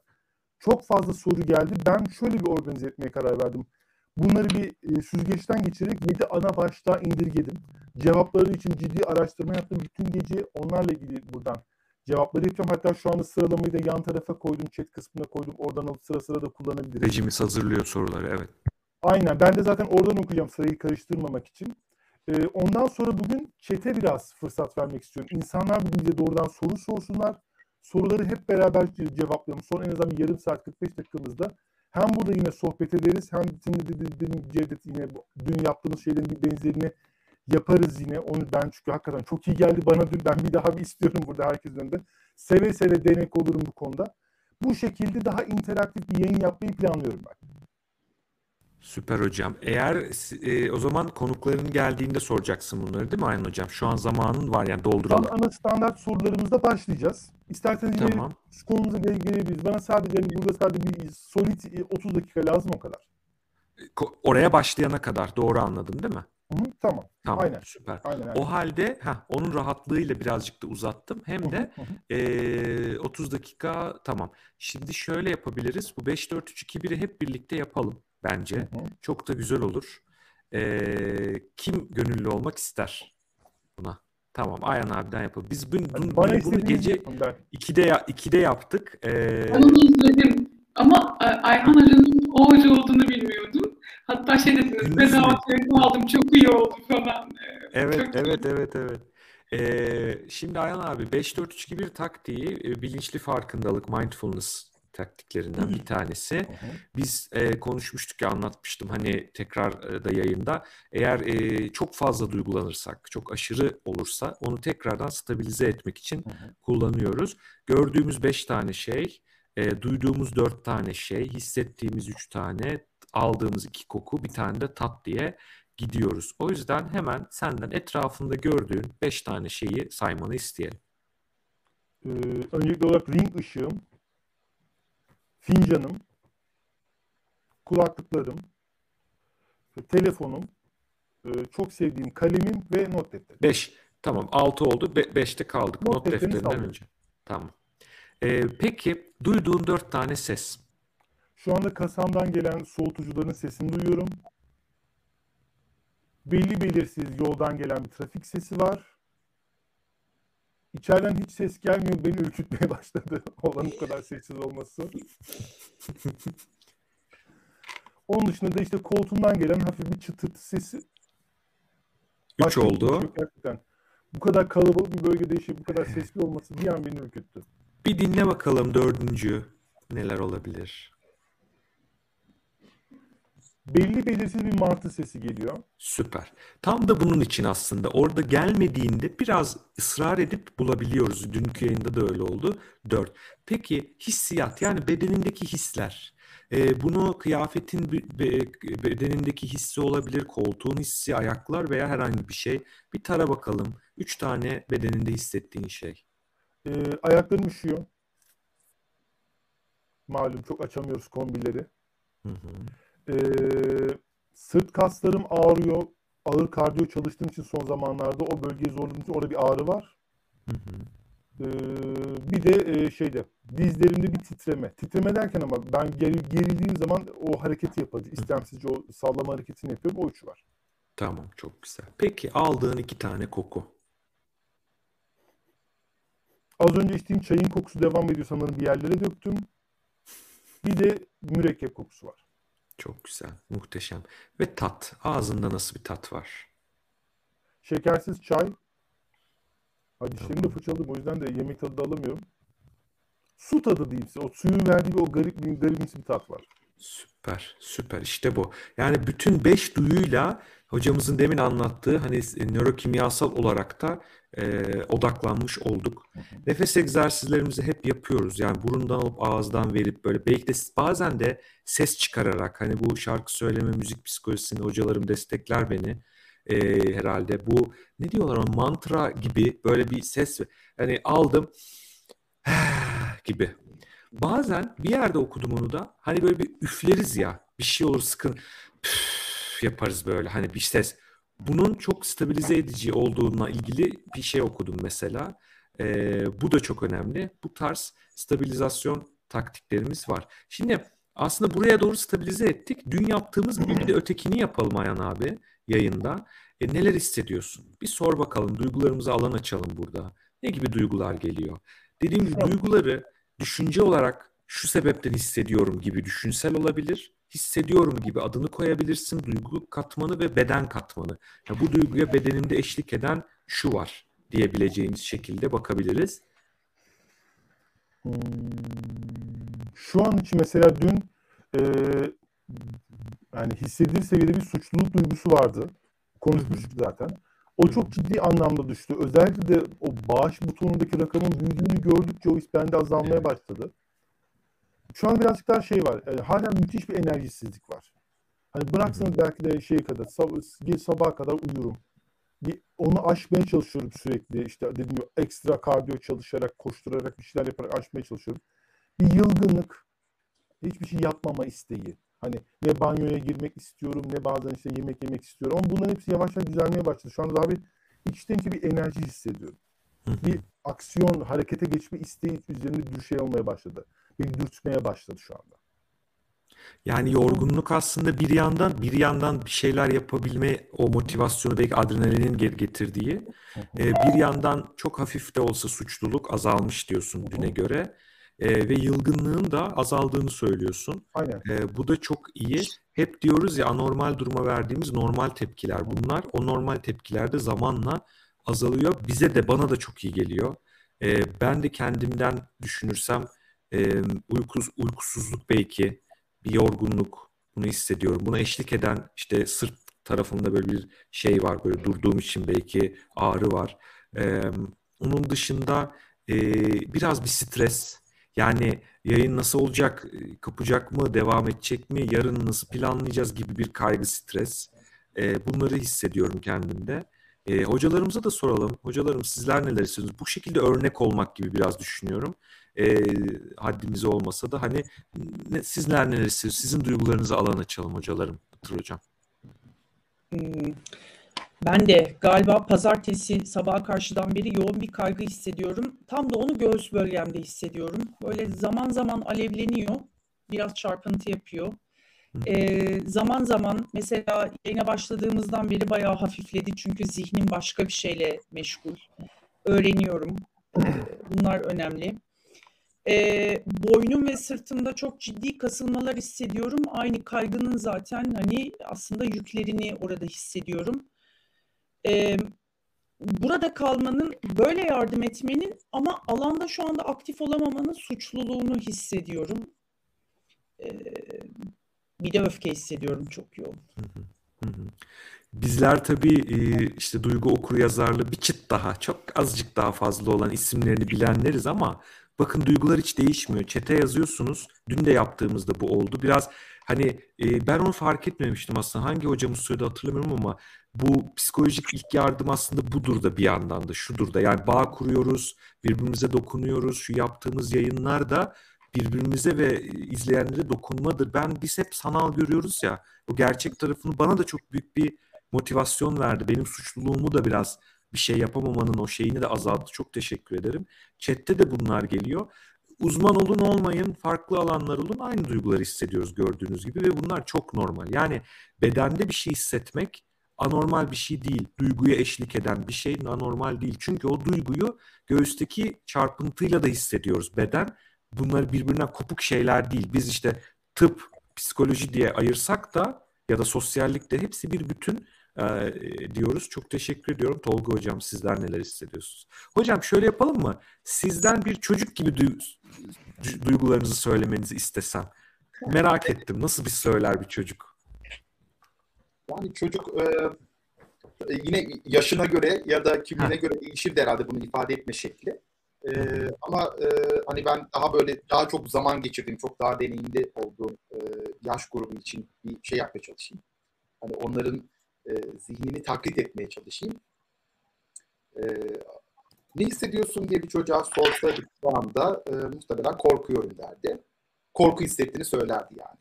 Çok fazla soru geldi. Ben şöyle bir organize etmeye karar verdim. Bunları bir e, süzgeçten geçirerek 7 ana başlığa indirgedim. Cevapları için ciddi araştırma yaptım. Bütün gece onlarla ilgili buradan cevapları yapacağım. Hatta şu anda sıralamayı da yan tarafa koydum. Chat kısmına koydum. Oradan alıp sıra sıra da kullanabiliriz. Rejimiz hazırlıyor soruları evet. Aynen. Ben de zaten oradan okuyacağım sırayı karıştırmamak için. Ee, ondan sonra bugün chat'e biraz fırsat vermek istiyorum. İnsanlar bugün bize doğrudan soru sorsunlar. Soruları hep beraber cevaplayalım. Son en azından yarım saat 45 dakikamızda hem burada yine sohbet ederiz hem senin de dediğin Cevdet yine dün yaptığımız şeylerin bir benzerini yaparız yine. Onu ben çünkü hakikaten çok iyi geldi bana dün. Ben bir daha bir istiyorum burada herkesin önünde. Seve seve denek olurum bu konuda. Bu şekilde daha interaktif bir yayın yapmayı planlıyorum ben. Süper hocam. Eğer e, o zaman konukların geldiğinde soracaksın bunları değil mi Ayhan hocam? Şu an zamanın var yani dolduralım. Ana, ana standart sorularımızda başlayacağız. İsterseniz tamam. yine konumuza gel gelebiliriz. Bana sadece hani burada sadece bir solid 30 dakika lazım o kadar. Oraya başlayana kadar doğru anladım değil mi? Hı tamam. Tamam. Aynen. Süper. Aynen, aynen. O halde ha onun rahatlığıyla birazcık da uzattım. Hem de. E, 30 dakika tamam. Şimdi şöyle yapabiliriz. Bu 5 4 3 2 1'i hep birlikte yapalım bence. Hı hı. Çok da güzel olur. Ee, kim gönüllü olmak ister buna? Tamam Ayhan abiden yapalım. Biz bunu, bunu, bunu, bunu gece 2'de, 2'de yaptık. Ee... Onu izledim. Ama e, Ayhan Hoca'nın o hoca olduğunu bilmiyordum. Hatta şey dediniz, bedava aldım çok iyi oldu falan. Evet, çok evet, iyi. evet, evet. Ee, şimdi Ayhan abi 5-4-3-2-1 taktiği e, bilinçli farkındalık, mindfulness taktiklerinden bir tanesi. Biz e, konuşmuştuk ya anlatmıştım hani tekrar e, da yayında. Eğer e, çok fazla duygulanırsak, çok aşırı olursa onu tekrardan stabilize etmek için kullanıyoruz. Gördüğümüz beş tane şey, e, duyduğumuz dört tane şey, hissettiğimiz üç tane, aldığımız iki koku, bir tane de tat diye gidiyoruz. O yüzden hemen senden etrafında gördüğün beş tane şeyi saymanı isteyelim. Ee, öncelikli olarak ring ışığım, fincanım, kulaklıklarım, telefonum, e, çok sevdiğim kalemim ve not defterim. 5. Tamam 6 oldu. 5'te kaldık. Not, not defterinden önce. Tamam. Ee, peki duyduğun 4 tane ses. Şu anda kasamdan gelen soğutucuların sesini duyuyorum. Belli belirsiz yoldan gelen bir trafik sesi var. İçeriden hiç ses gelmiyor. Beni ürkütmeye başladı. Olan bu kadar sessiz olması. Onun dışında da işte koltuğundan gelen hafif bir çıtırtı sesi. Üç oldu. Şey gerçekten. Bu kadar kalabalık bir bölgede işi bu kadar sesli olması bir an beni ürküttü. Bir dinle bakalım dördüncü neler olabilir belli belirsiz bir martı sesi geliyor. Süper. Tam da bunun için aslında orada gelmediğinde biraz ısrar edip bulabiliyoruz. Dünkü yayında da öyle oldu. Dört. Peki hissiyat yani bedenindeki hisler. Ee, bunu kıyafetin bedenindeki hissi olabilir, koltuğun hissi, ayaklar veya herhangi bir şey. Bir tara bakalım. Üç tane bedeninde hissettiğin şey. Ee, ayaklarım üşüyor. Malum çok açamıyoruz kombileri. Hı hı. Ee, sırt kaslarım ağrıyor. Ağır kardiyo çalıştığım için son zamanlarda o bölgeyi zorladığım orada bir ağrı var. Hı hı. Ee, bir de e, şeyde dizlerimde bir titreme. Titreme derken ama ben geri, gerildiğim zaman o hareketi yapacağım. İstemsizce o sallama hareketini yapıyorum. O üçü var. Tamam çok güzel. Peki aldığın iki tane koku. Az önce içtiğim çayın kokusu devam ediyor sanırım bir yerlere döktüm. Bir de mürekkep kokusu var. Çok güzel, muhteşem. Ve tat, ağzında nasıl bir tat var? Şekersiz çay, Ha, dişlerimi de fırçaladım. O yüzden de yemek tadı da alamıyorum. Su tadı diyeyim size. O suyun verdiği o garip bir garibimsi bir tat var. Süper, süper. İşte bu. Yani bütün beş duyuyla hocamızın demin anlattığı hani e, nörokimyasal olarak da e, odaklanmış olduk. Nefes egzersizlerimizi hep yapıyoruz. Yani burundan alıp ağızdan verip böyle belki de bazen de ses çıkararak hani bu şarkı söyleme müzik psikolojisinde hocalarım destekler beni e, herhalde. Bu ne diyorlar o mantra gibi böyle bir ses hani aldım gibi. Bazen bir yerde okudum onu da hani böyle bir üfleriz ya bir şey olur sıkın yaparız böyle hani bir ses. Bunun çok stabilize edici olduğuna ilgili bir şey okudum mesela. Ee, bu da çok önemli. Bu tarz stabilizasyon taktiklerimiz var. Şimdi aslında buraya doğru stabilize ettik. Dün yaptığımız gibi bir de ötekini yapalım Ayhan abi yayında. E, neler hissediyorsun? Bir sor bakalım. Duygularımızı alan açalım burada. Ne gibi duygular geliyor? Dediğim gibi duyguları düşünce olarak şu sebepten hissediyorum gibi düşünsel olabilir. Hissediyorum gibi adını koyabilirsin. Duygu katmanı ve beden katmanı. Yani bu duyguya bedenimde eşlik eden şu var diyebileceğimiz şekilde bakabiliriz. Hmm, şu an için mesela dün e, yani hissedilir seviyede bir suçluluk duygusu vardı. Konuşmuştuk zaten. O çok ciddi anlamda düştü. Özellikle de o bağış butonundaki rakamın büyüdüğünü gördükçe o his bende azalmaya başladı. Şu an birazcık daha şey var. E, hala müthiş bir enerjisizlik var. Hani bıraksanız belki de şey kadar sab- sabaha kadar uyurum. Bir, onu aşmaya çalışıyorum sürekli. İşte dediğim gibi ekstra kardiyo çalışarak, koşturarak, bir şeyler yaparak aşmaya çalışıyorum. Bir yılgınlık, hiçbir şey yapmama isteği. Hani ne banyoya girmek istiyorum ne bazen işte yemek yemek istiyorum. Ama bunların hepsi yavaş yavaş düzelmeye başladı. Şu anda daha bir içten ki bir enerji hissediyorum. Bir aksiyon, harekete geçme isteği üzerinde bir şey olmaya başladı. Beni dürtmeye başladı şu anda. Yani yorgunluk aslında bir yandan bir yandan bir şeyler yapabilme o motivasyonu belki adrenalinin getirdiği e, bir yandan çok hafif de olsa suçluluk azalmış diyorsun düne göre e, ve yılgınlığın da azaldığını söylüyorsun. Aynen. E, bu da çok iyi. Hep diyoruz ya anormal duruma verdiğimiz normal tepkiler bunlar. O normal tepkiler de zamanla azalıyor. Bize de bana da çok iyi geliyor. E, ben de kendimden düşünürsem e, uykus, uykusuzluk belki bir yorgunluk bunu hissediyorum. Buna eşlik eden işte sırt tarafında böyle bir şey var böyle durduğum için belki ağrı var. E, onun dışında e, biraz bir stres yani yayın nasıl olacak, kapacak mı, devam edecek mi, yarın nasıl planlayacağız gibi bir kaygı, stres. E, bunları hissediyorum kendimde. E, hocalarımıza da soralım. Hocalarım sizler neler hissediyorsunuz? Bu şekilde örnek olmak gibi biraz düşünüyorum. E, haddimize olmasa da hani ne, sizler neler hissediyorsunuz? Sizin duygularınızı alan açalım hocalarım. Batır hocam. Hmm. Ben de galiba pazartesi sabaha karşıdan beri yoğun bir kaygı hissediyorum. Tam da onu göğüs bölgemde hissediyorum. Böyle zaman zaman alevleniyor. Biraz çarpıntı yapıyor. Ee, zaman zaman mesela yayına başladığımızdan beri bayağı hafifledi. Çünkü zihnim başka bir şeyle meşgul. Öğreniyorum. Bunlar önemli. Ee, boynum ve sırtımda çok ciddi kasılmalar hissediyorum. Aynı kaygının zaten hani aslında yüklerini orada hissediyorum e, burada kalmanın, böyle yardım etmenin ama alanda şu anda aktif olamamanın suçluluğunu hissediyorum. E, bir de öfke hissediyorum çok yoğun. Bizler tabii işte duygu okur yazarlı bir çıt daha, çok azıcık daha fazla olan isimlerini bilenleriz ama bakın duygular hiç değişmiyor. Çete yazıyorsunuz. Dün de yaptığımızda bu oldu. Biraz hani ben onu fark etmemiştim aslında. Hangi hocamız söyledi hatırlamıyorum ama bu psikolojik ilk yardım aslında budur da bir yandan da şudur da yani bağ kuruyoruz, birbirimize dokunuyoruz. Şu yaptığımız yayınlar da birbirimize ve izleyenlere dokunmadır. Ben biz hep sanal görüyoruz ya. Bu gerçek tarafını bana da çok büyük bir motivasyon verdi. Benim suçluluğumu da biraz bir şey yapamamanın o şeyini de azalttı. Çok teşekkür ederim. Chat'te de bunlar geliyor. Uzman olun olmayın, farklı alanlar olun aynı duyguları hissediyoruz gördüğünüz gibi ve bunlar çok normal. Yani bedende bir şey hissetmek anormal bir şey değil. Duyguya eşlik eden bir şey anormal değil. Çünkü o duyguyu göğüsteki çarpıntıyla da hissediyoruz. Beden bunlar birbirinden kopuk şeyler değil. Biz işte tıp, psikoloji diye ayırsak da ya da sosyallikte hepsi bir bütün. e, diyoruz. Çok teşekkür ediyorum. Tolga Hocam sizler neler hissediyorsunuz? Hocam şöyle yapalım mı? Sizden bir çocuk gibi du- duygularınızı söylemenizi istesem. Merak ettim. Nasıl bir söyler bir çocuk? Yani çocuk e, yine yaşına göre ya da kimliğine göre değişir de herhalde bunu ifade etme şekli. E, ama e, hani ben daha böyle daha çok zaman geçirdiğim, çok daha deneyimli olduğum e, yaş grubu için bir şey yapmaya çalışayım. Hani onların e, zihnini taklit etmeye çalışayım. E, ne hissediyorsun diye bir çocuğa sorsaydık şu anda e, muhtemelen korkuyorum derdi. Korku hissettiğini söylerdi yani.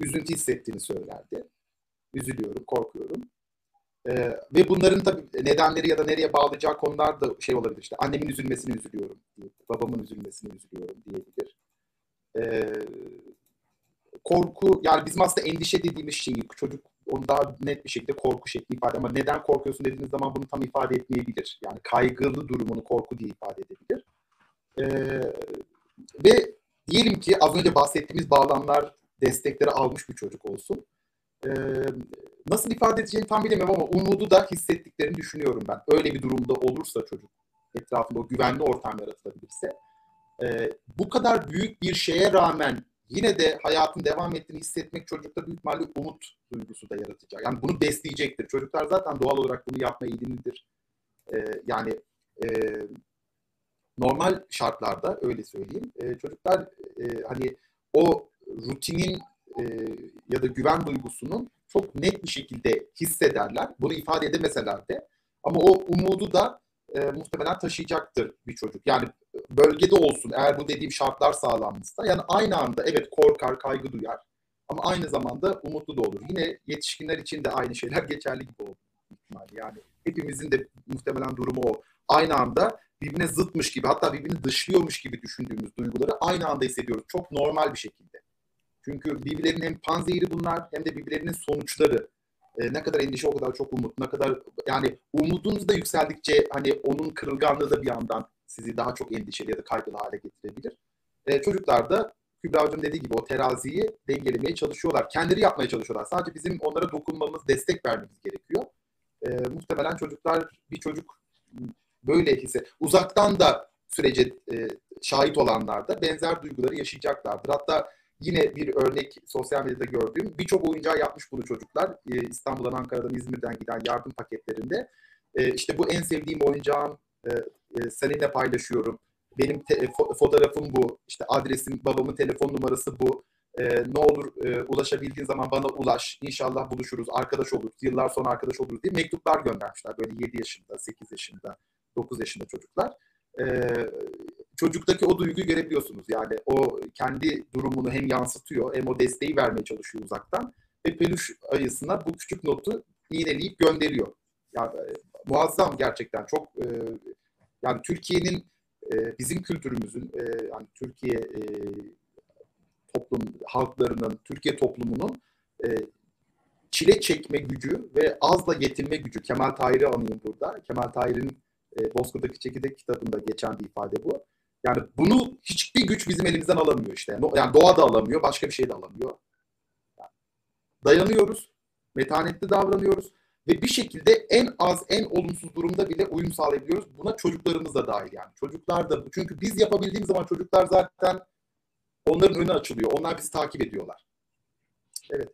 Üzüntü hissettiğini söylerdi. Üzülüyorum, korkuyorum. Ee, ve bunların tabii nedenleri ya da nereye bağlayacağı konular da şey olabilir. İşte annemin üzülmesini üzülüyorum. Babamın üzülmesini üzülüyorum diyebilir. Ee, korku, yani bizim aslında endişe dediğimiz şeyi çocuk onu daha net bir şekilde korku şekli ifade ama neden korkuyorsun dediğiniz zaman bunu tam ifade etmeyebilir. Yani kaygılı durumunu korku diye ifade edebilir. Ee, ve diyelim ki az önce bahsettiğimiz bağlamlar destekleri almış bir çocuk olsun. Ee, nasıl ifade edeceğini tam bilemiyorum ama umudu da hissettiklerini düşünüyorum ben. Öyle bir durumda olursa çocuk etrafında o güvenli ortam yaratılabilirse. Ee, bu kadar büyük bir şeye rağmen yine de hayatın devam ettiğini hissetmek çocukta büyük ihtimalle umut duygusu da yaratacak. Yani bunu besleyecektir. Çocuklar zaten doğal olarak bunu yapma eğilimlidir. Ee, yani e, normal şartlarda öyle söyleyeyim. E, çocuklar e, hani o rutinin e, ya da güven duygusunun çok net bir şekilde hissederler. Bunu ifade edemeseler de. Ama o umudu da e, muhtemelen taşıyacaktır bir çocuk. Yani bölgede olsun eğer bu dediğim şartlar sağlanmışsa. Yani aynı anda evet korkar, kaygı duyar. Ama aynı zamanda umutlu da olur. Yine yetişkinler için de aynı şeyler geçerli gibi oldu. Yani hepimizin de muhtemelen durumu o. Aynı anda birbirine zıtmış gibi hatta birbirini dışlıyormuş gibi düşündüğümüz duyguları aynı anda hissediyoruz. Çok normal bir şekilde. Çünkü birbirlerinin hem panzehiri bunlar hem de birbirlerinin sonuçları. E, ne kadar endişe o kadar çok umut. Ne kadar yani umudunuz da yükseldikçe hani onun kırılganlığı da bir yandan sizi daha çok endişeli ya da kaygılı hale getirebilir. E, çocuklar da Kübra Hocam dediği gibi o teraziyi dengelemeye çalışıyorlar. Kendileri yapmaya çalışıyorlar. Sadece bizim onlara dokunmamız, destek vermemiz gerekiyor. E, muhtemelen çocuklar bir çocuk böyle hisse uzaktan da sürece e, şahit olanlar da benzer duyguları yaşayacaklardır. Hatta Yine bir örnek sosyal medyada gördüğüm birçok oyuncağı yapmış bunu çocuklar. Ee, İstanbul'dan, Ankara'dan, İzmir'den giden yardım paketlerinde. Ee, işte bu en sevdiğim oyuncağım, e, e, seninle paylaşıyorum. Benim te- fo- fotoğrafım bu, işte adresim, babamın telefon numarası bu. Ee, ne olur e, ulaşabildiğin zaman bana ulaş. İnşallah buluşuruz, arkadaş oluruz, yıllar sonra arkadaş oluruz diye mektuplar göndermişler. Böyle 7 yaşında, 8 yaşında, 9 yaşında çocuklar. Ee, çocuktaki o duyguyu görebiliyorsunuz. Yani o kendi durumunu hem yansıtıyor hem o desteği vermeye çalışıyor uzaktan. Ve peluş ayısına bu küçük notu iğneleyip gönderiyor. Yani e, muazzam gerçekten çok e, yani Türkiye'nin e, bizim kültürümüzün e, yani Türkiye e, toplum halklarının Türkiye toplumunun e, çile çekme gücü ve azla yetinme gücü. Kemal Tahir'i anayım burada. Kemal Tahir'in e, Bozkır'daki Çekirdek kitabında geçen bir ifade bu. Yani bunu hiçbir güç bizim elimizden alamıyor işte. Yani doğa da alamıyor, başka bir şey de alamıyor. Dayanıyoruz, metanetli davranıyoruz ve bir şekilde en az, en olumsuz durumda bile uyum sağlayabiliyoruz. Buna çocuklarımız da dahil yani. Çocuklar da, çünkü biz yapabildiğimiz zaman çocuklar zaten onların önü açılıyor. Onlar bizi takip ediyorlar. Evet.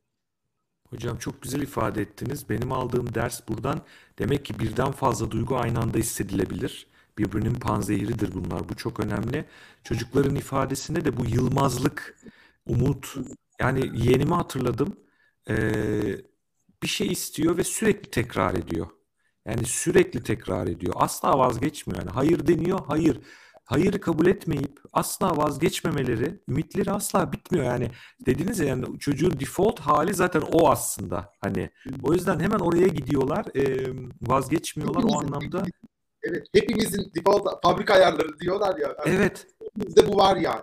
Hocam çok güzel ifade ettiniz. Benim aldığım ders buradan demek ki birden fazla duygu aynı anda hissedilebilir. Birbirinin panzehiridir bunlar. Bu çok önemli. Çocukların ifadesinde de bu yılmazlık, umut. Yani yeğenimi hatırladım. Ee, bir şey istiyor ve sürekli tekrar ediyor. Yani sürekli tekrar ediyor. Asla vazgeçmiyor. Yani hayır deniyor, hayır. Hayırı kabul etmeyip asla vazgeçmemeleri, ümitleri asla bitmiyor. Yani dediniz ya yani çocuğun default hali zaten o aslında. Hani o yüzden hemen oraya gidiyorlar, e, vazgeçmiyorlar o anlamda. Evet, hepimizin default fabrika ayarları diyorlar ya. Yani evet. Bizde bu var yani.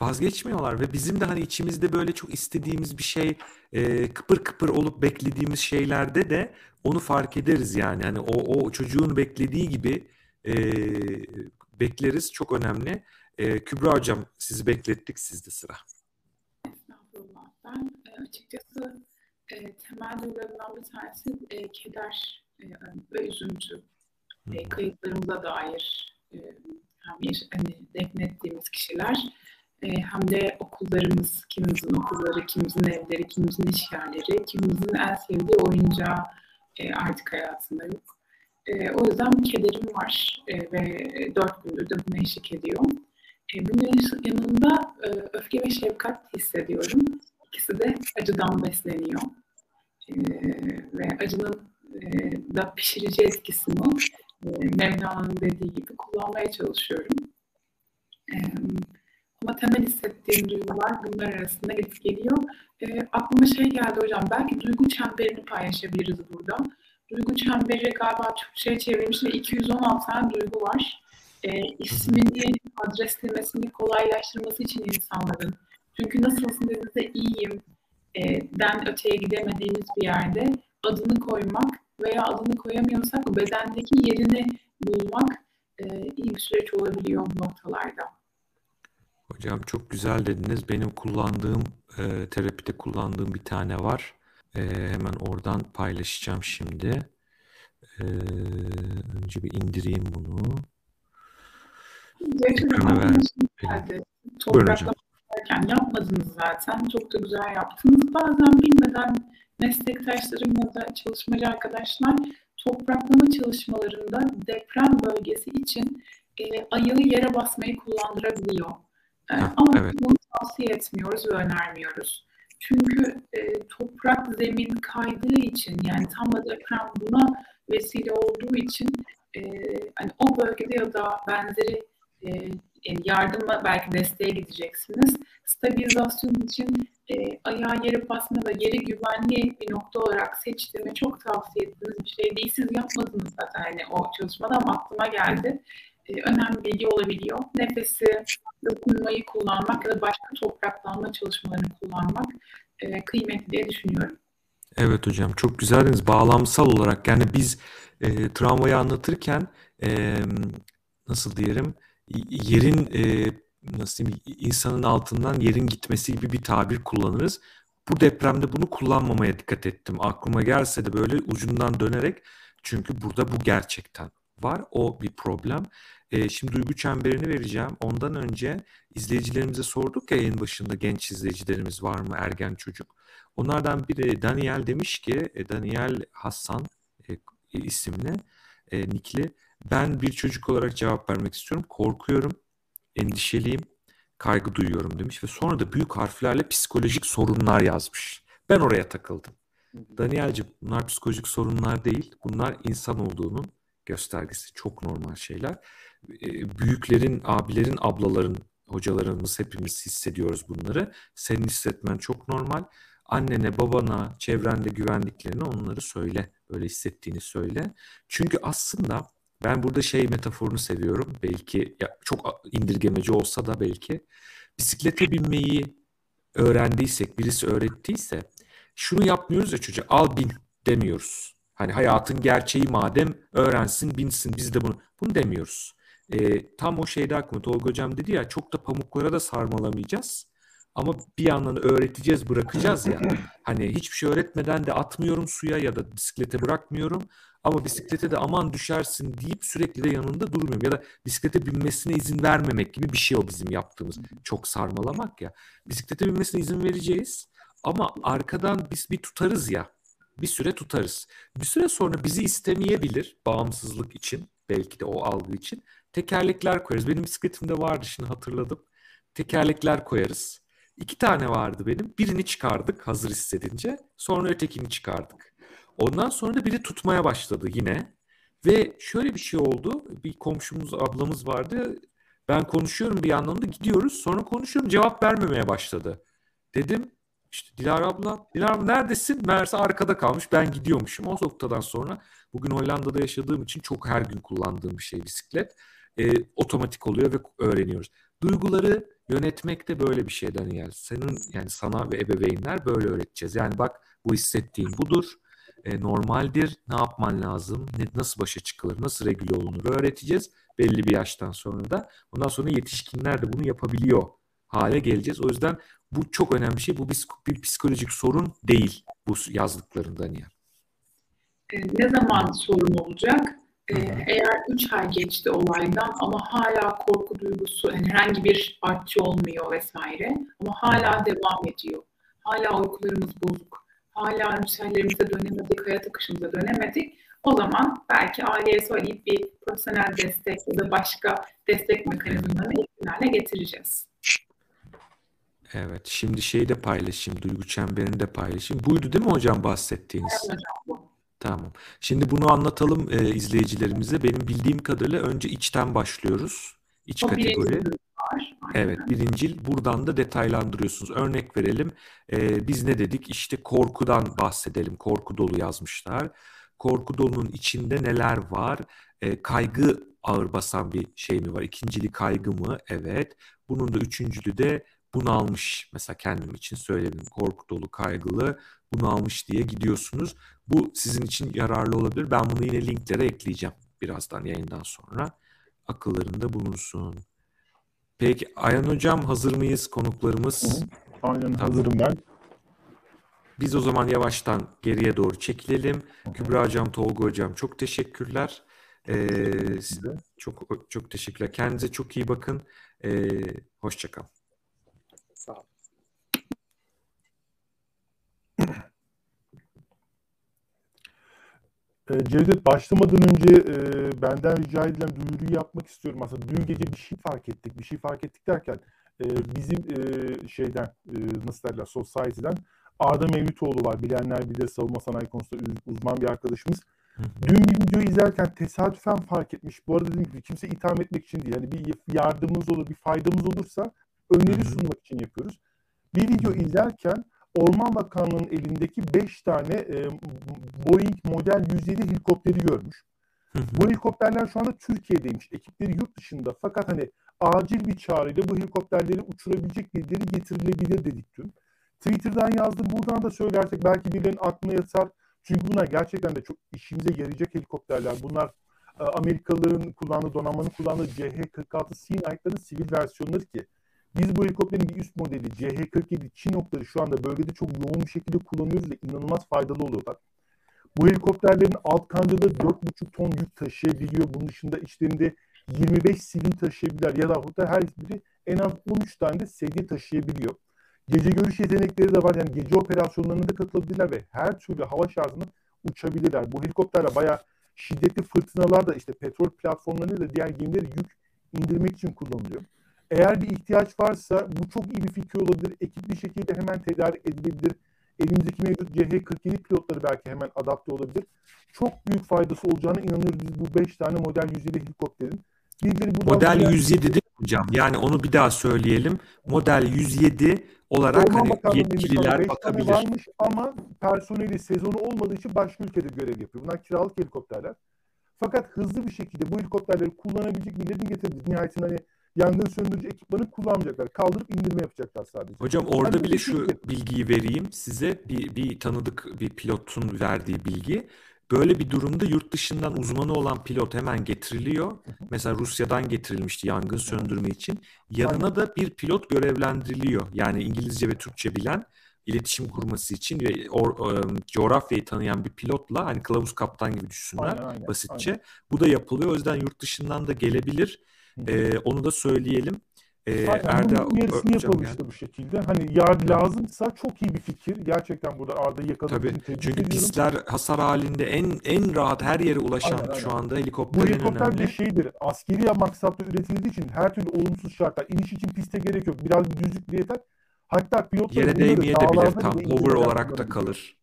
Vazgeçmiyorlar ve bizim de hani içimizde böyle çok istediğimiz bir şey, e, kıpır kıpır olup beklediğimiz şeylerde de onu fark ederiz yani. Hani o, o çocuğun beklediği gibi e, bekleriz. Çok önemli. E, Kübra Hocam sizi beklettik. Sizde sıra. Estağfurullah. Ben e, açıkçası e, temel duygularından bir tanesi e, keder e, ve üzüntü. E, kayıplarımıza dair e, hem bir hani defnettiğimiz kişiler e, hem de okullarımız, kimimizin okulları, kimimizin evleri, kimimizin iş yerleri, kimimizin en sevdiği oyuncağı e, artık hayatında yok. E, o yüzden kederim var e, ve dört gündür de buna eşlik ediyor. E, bunun yanında e, öfke ve şefkat hissediyorum. İkisi de acıdan besleniyor. E, ve acının e, da pişirici etkisini Mevlana'nın dediği gibi kullanmaya çalışıyorum. E, ama temel hissettiğim duygular bunlar arasında gidip geliyor. E, aklıma şey geldi hocam, belki duygu çemberini paylaşabiliriz burada. Duygu çemberi galiba Türkçe'ye çevrilmiş ve 216 tane duygu var. E, ismini adreslemesini kolaylaştırması için insanların. Çünkü nasılsın dediğinizde iyiyim e, den öteye gidemediğimiz bir yerde adını koymak veya adını koyamıyorsak bedendeki yerini bulmak e, iyi bir süreç olabiliyor bu noktalarda. Hocam çok güzel dediniz. Benim kullandığım, e, terapide kullandığım bir tane var. E, hemen oradan paylaşacağım şimdi. E, önce bir indireyim bunu. Ekrana ver. Yaparken yapmadınız zaten. Çok da güzel yaptınız. Bazen bilmeden meslektaşlarım ya da çalışmacı arkadaşlar topraklama çalışmalarında deprem bölgesi için e, ayağı yere basmayı kullandırabiliyor. E, ama evet. bunu tavsiye etmiyoruz ve önermiyoruz. Çünkü e, toprak zemin kaydığı için yani tam da deprem buna vesile olduğu için e, hani o bölgede ya da benzeri e, yardıma belki desteğe gideceksiniz. Stabilizasyon için e, ayağı yere basma ve yeri güvenli bir nokta olarak seçtiğimi çok tavsiye ettiğiniz bir şey değil. Siz yapmadınız zaten hani o çalışmada ama aklıma geldi. E, önemli bilgi olabiliyor. Nefesi, dokunmayı kullanmak ya da başka topraklanma çalışmalarını kullanmak e, kıymetli diye düşünüyorum. Evet hocam çok güzeldiniz. Bağlamsal olarak yani biz e, travmayı anlatırken e, nasıl diyelim yerin e, nasıl diyeyim insanın altından yerin gitmesi gibi bir tabir kullanırız. Bu depremde bunu kullanmamaya dikkat ettim. Aklıma gelse de böyle ucundan dönerek çünkü burada bu gerçekten var. O bir problem. E, şimdi duygu çemberini vereceğim. Ondan önce izleyicilerimize sorduk ya yayın başında genç izleyicilerimiz var mı ergen çocuk. Onlardan biri Daniel demiş ki e, Daniel Hassan e, isimli e, Nikli ben bir çocuk olarak cevap vermek istiyorum. Korkuyorum, endişeliyim, kaygı duyuyorum demiş ve sonra da büyük harflerle psikolojik sorunlar yazmış. Ben oraya takıldım. Daniel'cim bunlar psikolojik sorunlar değil. Bunlar insan olduğunun göstergesi. Çok normal şeyler. Büyüklerin, abilerin, ablaların, hocalarımız hepimiz hissediyoruz bunları. Senin hissetmen çok normal. Annene, babana, çevrende güvendiklerini onları söyle. Böyle hissettiğini söyle. Çünkü aslında ben burada şey metaforunu seviyorum. Belki ya çok indirgemeci olsa da belki bisiklete binmeyi öğrendiysek, birisi öğrettiyse şunu yapmıyoruz ya çocuğa al bin demiyoruz. Hani hayatın gerçeği madem öğrensin, binsin biz de bunu bunu demiyoruz. E, tam o şeyde aklıma Tolga Hocam dedi ya çok da pamuklara da sarmalamayacağız. Ama bir yandan öğreteceğiz, bırakacağız ya. Hani hiçbir şey öğretmeden de atmıyorum suya ya da bisiklete bırakmıyorum. Ama bisiklete de aman düşersin deyip sürekli de yanında durmuyorum. Ya da bisiklete binmesine izin vermemek gibi bir şey o bizim yaptığımız. Çok sarmalamak ya. Bisiklete binmesine izin vereceğiz. Ama arkadan biz bir tutarız ya. Bir süre tutarız. Bir süre sonra bizi istemeyebilir bağımsızlık için. Belki de o algı için. Tekerlekler koyarız. Benim bisikletimde vardı şimdi hatırladım. Tekerlekler koyarız. İki tane vardı benim. Birini çıkardık hazır hissedince. Sonra ötekini çıkardık. Ondan sonra da biri tutmaya başladı yine. Ve şöyle bir şey oldu. Bir komşumuz, ablamız vardı. Ben konuşuyorum bir yandan da gidiyoruz. Sonra konuşuyorum cevap vermemeye başladı. Dedim işte Dilara abla, Dilara abla neredesin? Meğerse arkada kalmış. Ben gidiyormuşum. O noktadan sonra bugün Hollanda'da yaşadığım için çok her gün kullandığım bir şey bisiklet. E, otomatik oluyor ve öğreniyoruz. Duyguları yönetmek de böyle bir şey Daniel. Senin yani sana ve ebeveynler böyle öğreteceğiz. Yani bak bu hissettiğin budur e, normaldir. Ne yapman lazım? Ne, nasıl başa çıkılır? Nasıl regüle olunur? Öğreteceğiz belli bir yaştan sonra da. Ondan sonra yetişkinler de bunu yapabiliyor hale geleceğiz. O yüzden bu çok önemli bir şey. Bu bir, psikolojik sorun değil. bu yazdıklarından ya. E, ne zaman sorun olacak? Eğer 3 ay geçti olaydan ama hala korku duygusu, yani herhangi bir artçı olmuyor vesaire ama hala devam ediyor. Hala uykularımız bozuk. Hala ritüellerimize dönemedik, hayat akışımıza dönemedik. O zaman belki aileye söyleyip bir profesyonel destek ya da başka destek mekanizmalarını hale getireceğiz. Evet. Şimdi şeyi de paylaşayım. Duygu çemberini de paylaşayım. Buydu değil mi hocam bahsettiğiniz? Evet hocam bu. Tamam. Şimdi bunu anlatalım e, izleyicilerimize. Benim bildiğim kadarıyla önce içten başlıyoruz. İç O kategori. bölüm var. Aynen. Evet, birincil. Buradan da detaylandırıyorsunuz. Örnek verelim. Ee, biz ne dedik? İşte korkudan bahsedelim. Korku dolu yazmışlar. Korku dolunun içinde neler var? Ee, kaygı ağır basan bir şey mi var? İkincili kaygı mı? Evet. Bunun da üçüncülü de bunalmış. Mesela kendim için söyledim. Korku dolu, kaygılı, bunalmış diye gidiyorsunuz. Bu sizin için yararlı olabilir. Ben bunu yine linklere ekleyeceğim birazdan yayından sonra. Akıllarında bulunsun. Peki Ayhan Hocam hazır mıyız konuklarımız? Aynen Tamam. hazırım ben. Biz o zaman yavaştan geriye doğru çekilelim. Kübra Hocam, Tolga Hocam çok teşekkürler. Ee, Size. çok çok teşekkürler. Kendinize çok iyi bakın. Ee, hoşça kalın. Sağ olun. E, Cevdet başlamadan önce e, benden rica edilen duyuruyu yapmak istiyorum. Aslında dün gece bir şey fark ettik. Bir şey fark ettik derken e, bizim e, şeyden e, nasıl derler Society'den Arda Mevlütoğlu var. Bilenler bilir savunma sanayi konusunda uz- uzman bir arkadaşımız. Dün bir videoyu izlerken tesadüfen fark etmiş. Bu arada dediğim gibi kimse itham etmek için değil. Yani bir yardımımız olur, bir faydamız olursa öneri sunmak için yapıyoruz. Bir video izlerken Orman Bakanlığı'nın elindeki 5 tane e, Boeing Model 107 helikopteri görmüş. Bu helikopterler şu anda Türkiye'deymiş. Ekipleri yurt dışında. Fakat hani acil bir çağrıyla bu helikopterleri uçurabilecek birileri getirilebilir dedik dün. Twitter'dan yazdım. Buradan da söylersek belki birilerinin aklına yatar. Çünkü bunlar gerçekten de çok işimize yarayacak helikopterler. Bunlar e, Amerikalıların kullandığı, donanmanın kullandığı CH-46 Sealight'ların sivil versiyonları ki biz bu helikopterin bir üst modeli CH-47 Chinook'ları şu anda bölgede çok yoğun bir şekilde kullanıyoruz ve inanılmaz faydalı oluyorlar. Bu helikopterlerin alt kancaları 4,5 ton yük taşıyabiliyor. Bunun dışında içlerinde 25 sivil taşıyabilirler ya da her biri en az 13 tane de sedye taşıyabiliyor. Gece görüş yetenekleri de var. Yani gece operasyonlarına da katılabilirler ve her türlü hava şarjını uçabilirler. Bu helikopterle bayağı şiddetli fırtınalar da işte petrol platformlarını da diğer gemilere yük indirmek için kullanılıyor. Eğer bir ihtiyaç varsa bu çok iyi bir fikir olabilir. Ekipli şekilde hemen tedarik edilebilir. Elimizdeki mevcut CH-47 pilotları belki hemen adapte olabilir. Çok büyük faydası olacağına inanıyoruz biz bu 5 tane model 107 helikopterin. Birileri Model buraya- 107 değil mi hocam? Yani onu bir daha söyleyelim. Model 107 olarak Orman hani yetkililer bakabilir. varmış ama personeli sezonu olmadığı için başka ülkede görev yapıyor. Bunlar kiralık helikopterler. Fakat hızlı bir şekilde bu helikopterleri kullanabilecek birilerini getirdik. Nihayetinde hani yangın söndürücü ekipmanı kullanmayacaklar. Kaldırıp indirme yapacaklar sadece. Hocam orada bile şu bilgiyi vereyim size. Bir, bir tanıdık bir pilotun verdiği bilgi. Böyle bir durumda yurt dışından uzmanı olan pilot hemen getiriliyor. Mesela Rusya'dan getirilmişti yangın söndürme için. Yanına da bir pilot görevlendiriliyor. Yani İngilizce ve Türkçe bilen iletişim kurması için ve or, e, coğrafyayı tanıyan bir pilotla hani kılavuz kaptan gibi düşünsünler Aynen, aynen, basitçe. aynen. Bu da yapılıyor. O yüzden yurt dışından da gelebilir. E, onu da söyleyelim. E, Erda yarısını geldi. işte bu şekilde. Hani yar lazımsa çok iyi bir fikir. Gerçekten burada Arda'yı yakaladığı Tabii. için Çünkü ediyorum. pistler hasar halinde en en rahat her yere ulaşan Aynen, aynen. şu anda Bu helikopter en helikopter önemli. şeydir, askeri maksatlı üretildiği için her türlü olumsuz şartlar, iniş için piste gerek yok. Biraz bir düzlük bile yeter. Hatta pilotlar Yere değmeye de bilir. dağlarda Tam hover olarak da kalır.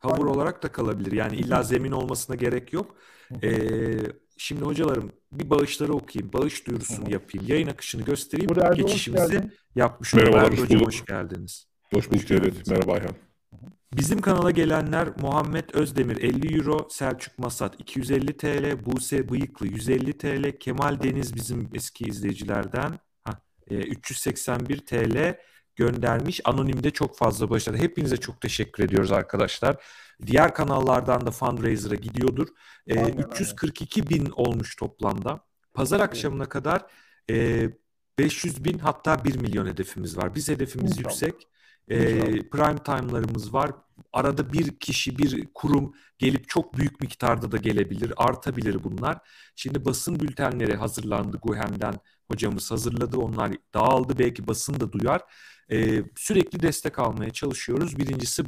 Hover olarak da kalabilir. Yani illa zemin olmasına gerek yok. Ee, şimdi hocalarım bir bağışları okuyayım. Bağış duyurusunu yapayım. Yayın akışını göstereyim. Burada Erdoğan hoş Geçişimizi geldin. yapmış olalım. Merhabalar, hoş hocam bulduk. hoş geldiniz. Hoş bulduk Cevdet. Merhaba Ayhan. Bizim kanala gelenler Muhammed Özdemir 50 Euro, Selçuk Masat 250 TL, Buse Bıyıklı 150 TL, Kemal Deniz bizim eski izleyicilerden ha, e, 381 TL göndermiş. Anonimde çok fazla başladı. Hepinize çok teşekkür ediyoruz arkadaşlar. Diğer kanallardan da fundraiser'a gidiyordur. E, Aynen, 342 bin olmuş toplamda. Pazar akşamına kadar e, 500 bin hatta 1 milyon hedefimiz var. Biz hedefimiz İnşallah. yüksek. E, İnşallah. prime time'larımız var. arada bir kişi, bir kurum gelip çok büyük miktarda da gelebilir, artabilir bunlar. Şimdi basın bültenleri hazırlandı Guhem'den hocamız hazırladı. Onlar dağıldı belki basın da duyar. Sürekli destek almaya çalışıyoruz. Birincisi